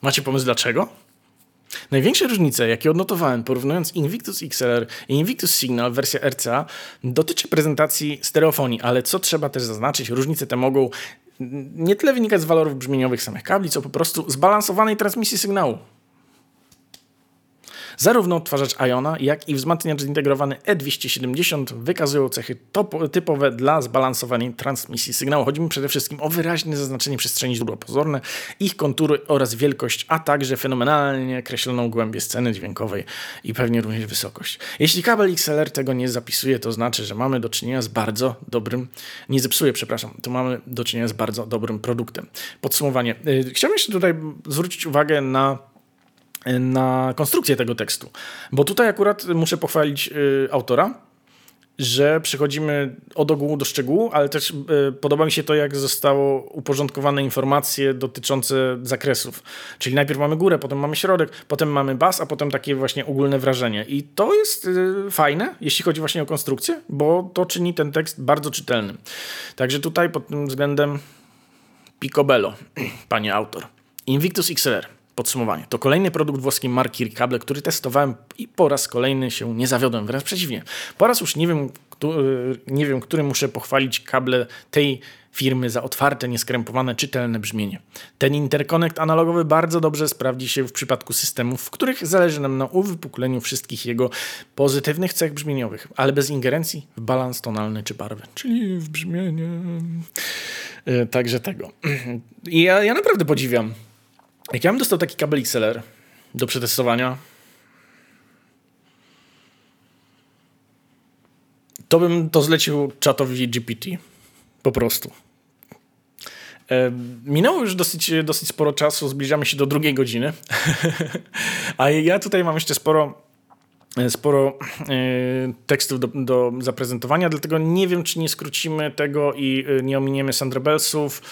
Macie pomysł dlaczego? Największe różnice, jakie odnotowałem porównując Invictus XLR i Invictus Signal wersja RCA dotyczy prezentacji stereofonii, ale co trzeba też zaznaczyć, różnice te mogą nie tyle wynikać z walorów brzmieniowych samych kabli, co po prostu zbalansowanej transmisji sygnału. Zarówno odtwarzacz Iona, jak i wzmacniacz zintegrowany E270 wykazują cechy typowe dla zbalansowanej transmisji sygnału. Chodzi mi przede wszystkim o wyraźne zaznaczenie przestrzeni źródła ich kontury oraz wielkość, a także fenomenalnie kreśloną głębię sceny dźwiękowej i pewnie również wysokość. Jeśli kabel XLR tego nie zapisuje, to znaczy, że mamy do czynienia z bardzo dobrym, nie zepsuje, przepraszam, to mamy do czynienia z bardzo dobrym produktem. Podsumowanie. Y, chciałbym jeszcze tutaj zwrócić uwagę na na konstrukcję tego tekstu. Bo tutaj akurat muszę pochwalić y, autora, że przechodzimy od ogółu do szczegółu, ale też y, podoba mi się to, jak zostało uporządkowane informacje dotyczące zakresów. Czyli najpierw mamy górę, potem mamy środek, potem mamy bas, a potem takie właśnie ogólne wrażenie. I to jest y, fajne, jeśli chodzi właśnie o konstrukcję, bo to czyni ten tekst bardzo czytelnym. Także tutaj pod tym względem picobello, [clears throat] panie autor. Invictus XLR. Podsumowanie. To kolejny produkt włoskiej marki Ricable, który testowałem i po raz kolejny się nie zawiodłem. Wręcz przeciwnie. Po raz już nie wiem, nie wiem, który muszę pochwalić kable tej firmy za otwarte, nieskrępowane, czytelne brzmienie. Ten interkonekt analogowy bardzo dobrze sprawdzi się w przypadku systemów, w których zależy nam na uwypukleniu wszystkich jego pozytywnych cech brzmieniowych, ale bez ingerencji w balans tonalny czy barwy, czyli w brzmienie. E, także tego. [clears throat] I ja, ja naprawdę podziwiam jak ja bym dostał taki kabel XLR do przetestowania, to bym to zlecił czatowi GPT. Po prostu. E, minęło już dosyć, dosyć sporo czasu, zbliżamy się do drugiej godziny. [laughs] A ja tutaj mam jeszcze sporo, sporo e, tekstów do, do zaprezentowania, dlatego nie wiem, czy nie skrócimy tego i e, nie ominiemy Sandra-Bellsów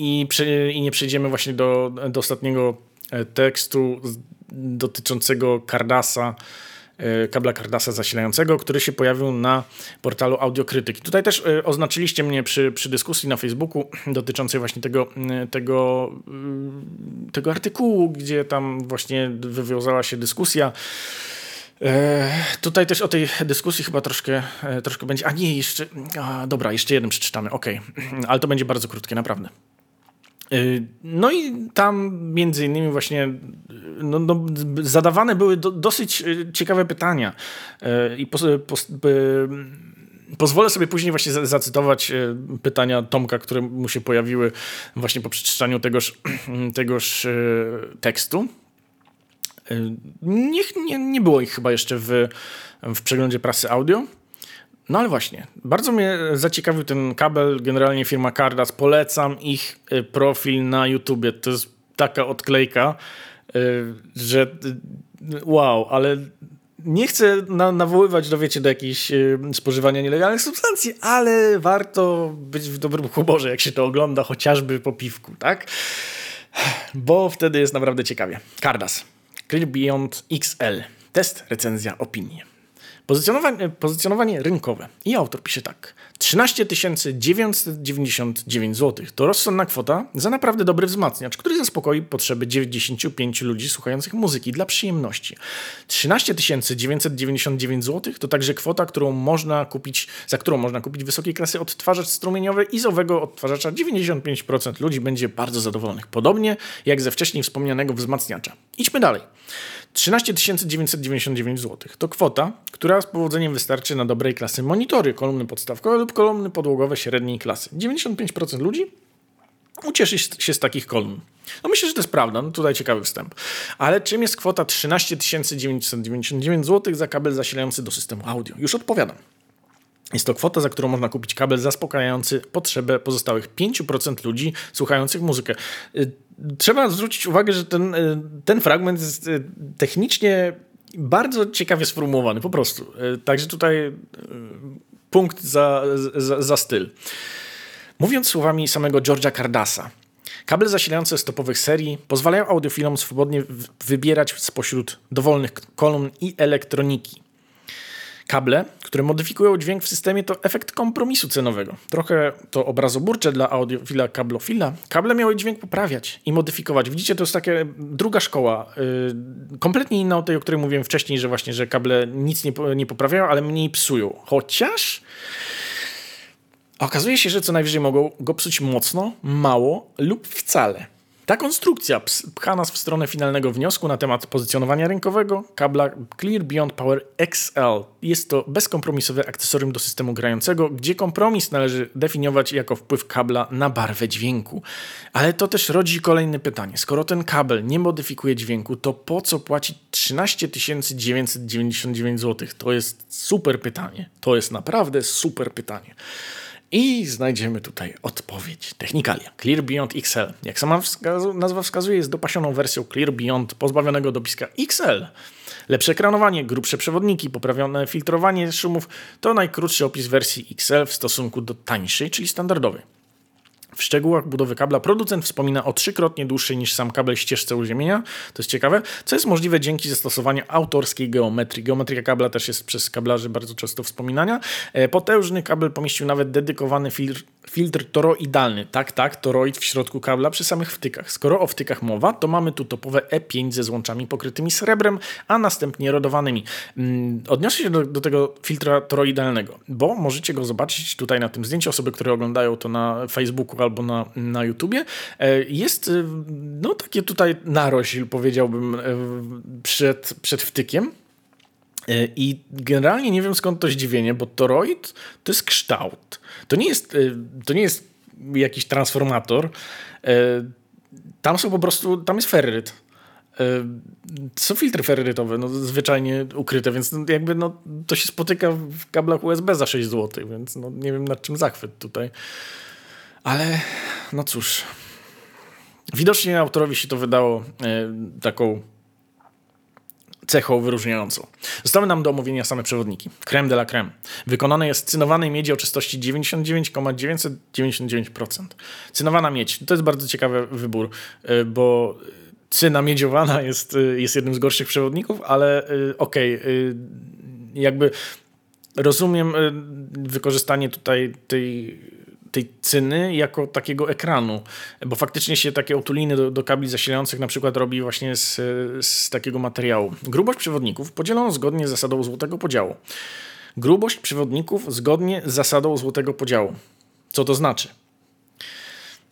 i, i nie przejdziemy właśnie do, do ostatniego e, tekstu dotyczącego Cardasa, e, kabla Cardasa zasilającego, który się pojawił na portalu Audiokrytyki. Tutaj też e, oznaczyliście mnie przy, przy dyskusji na Facebooku [clears throat] dotyczącej właśnie tego, tego, tego artykułu, gdzie tam właśnie wywiązała się dyskusja. tutaj też o tej dyskusji chyba troszkę, troszkę będzie. A nie, jeszcze. A, dobra, jeszcze jeden przeczytamy. Ok, [clears throat] ale to będzie bardzo krótkie, naprawdę. Y, no i tam między innymi właśnie no, no, zadawane były do, dosyć y, ciekawe pytania y, i pos, pos, pozwolę sobie później właśnie zacytować pytania Tomka, które mu się pojawiły właśnie po przeczytaniu tegoż, [clears throat] tegoż tekstu. Nie, nie, nie było ich chyba jeszcze w, w przeglądzie prasy audio. No ale właśnie, bardzo mnie zaciekawił ten kabel, generalnie firma Cardas, polecam ich y, profil na YouTubie, to jest taka odklejka, y, że y, wow, ale nie chcę na, nawoływać do, wiecie, do jakiejś spożywania nielegalnych substancji, ale warto być w dobrym humorze, jak się to ogląda, chociażby po piwku, tak? Bo wtedy jest naprawdę ciekawie. Cardas, Clear Beyond XL. Test, recenzja, opinie. Pozycjonowanie, pozycjonowanie rynkowe. I autor pisze tak. 13 999 zł to rozsądna kwota za naprawdę dobry wzmacniacz, który zaspokoi potrzeby 95 ludzi słuchających muzyki dla przyjemności. 13 999 zł to także kwota, którą można kupić, za którą można kupić wysokiej klasy odtwarzacz strumieniowy i z owego odtwarzacza 95% ludzi będzie bardzo zadowolonych. Podobnie jak ze wcześniej wspomnianego wzmacniacza. Idźmy dalej. 13 999 zł to kwota, która z powodzeniem wystarczy na dobrej klasy monitory, kolumny podstawkowe lub kolumny podłogowe średniej klasy. 95% ludzi ucieszyć się z takich kolumn. No myślę, że to jest prawda, no tutaj ciekawy wstęp. Ale czym jest kwota 13 999 zł za kabel zasilający do systemu audio? Już odpowiadam. Jest to kwota, za którą można kupić kabel zaspokajający potrzebę pozostałych 5% ludzi słuchających muzykę. Y, trzeba zwrócić uwagę, że ten, y, ten fragment jest y, technicznie bardzo ciekawie sformułowany, po prostu. Także tutaj punkt za, za, za styl. Mówiąc słowami samego George'a Cardasa, Kable zasilające stopowych serii pozwalają audiofilom swobodnie wybierać spośród dowolnych kolumn i elektroniki. Kable, które modyfikują dźwięk w systemie, to efekt kompromisu cenowego. Trochę to obrazoburcze dla audiofila kablofila. Kable miały dźwięk poprawiać i modyfikować. Widzicie, to jest taka druga szkoła, yy, kompletnie inna od tej, o której mówiłem wcześniej, że właśnie, że kable nic nie, nie poprawiają, ale mniej psują. Chociaż okazuje się, że co najwyżej mogą go psuć mocno, mało lub wcale. Ta konstrukcja pcha nas w stronę finalnego wniosku na temat pozycjonowania rynkowego kabla Clear Beyond Power XL. Jest to bezkompromisowe akcesorium do systemu grającego, gdzie kompromis należy definiować jako wpływ kabla na barwę dźwięku. Ale to też rodzi kolejne pytanie. Skoro ten kabel nie modyfikuje dźwięku, to po co płacić 13 999 zł? To jest super pytanie. To jest naprawdę super pytanie. I znajdziemy tutaj odpowiedź. Technikalia. Clear Beyond XL. Jak sama nazwa wskazuje, jest dopasioną wersją Clear Beyond pozbawionego dopiska XL. Lepsze ekranowanie, grubsze przewodniki, poprawione filtrowanie szumów to najkrótszy opis wersji XL w stosunku do tańszej, czyli standardowej. W szczegółach budowy kabla producent wspomina o trzykrotnie dłuższej niż sam kabel ścieżce uziemienia. To jest ciekawe, co jest możliwe dzięki zastosowaniu autorskiej geometrii. Geometria kabla też jest przez kablarzy bardzo często wspominania. E, potężny kabel pomieścił nawet dedykowany filtr, filtr toroidalny. Tak, tak, toroid w środku kabla przy samych wtykach. Skoro o wtykach mowa, to mamy tu topowe E5 ze złączami pokrytymi srebrem, a następnie rodowanymi. Mm, odniosę się do, do tego filtra toroidalnego, bo możecie go zobaczyć tutaj na tym zdjęciu. Osoby, które oglądają to na Facebooku albo na, na YouTubie. E, jest e, no takie tutaj narośl, powiedziałbym, e, przed, przed wtykiem. I generalnie nie wiem skąd to zdziwienie, bo toroid to jest kształt. To nie jest, to nie jest jakiś transformator. Tam są po prostu, tam jest ferryt. Są filtry ferrytowe, no, zwyczajnie ukryte, więc no, jakby no, to się spotyka w kablach USB za 6 zł, więc no, nie wiem nad czym zachwyt tutaj. Ale no cóż, widocznie autorowi się to wydało taką cechą wyróżniającą. Zostały nam do omówienia same przewodniki. Creme de la creme. Wykonane jest z cynowanej miedzi o czystości 99,999%. Cynowana miedź. To jest bardzo ciekawy wybór, e, bo cyna miedziowana jest, e, jest jednym z gorszych przewodników, ale okej, okay, jakby rozumiem wykorzystanie tutaj tej tej cyny jako takiego ekranu, bo faktycznie się takie otuliny do, do kabli zasilających na przykład robi właśnie z, z takiego materiału. Grubość przewodników podzielono zgodnie z zasadą złotego podziału. Grubość przewodników zgodnie z zasadą złotego podziału. Co to znaczy?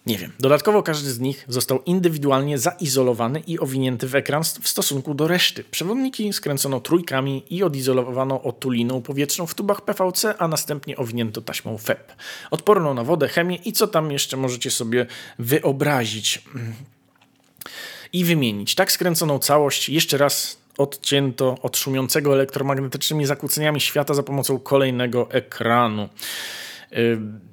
Nie wiem. Dodatkowo każdy z nich został indywidualnie zaizolowany i owinięty w ekran w stosunku do reszty. Przewodniki skręcono trójkami i odizolowano otuliną powietrzną w tubach PVC, a następnie owinięto taśmą FEP. Odporną na wodę, chemię i co tam jeszcze możecie sobie wyobrazić i wymienić. Tak skręconą całość jeszcze raz odcięto od szumiącego elektromagnetycznymi zakłóceniami świata za pomocą kolejnego ekranu.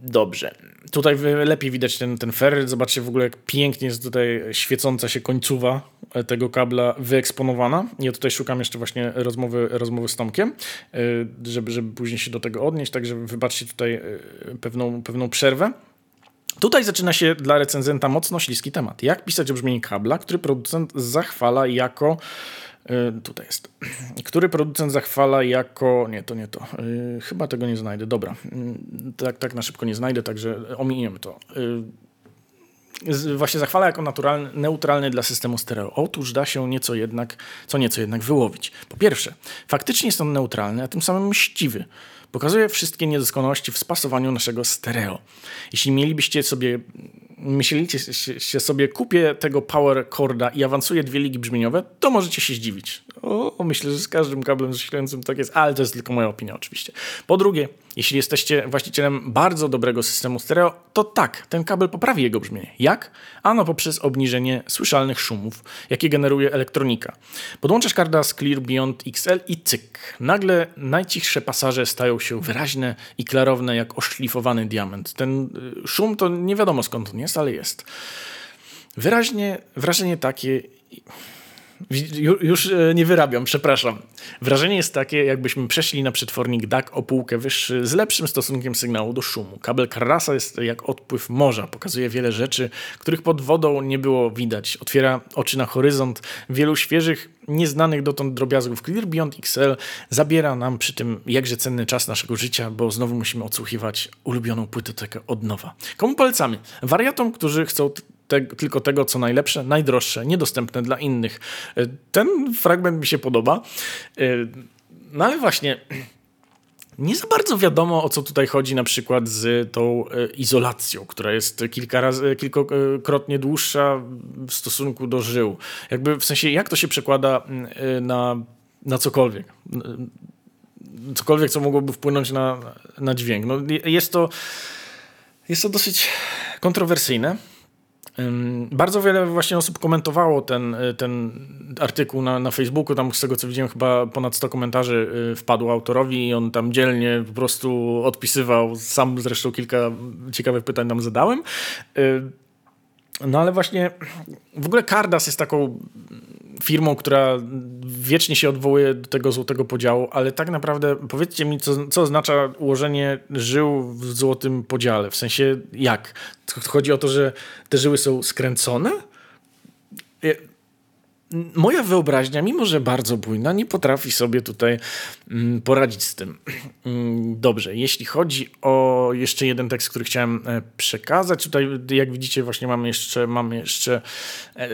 Dobrze. Tutaj lepiej widać ten, ten ferryt. Zobaczcie w ogóle, jak pięknie jest tutaj świecąca się końcowa tego kabla wyeksponowana. Ja tutaj szukam jeszcze właśnie rozmowy, rozmowy z Tomkiem, e, żeby, żeby później się do tego odnieść. Także wybaczcie tutaj e, pewną, pewną przerwę. Tutaj zaczyna się dla recenzenta mocno śliski temat. Jak pisać o brzmieniu kabla, który producent zachwala jako tutaj jest. Który producent zachwala jako. Nie, to nie to. E, chyba tego nie znajdę. Dobra. Mm, tak, tak na szybko nie znajdę, także ominiemy to. E, właśnie zachwala jako naturalny, neutralny dla systemu stereo. Otóż da się nieco jednak, co nieco jednak wyłowić. Po pierwsze, faktycznie jest on neutralny, a tym samym mściwy. Pokazuje wszystkie niedoskonałości w spasowaniu naszego stereo. Jeśli mielibyście sobie myślicie się sobie, kupię tego power chorda i awansuję dwie ligi brzmieniowe, to możecie się zdziwić. O, myślę, że z każdym kablem zasilającym tak jest, ale to jest tylko moja opinia oczywiście. Po drugie, jeśli jesteście właścicielem bardzo dobrego systemu stereo, to tak, ten kabel poprawi jego brzmienie. Jak? Ano poprzez obniżenie słyszalnych szumów, jakie generuje elektronika. Podłączasz Cardas Clear Beyond XL i cyk. Nagle najcichsze pasaże stają się wyraźne i klarowne jak oszlifowany diament. Ten y, szum to nie wiadomo skąd on jest, ale jest. Wyraźnie, wrażenie takie już e, nie wyrabiam, przepraszam. Wrażenie jest takie, jakbyśmy przeszli na przetwornik DAC o półkę wyższy z lepszym stosunkiem sygnału do szumu. Kabel Carrasa jest jak odpływ morza, pokazuje wiele rzeczy, których pod wodą nie było widać. Otwiera oczy na horyzont wielu świeżych, nieznanych dotąd drobiazgów. Clear Beyond XL zabiera nam przy tym jakże cenny czas naszego życia, bo znowu musimy odsłuchiwać ulubioną płytotekę od nowa. Komu polecamy? Wariatom, którzy chcą te, tylko tego, co najlepsze, najdroższe, niedostępne dla innych. E, ten fragment mi się podoba. E, no ale właśnie. Nie za bardzo wiadomo, o co tutaj chodzi na przykład z tą e, izolacją, która jest kilka razy, kilkakrotnie dłuższa w stosunku do żył. Jakby w sensie, jak to się przekłada na, na cokolwiek. Cokolwiek, co mogłoby wpłynąć na, na dźwięk. No, jest, to, jest to dosyć kontrowersyjne. Bardzo wiele właśnie osób komentowało ten, y, ten artykuł na, na Facebooku. Tam z tego co widziałem, chyba ponad 100 komentarzy y, wpadło autorowi i on tam dzielnie po prostu odpisywał. Sam zresztą kilka ciekawych pytań nam zadałem. Y, no ale właśnie w ogóle Cardas jest taką firmą, która wiecznie się odwołuje do tego złotego podziału, ale tak naprawdę powiedzcie mi, co, co oznacza ułożenie żył w złotym podziale. W sensie jak? Chodzi o to, że te żyły są skręcone? Moja wyobraźnia, mimo że bardzo bujna, nie potrafi sobie tutaj mm, poradzić z tym. [clears throat] Mm, dobrze, jeśli chodzi o jeszcze jeden tekst, który chciałem e, przekazać, tutaj jak widzicie właśnie mamy jeszcze, mamy jeszcze e,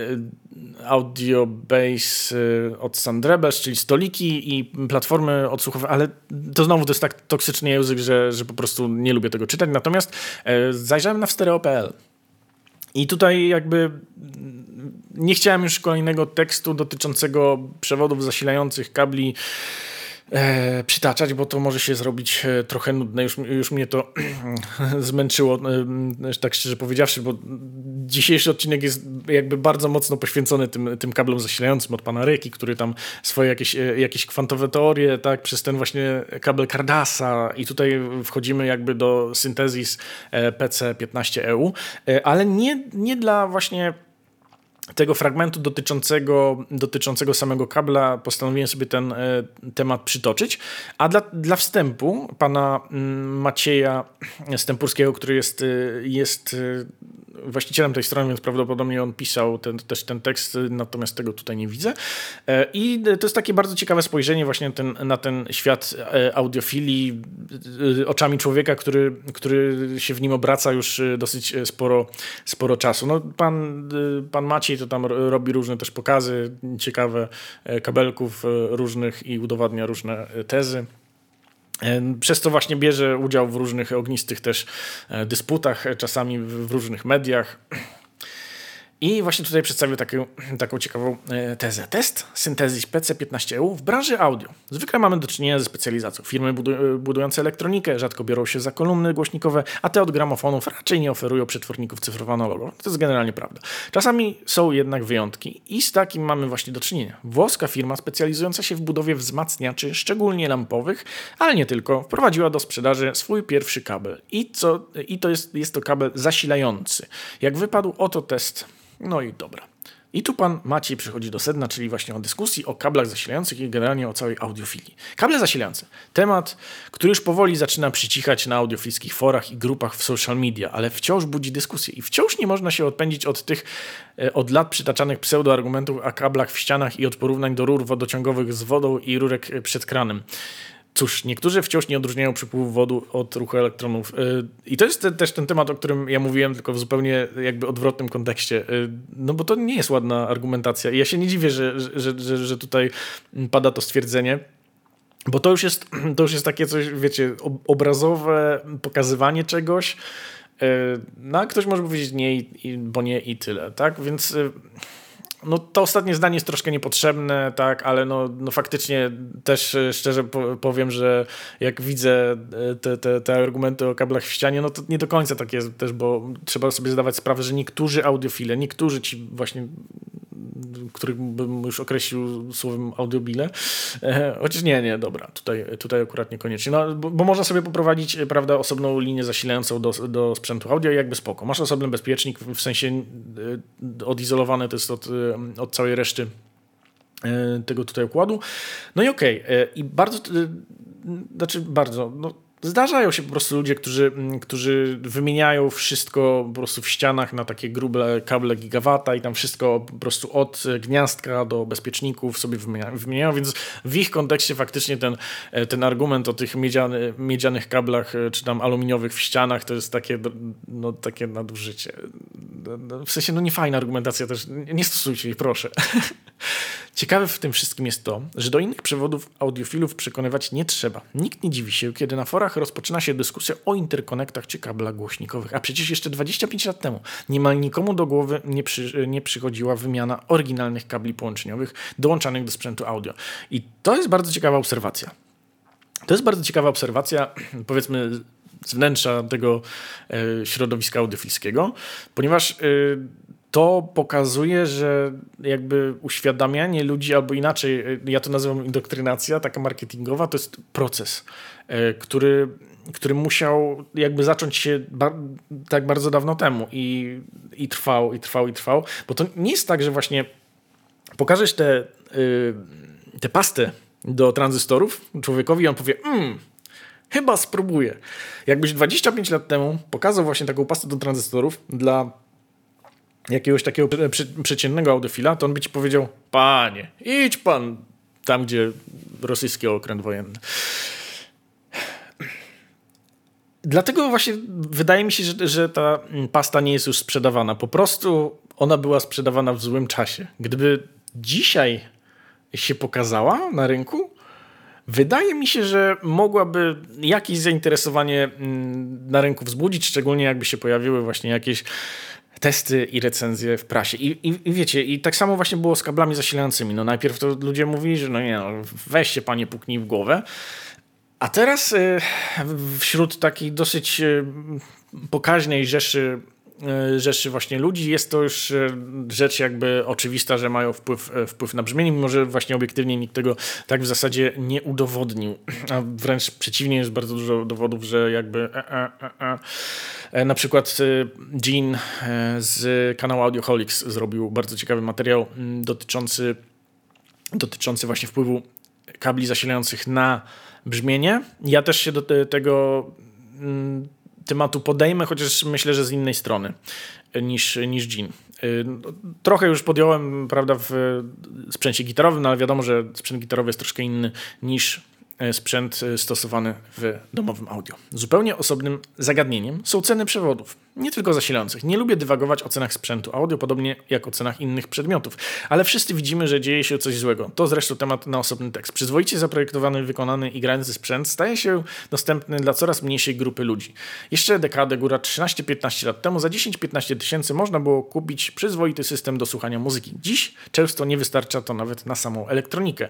audio base e, od Sandrebes, czyli stoliki i platformy odsłuchowe, ale to znowu to jest tak toksyczny język, że, że po prostu nie lubię tego czytać. Natomiast zajrzałem na stereo.pl i tutaj jakby nie chciałem już kolejnego tekstu dotyczącego przewodów zasilających kabli e, przytaczać, bo to może się zrobić e, trochę nudne. Już, już mnie to [clears throat] zmęczyło, e, tak szczerze powiedziawszy, bo dzisiejszy odcinek jest jakby bardzo mocno poświęcony tym, tym kablom zasilającym od pana Ryki, który tam swoje jakieś, e, jakieś kwantowe teorie, tak, przez ten właśnie kabel Cardasa i tutaj wchodzimy jakby do syntezis e, PC15EU, e, ale nie, nie dla właśnie tego fragmentu dotyczącego, dotyczącego samego kabla postanowiłem sobie ten e, temat przytoczyć. A dla, dla wstępu pana mm, Macieja Stępurskiego, który jest, e, jest e, właścicielem tej strony, więc prawdopodobnie on pisał ten, też ten tekst, natomiast tego tutaj nie widzę. E, I to jest takie bardzo ciekawe spojrzenie właśnie ten, na ten świat e, audiofilii e, oczami człowieka, który, który się w nim obraca już dosyć sporo, sporo czasu. No, pan, pan Maciej to tam robi różne też pokazy ciekawe kabelków różnych i udowadnia różne tezy. Przez to właśnie bierze udział w różnych ognistych też e, dysputach, czasami w różnych mediach. I właśnie tutaj przedstawił taką, taką ciekawą e, tezę. Test syntezis PC15EU w branży audio. Zwykle mamy do czynienia ze specjalizacją. Firmy budujące elektronikę rzadko biorą się za kolumny głośnikowe, a te od gramofonów raczej nie oferują przetworników cyfrowo-analogowych. To jest generalnie prawda. Czasami są jednak wyjątki i z takim mamy właśnie do czynienia. Włoska firma specjalizująca się w budowie wzmacniaczy, szczególnie lampowych, ale nie tylko, wprowadziła do sprzedaży swój pierwszy kabel. I, co, i to jest, jest to kabel zasilający. Jak wypadł oto test no i dobra. I tu pan Maciej przychodzi do sedna, czyli właśnie o dyskusji o kablach zasilających i generalnie o całej audiofilii. Kable zasilające. Temat, który już powoli zaczyna przycichać na audiofilskich forach i grupach w social media, ale wciąż budzi dyskusję i wciąż nie można się odpędzić od tych e, od lat przytaczanych pseudoargumentów o kablach w ścianach i od porównań do rur wodociągowych z wodą i rurek e, przed kranem. Cóż, niektórzy wciąż nie odróżniają przypływu wody od ruchu elektronów. Y, I to jest te, też ten temat, o którym ja mówiłem, tylko w zupełnie jakby odwrotnym kontekście. Y, no bo to nie jest ładna argumentacja. I ja się nie dziwię, że, że, że, że tutaj pada to stwierdzenie. Bo to już, jest, [clears throat] to już jest takie coś, wiecie, obrazowe pokazywanie czegoś. Y, no a ktoś może powiedzieć nie, bo nie i tyle, tak? Więc no to ostatnie zdanie jest troszkę niepotrzebne, tak, ale no, no faktycznie też e, szczerze powiem, że jak widzę e, te, te, te argumenty o kablach w ścianie, no to nie do końca tak jest też, bo trzeba sobie zdawać sprawę, że niektórzy audiofile, niektórzy ci właśnie których bym już określił słowem audiobile. E, chociaż nie, nie, dobra, tutaj, tutaj akurat niekoniecznie. No, bo, bo można sobie poprowadzić, prawda, osobną linię zasilającą do, do sprzętu audio i jakby spoko. Masz osobny bezpiecznik, w sensie odizolowany to jest od, od całej reszty e, tego tutaj układu. No i okej. Okay. E, I bardzo, znaczy bardzo, no Zdarzają się po prostu ludzie, którzy, mm, którzy wymieniają wszystko po prostu w ścianach na takie grube kable gigawata i tam wszystko po prostu od gniazdka do bezpieczników sobie wymieniają, więc w ich kontekście faktycznie ten, e, ten argument o tych miedziany, miedzianych kablach e, czy tam aluminiowych w ścianach to jest takie, no, takie nadużycie. No, no, w sensie, no nie fajna argumentacja też, nie stosujcie jej, proszę. [laughs] Ciekawe w tym wszystkim jest to, że do innych przewodów audiofilów przekonywać nie trzeba. Nikt nie dziwi się, kiedy na forach rozpoczyna się dyskusja o interkonektach czy kablach głośnikowych. A przecież jeszcze 25 lat temu niemal nikomu do głowy nie, przy, nie przychodziła wymiana oryginalnych kabli połączeniowych dołączanych do sprzętu audio. I to jest bardzo ciekawa obserwacja. To jest bardzo ciekawa obserwacja, [clears throat] powiedzmy, z wnętrza tego e, środowiska audiofilskiego, ponieważ e, to pokazuje, że jakby uświadamianie ludzi, albo inaczej, ja to nazywam indoktrynacja, taka marketingowa, to jest proces, e, który, który musiał jakby zacząć się tak bardzo dawno temu i, i trwał, i trwał, i trwał, bo to nie jest tak, że właśnie pokażesz te, yy, te pastę do tranzystorów człowiekowi i on powie, mmm, chyba spróbuję. Jakbyś 25 lat temu pokazał właśnie taką pastę do tranzystorów dla jakiegoś takiego przeciętnego audiofila, to on by ci powiedział, panie, idź pan tam, gdzie rosyjski okręt wojenny. Dlatego właśnie wydaje mi się, że, że ta pasta nie jest już sprzedawana. Po prostu ona była sprzedawana w złym czasie. Gdyby dzisiaj się pokazała na rynku, wydaje mi się, że mogłaby jakieś zainteresowanie mm, na rynku wzbudzić, szczególnie jakby się pojawiły właśnie jakieś testy i recenzje w prasie. I, i, I, wiecie, i tak samo właśnie było z kablami zasilającymi. No najpierw to ludzie mówili, że no nie, no, weź się panie puknij w głowę. A teraz y, wśród takiej dosyć y, pokaźnej rzeszy E, rzeczy właśnie ludzi. Jest to już e, rzecz jakby oczywista, że mają wpływ, e, wpływ na brzmienie, mimo że właśnie obiektywnie nikt tego tak w zasadzie nie udowodnił. A wręcz przeciwnie, jest bardzo dużo dowodów, że jakby na przykład Gene z kanału Audioholics zrobił bardzo ciekawy materiał dotyczący, dotyczący właśnie wpływu kabli zasilających na brzmienie. Ja też się do tego tematu podejmę, chociaż myślę, że z innej strony niż, niż Jean. Y, trochę już podjąłem, prawda, w sprzęcie gitarowym, no ale wiadomo, że sprzęt gitarowy jest troszkę inny niż E, sprzęt e, stosowany w domowym audio. Zupełnie osobnym zagadnieniem są ceny przewodów, nie tylko zasilających. Nie lubię dywagować o cenach sprzętu audio, podobnie jak o cenach innych przedmiotów, ale wszyscy widzimy, że dzieje się coś złego. To zresztą temat na osobny tekst. Przyzwoicie zaprojektowany, wykonany i grający sprzęt staje się dostępny dla coraz mniejszej grupy ludzi. Jeszcze dekadę, góra 13-15 lat temu za 10-15 tysięcy można było kupić przyzwoity system do słuchania muzyki. Dziś często nie wystarcza to nawet na samą elektronikę.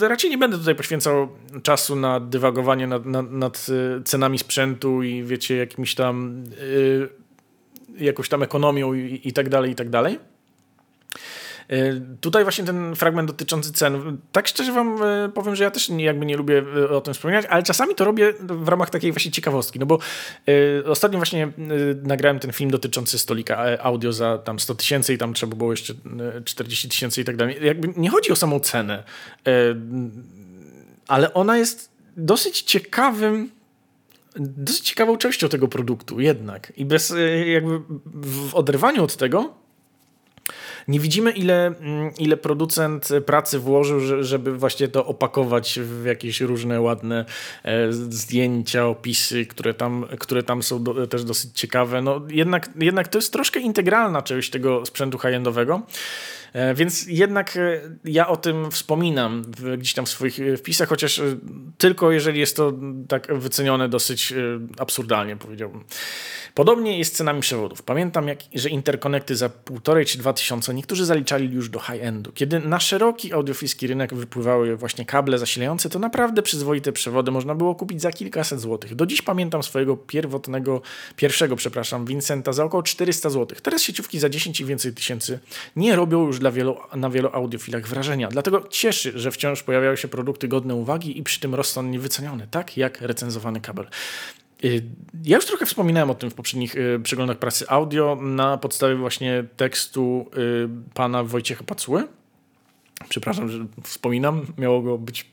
Raczej nie będę tutaj poświęcał czasu na dywagowanie nad, nad, nad y, cenami sprzętu i wiecie, jakimś tam jakąś tam ekonomią i, i tak dalej, i tak dalej. Y, tutaj właśnie ten fragment dotyczący cen. Tak szczerze wam y, powiem, że ja też jakby nie lubię o tym wspominać, ale czasami to robię w ramach takiej właśnie ciekawostki, no bo ostatnio właśnie nagrałem ten film dotyczący stolika e, audio za tam 100 tysięcy i tam trzeba było jeszcze 40 tysięcy i tak dalej. Jakby nie chodzi o samą cenę ale ona jest dosyć ciekawym, dosyć ciekawą częścią tego produktu jednak. I bez e, jakby w oderwaniu od tego nie widzimy, ile, mm, ile producent pracy włożył, żeby właśnie to opakować w jakieś różne ładne e, zdjęcia, opisy, które tam, które tam są do, też dosyć ciekawe. No, jednak, jednak to jest troszkę integralna część tego sprzętu high-endowego. E, więc jednak e, ja o tym wspominam gdzieś tam w swoich e, wpisach, chociaż tylko jeżeli jest to tak wycenione dosyć absurdalnie, powiedziałbym. Podobnie jest z cenami przewodów. Pamiętam, jak, że interkonekty za półtorej czy dwa tysiące niektórzy zaliczali już do high-endu. Kiedy na szeroki audiofilski rynek wypływały właśnie kable zasilające, to naprawdę przyzwoite przewody można było kupić za kilkaset złotych. Do dziś pamiętam swojego pierwotnego, pierwszego, przepraszam, Vincenta za około 400 złotych. Teraz sieciówki za 10 i więcej tysięcy nie robią już dla wielu, na wielu audiofilach wrażenia. Dlatego cieszy, że wciąż pojawiają się produkty godne uwagi i przy tym rozsądnie wycenione, tak jak recenzowany kabel. Y, ja już trochę wspominałem o tym w poprzednich y, przeglądach prasy audio na podstawie właśnie tekstu y, pana Wojciecha Pacuły. Przepraszam, że wspominam, miało go być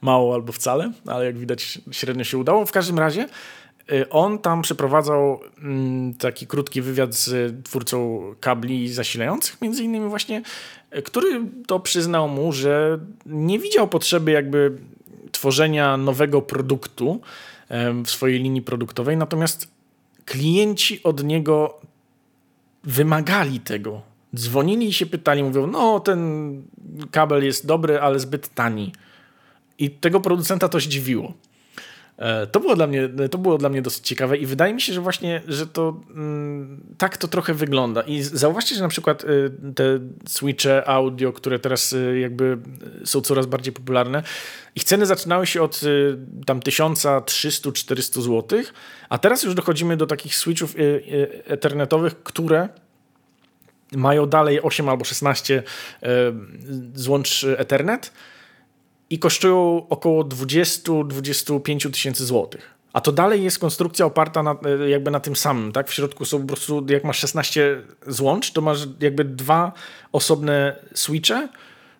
mało albo wcale, ale jak widać średnio się udało. W każdym razie on tam przeprowadzał mm, taki krótki wywiad z twórcą kabli zasilających, między innymi właśnie, który to przyznał mu, że nie widział potrzeby jakby tworzenia nowego produktu, w swojej linii produktowej, natomiast klienci od niego wymagali tego. Dzwonili i się pytali, mówią, no ten kabel jest dobry, ale zbyt tani. I tego producenta to zdziwiło. E, to było, dla mnie, to było dla mnie dosyć ciekawe i wydaje mi się, że właśnie, że to mm, tak to trochę wygląda. I zauważcie, że na przykład y, te switche audio, które teraz y, jakby są coraz bardziej popularne, ich ceny zaczynały się od tam 1300-400 zł, a teraz już dochodzimy do takich switchów ethernetowych, które mają dalej 8 albo 16 złącz Ethernet i kosztują około 20-25 tysięcy złotych. A to dalej jest konstrukcja oparta na, e, jakby na tym samym, tak? W środku są po prostu, jak masz 16 złącz, to masz jakby dwa osobne switche,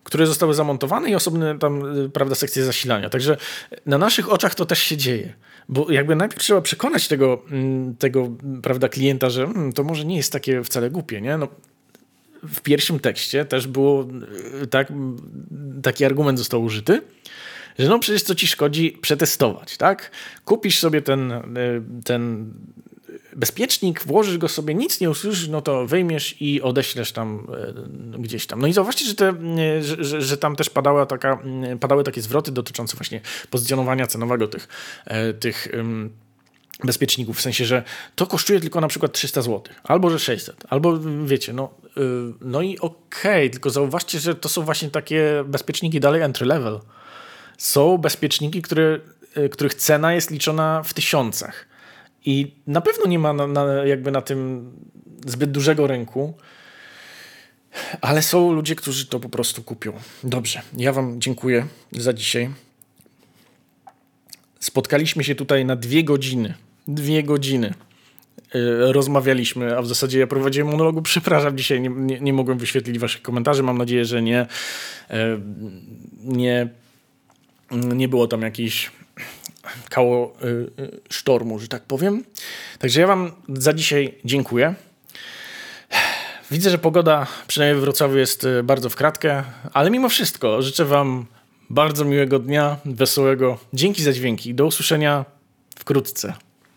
które zostały zamontowane i osobne tam, e, prawda, sekcje zasilania. Także na naszych oczach to też się dzieje. Bo jakby najpierw trzeba przekonać tego, mm, tego prawda, klienta, że hmm, to może nie jest takie wcale głupie, nie? No, w pierwszym tekście też było e, tak, taki argument został użyty, że no przecież co ci szkodzi przetestować, tak? Kupisz sobie ten, e, ten bezpiecznik, włożysz go sobie, nic nie usłyszysz, no to wyjmiesz i odeślesz tam e, gdzieś tam. No i zauważcie, że, te, że, że tam też padała taka, padały takie zwroty dotyczące właśnie pozycjonowania cenowego tych, tych bezpieczników, w sensie, że to kosztuje tylko na przykład 300 zł, albo że 600, albo wiecie, no, yy, no i okej, okay, tylko zauważcie, że to są właśnie takie bezpieczniki dalej entry level. Są bezpieczniki, które, yy, których cena jest liczona w tysiącach i na pewno nie ma na, na, jakby na tym zbyt dużego rynku, ale są ludzie, którzy to po prostu kupią. Dobrze, ja wam dziękuję za dzisiaj. Spotkaliśmy się tutaj na dwie godziny. Dwie godziny y, rozmawialiśmy, a w zasadzie ja prowadziłem monologu. [laughs] Przepraszam, dzisiaj nie, nie, nie mogłem wyświetlić waszych komentarzy. Mam nadzieję, że nie, y, nie, nie było tam jakiejś kało y, sztormu, że tak powiem. Także ja wam za dzisiaj dziękuję. Widzę, że pogoda przynajmniej w Wrocławiu jest bardzo w kratkę, ale mimo wszystko życzę wam bardzo miłego dnia, wesołego. Dzięki za dźwięki. Do usłyszenia wkrótce.